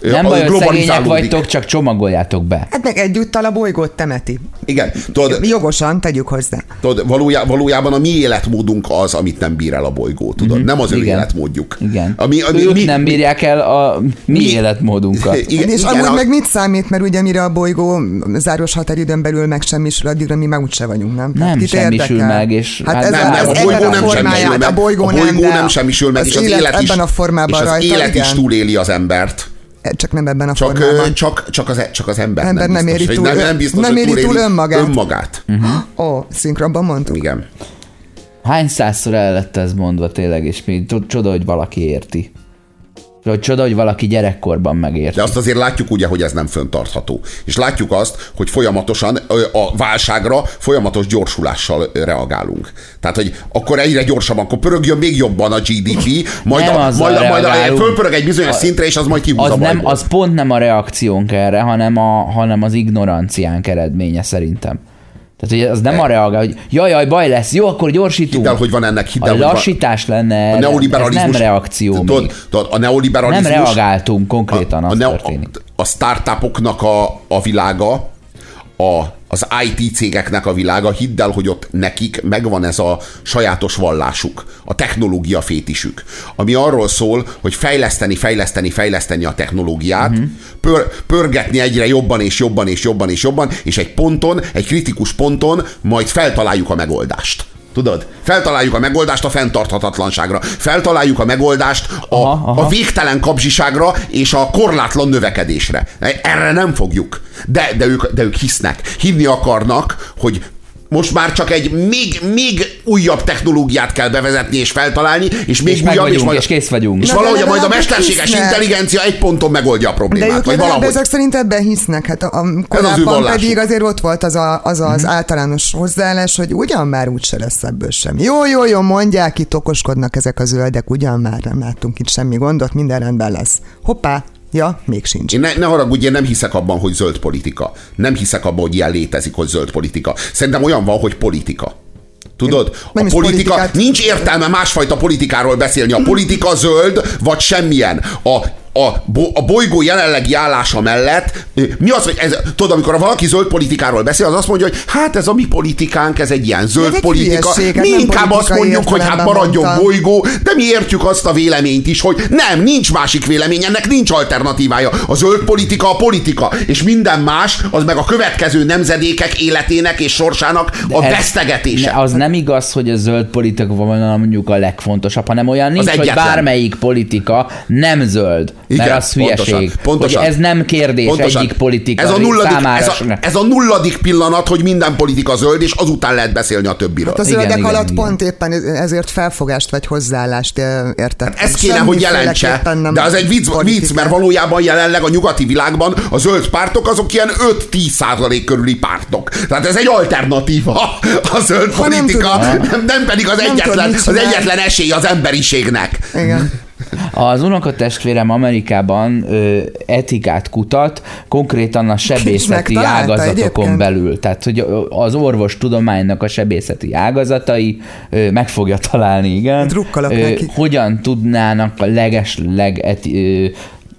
Nem a- baj, globalizálódik. vagytok, csak csomagoljátok be. Hát meg egyúttal a bolygót temeti. Igen, tudod, Jogosan, tegyük hozzá. tudod valójá, valójában a mi életmódunk az, amit nem bír el a bolygó, tudod? Nem az ő. Igen. életmódjuk. Igen. Ami, ami, ők mi, nem bírják el a mi, mi- életmódunkat. Igen, és igen, amúgy a- meg mit számít, mert ugye mire a bolygó záros határidőn belül megsemmisül, addigra mi meg úgyse vagyunk, nem? Nem kit semmisül érdekel? meg, és hát hát ez, nem, a- nem, az a bolygó nem formáját, semmisül meg. A bolygó, a bolygó nem, nem, semmisül meg, és az élet élet is, ebben a formában és az rajta, élet igen. is túléli az embert. Csak nem ebben a Csak, formában. ö, csak, csak, az, csak az ember, Ember nem biztos, éri hogy túl- nem, nem, biztos, nem éri túl önmagát. önmagát. Ó, szinkronban mondtuk. Igen. Hány százszor el lett ez mondva tényleg, és mi csoda, hogy valaki érti. Vagy csoda, hogy valaki gyerekkorban megérti. De azt azért látjuk ugye, hogy ez nem föntartható. És látjuk azt, hogy folyamatosan a válságra folyamatos gyorsulással reagálunk. Tehát, hogy akkor egyre gyorsabban, akkor pörögjön még jobban a GDP, majd, Nem a, majd, a, majd a, fölpörög egy bizonyos szintre, és az majd kihúz a az, nem, az pont nem a reakciónk erre, hanem, a, hanem az ignoranciánk eredménye szerintem. Tehát, hogy az nem a reagál, hogy jaj, jaj, baj lesz, jó, akkor gyorsítunk. Hidd el, hogy van ennek, hidd a el, van- lassítás lenne, a erre, ez neoliberalizmus. nem reakció tudod, tudod, a neoliberalizmus. Nem reagáltunk konkrétan, az a, történik. a, a startupoknak a, a világa, a, az IT cégeknek a világa, hidd el, hogy ott nekik megvan ez a sajátos vallásuk, a technológia fétisük, ami arról szól, hogy fejleszteni, fejleszteni, fejleszteni a technológiát, uh-huh. pör, pörgetni egyre jobban és jobban és jobban és jobban, és egy ponton, egy kritikus ponton majd feltaláljuk a megoldást. Tudod? Feltaláljuk a megoldást a fenntarthatatlanságra. Feltaláljuk a megoldást a, Aha, aha. a végtelen kapzsiságra és a korlátlan növekedésre. Erre nem fogjuk. De, de, ők, de ők hisznek. Hinni akarnak, hogy most már csak egy még, még újabb technológiát kell bevezetni és feltalálni, és még És újabb, vagyunk, majd, és kész vagyunk. És Na, valahogy de majd a mesterséges hisznek. intelligencia egy ponton megoldja a De problémát. ők vagy valahogy. ezek szerint ebben hisznek. Hát a, a korábban vallásuk. pedig azért ott volt az a, az, az Mhm. általános hozzáállás, hogy ugyan már úgyse lesz ebből semmi. Jó, jó, jó, mondják, itt okoskodnak ezek a zöldek, ugyan már nem látunk itt semmi gondot, minden rendben lesz. Hoppá, ja, még sincs. Én ne, ne haragudj, én nem hiszek abban, hogy zöld politika. Nem hiszek abban, hogy ilyen létezik, hogy zöld politika. Szerintem olyan van, hogy politika. Tudod? Nem a politika, politikát- nincs értelme másfajta politikáról beszélni. A politika zöld, vagy semmilyen. A, a, bo, a bolygó jelenlegi állása mellett, mi az, hogy ez, tudod, amikor valaki zöld politikáról beszél, az azt mondja, hogy hát ez a mi politikánk, ez egy ilyen zöld egy politika. hülyeség, Mi inkább azt mondjuk, hogy hát maradjon mondtam. bolygó, de mi értjük azt a véleményt is, hogy nem, nincs másik vélemény, ennek nincs alternatívája. A zöld politika a politika, és minden más, az meg a következő nemzedékek életének és sorsának a Ez- vesztegetése. Ne, az nem igaz, hogy a zöld politika van mondjuk a legfontosabb, hanem olyan nincs, hogy bármelyik politika nem zöld. Igen, mert az hülyeség. pontosan, pontosan. Hogy ez nem kérdés Pontosan. egyik politika ez a, nulladik, számára. ez, a, ez a nulladik pillanat, hogy minden politika zöld, és azután lehet beszélni a többiről. Hát az Igen, zöldek igen, alatt igen. pont éppen ezért felfogást vagy hozzáállást eh, értek. Hát ez kéne, hogy jelentse, nem de az egy vicc, politika. vicc, mert valójában jelenleg a nyugati világban a zöld pártok azok ilyen 5-10 százalék körüli pártok. Tehát ez egy alternatíva a zöld Ha nem politika, tudom. nem, nem pedig az Nem egyetlen, tudod, mit az egyetlen esély az emberiségnek. Igen. Az unokatestvérem Amerikában ö, etikát kutat, konkrétan a sebészeti ágazatokon egyébként? belül. Tehát, hogy az orvostudománynak a sebészeti ágazatai ö, meg fogja találni, igen. Ö, neki. Hogyan tudnának a leges, leg eti, ö,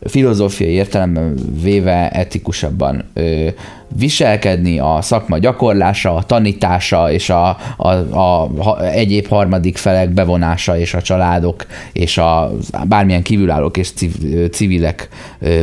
filozófiai értelemben véve etikusabban ö, viselkedni, a szakma gyakorlása, a tanítása és a, a, a, a egyéb harmadik felek bevonása és a családok és a bármilyen kívülállók és civ- civilek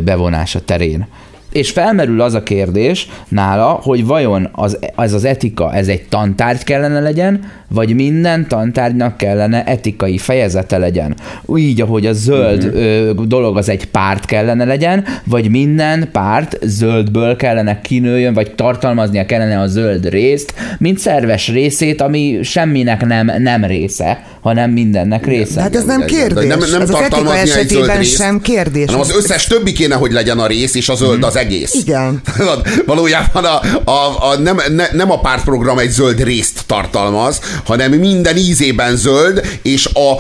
bevonása terén. És felmerül az a kérdés nála, hogy vajon az, ez az etika, ez egy tantárgy kellene legyen, vagy minden tantárgynak kellene etikai fejezete legyen. Így, ahogy a zöld Mhm. ö, dolog az egy párt kellene legyen, vagy minden párt zöldből kellene kinőjön, vagy tartalmaznia kellene a zöld részt, mint szerves részét, ami semminek nem, nem része, hanem mindennek része. De hát ez nem kérdés. Nem, nem ez az etika tartalmazni egy zöld esetében részt, sem kérdés. Hanem az összes többi kéne, hogy legyen a rész, és a zöld az egész. Igen. Valójában a, a, a, nem, ne, nem a pártprogram egy zöld részt tartalmaz, hanem minden ízében zöld, és a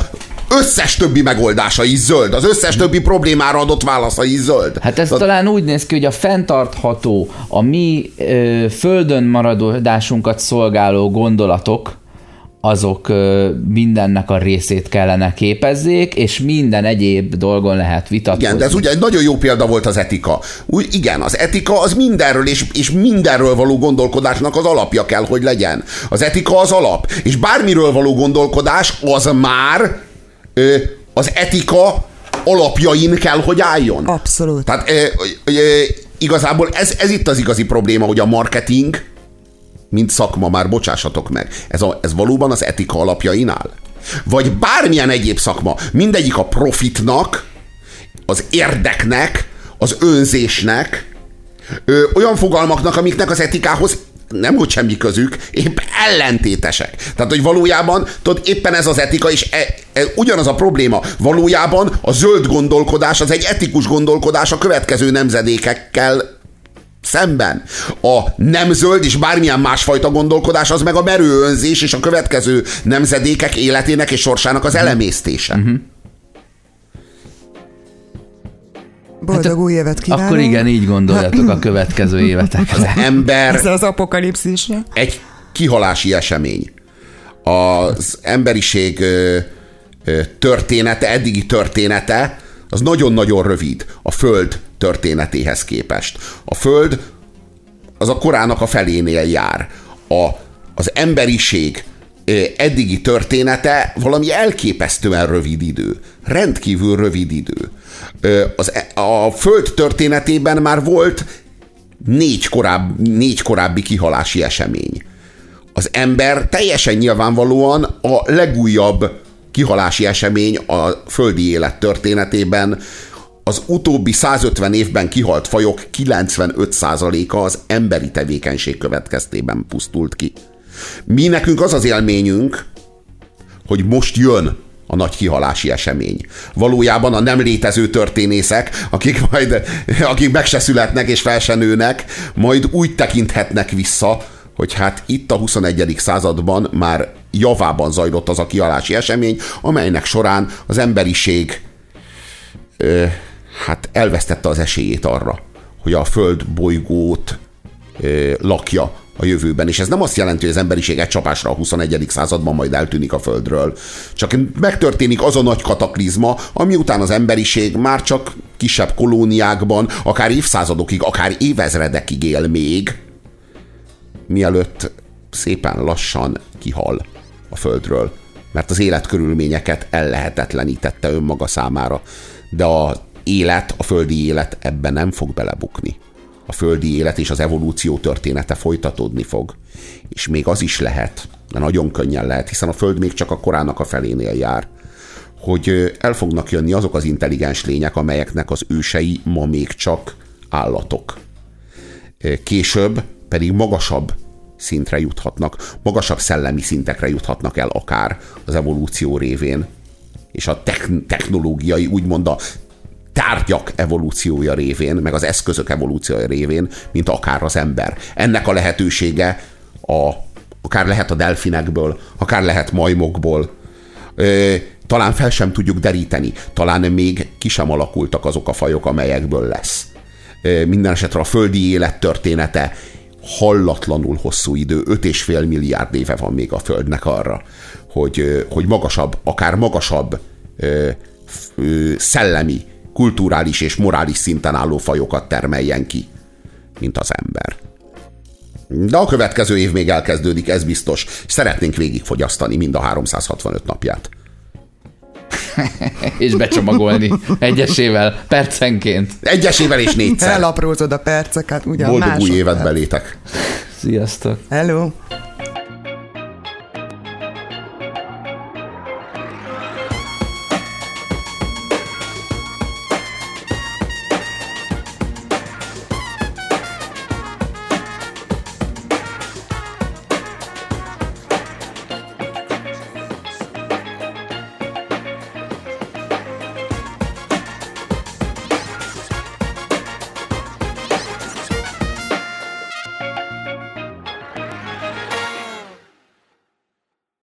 összes többi megoldása is zöld. Az összes többi problémára adott válasza is zöld. Hát ez talán úgy néz ki, hogy a fenntartható, a mi ö, földön maradásunkat szolgáló gondolatok, azok mindennek a részét kellene képezzék, és minden egyéb dolgon lehet vitatkozni. Igen, de ez ugye egy nagyon jó példa volt az etika. Úgy, igen, az etika az mindenről, és, és mindenről való gondolkodásnak az alapja kell, hogy legyen. Az etika az alap, és bármiről való gondolkodás az már ö, az etika alapjain kell, hogy álljon. Abszolút. Tehát ö, ö, ö, igazából ez, ez itt az igazi probléma, hogy a marketing, mint szakma, már bocsássatok meg, ez, a, ez valóban az etika alapjain áll? Vagy bármilyen egyéb szakma, mindegyik a profitnak, az érdeknek, az önzésnek, ö, olyan fogalmaknak, amiknek az etikához nem hogy semmi közük, épp ellentétesek. Tehát, hogy valójában, tudod, éppen ez az etika, és e, e, ugyanaz a probléma. Valójában a zöld gondolkodás az egy etikus gondolkodás a következő nemzedékekkel szemben. A nem zöld és bármilyen másfajta gondolkodás az meg a merő önzés és a következő nemzedékek életének és sorsának az elemésztése. Uh-huh. Boldog új évet kívánok. Akkor igen, így gondoljatok a következő évetekre. Ember Ezzel az apokalipszisre. egy kihalási esemény. Az emberiség ö, ö, története, eddigi története, az nagyon-nagyon rövid a Föld történetéhez képest. A Föld az a korának a felénél jár. A, az emberiség eddigi története valami elképesztően rövid idő. Rendkívül rövid idő. Az, e- a Föld történetében már volt négy, korább, négy korábbi kihalási esemény. Az ember teljesen nyilvánvalóan a legújabb kihalási esemény a földi élet történetében. Az utóbbi 150 évben kihalt fajok 95%-a az emberi tevékenység következtében pusztult ki. Mi nekünk az az élményünk, hogy most jön a nagy kihalási esemény. Valójában a nem létező történészek, akik majd, akik meg se születnek és fel se nőnek, majd úgy tekinthetnek vissza, hogy hát itt a 21. században már javában zajlott az a kihalási esemény, amelynek során az emberiség ö, hát elvesztette az esélyét arra, hogy a Föld bolygót ö, lakja a jövőben. És ez nem azt jelenti, hogy az emberiség egy csapásra a 21. században majd eltűnik a Földről. Csak megtörténik az a nagy kataklizma, ami után az emberiség már csak kisebb kolóniákban, akár évszázadokig, akár évezredekig él még, mielőtt szépen lassan kihal a Földről. Mert az életkörülményeket ellehetetlenítette önmaga számára. De a élet, a földi élet ebben nem fog belebukni. A földi élet és az evolúció története folytatódni fog. És még az is lehet, de nagyon könnyen lehet, hiszen a Föld még csak a korának a felénél jár, hogy el fognak jönni azok az intelligens lények, amelyeknek az ősei ma még csak állatok. Később pedig magasabb szintre juthatnak, magasabb szellemi szintekre juthatnak el akár az evolúció révén, és a techn- technológiai, úgymond a tárgyak evolúciója révén, meg az eszközök evolúciója révén, mint akár az ember. Ennek a lehetősége a, akár lehet a delfinekből, akár lehet majmokból. Ö, talán fel sem tudjuk deríteni, talán még ki sem alakultak azok a fajok, amelyekből lesz. Minden esetre a földi élet története hallatlanul hosszú idő, 5,5 milliárd éve van még a Földnek arra, hogy, hogy magasabb, akár magasabb szellemi, kulturális és morális szinten álló fajokat termeljen ki, mint az ember. De a következő év még elkezdődik, ez biztos. Szeretnénk végigfogyasztani mind a 365 napját. és becsomagolni egyesével, percenként. Egyesével és négyszer. Elaprózod a perceket, ugyan Boldog új évet belétek. Sziasztok. Hello.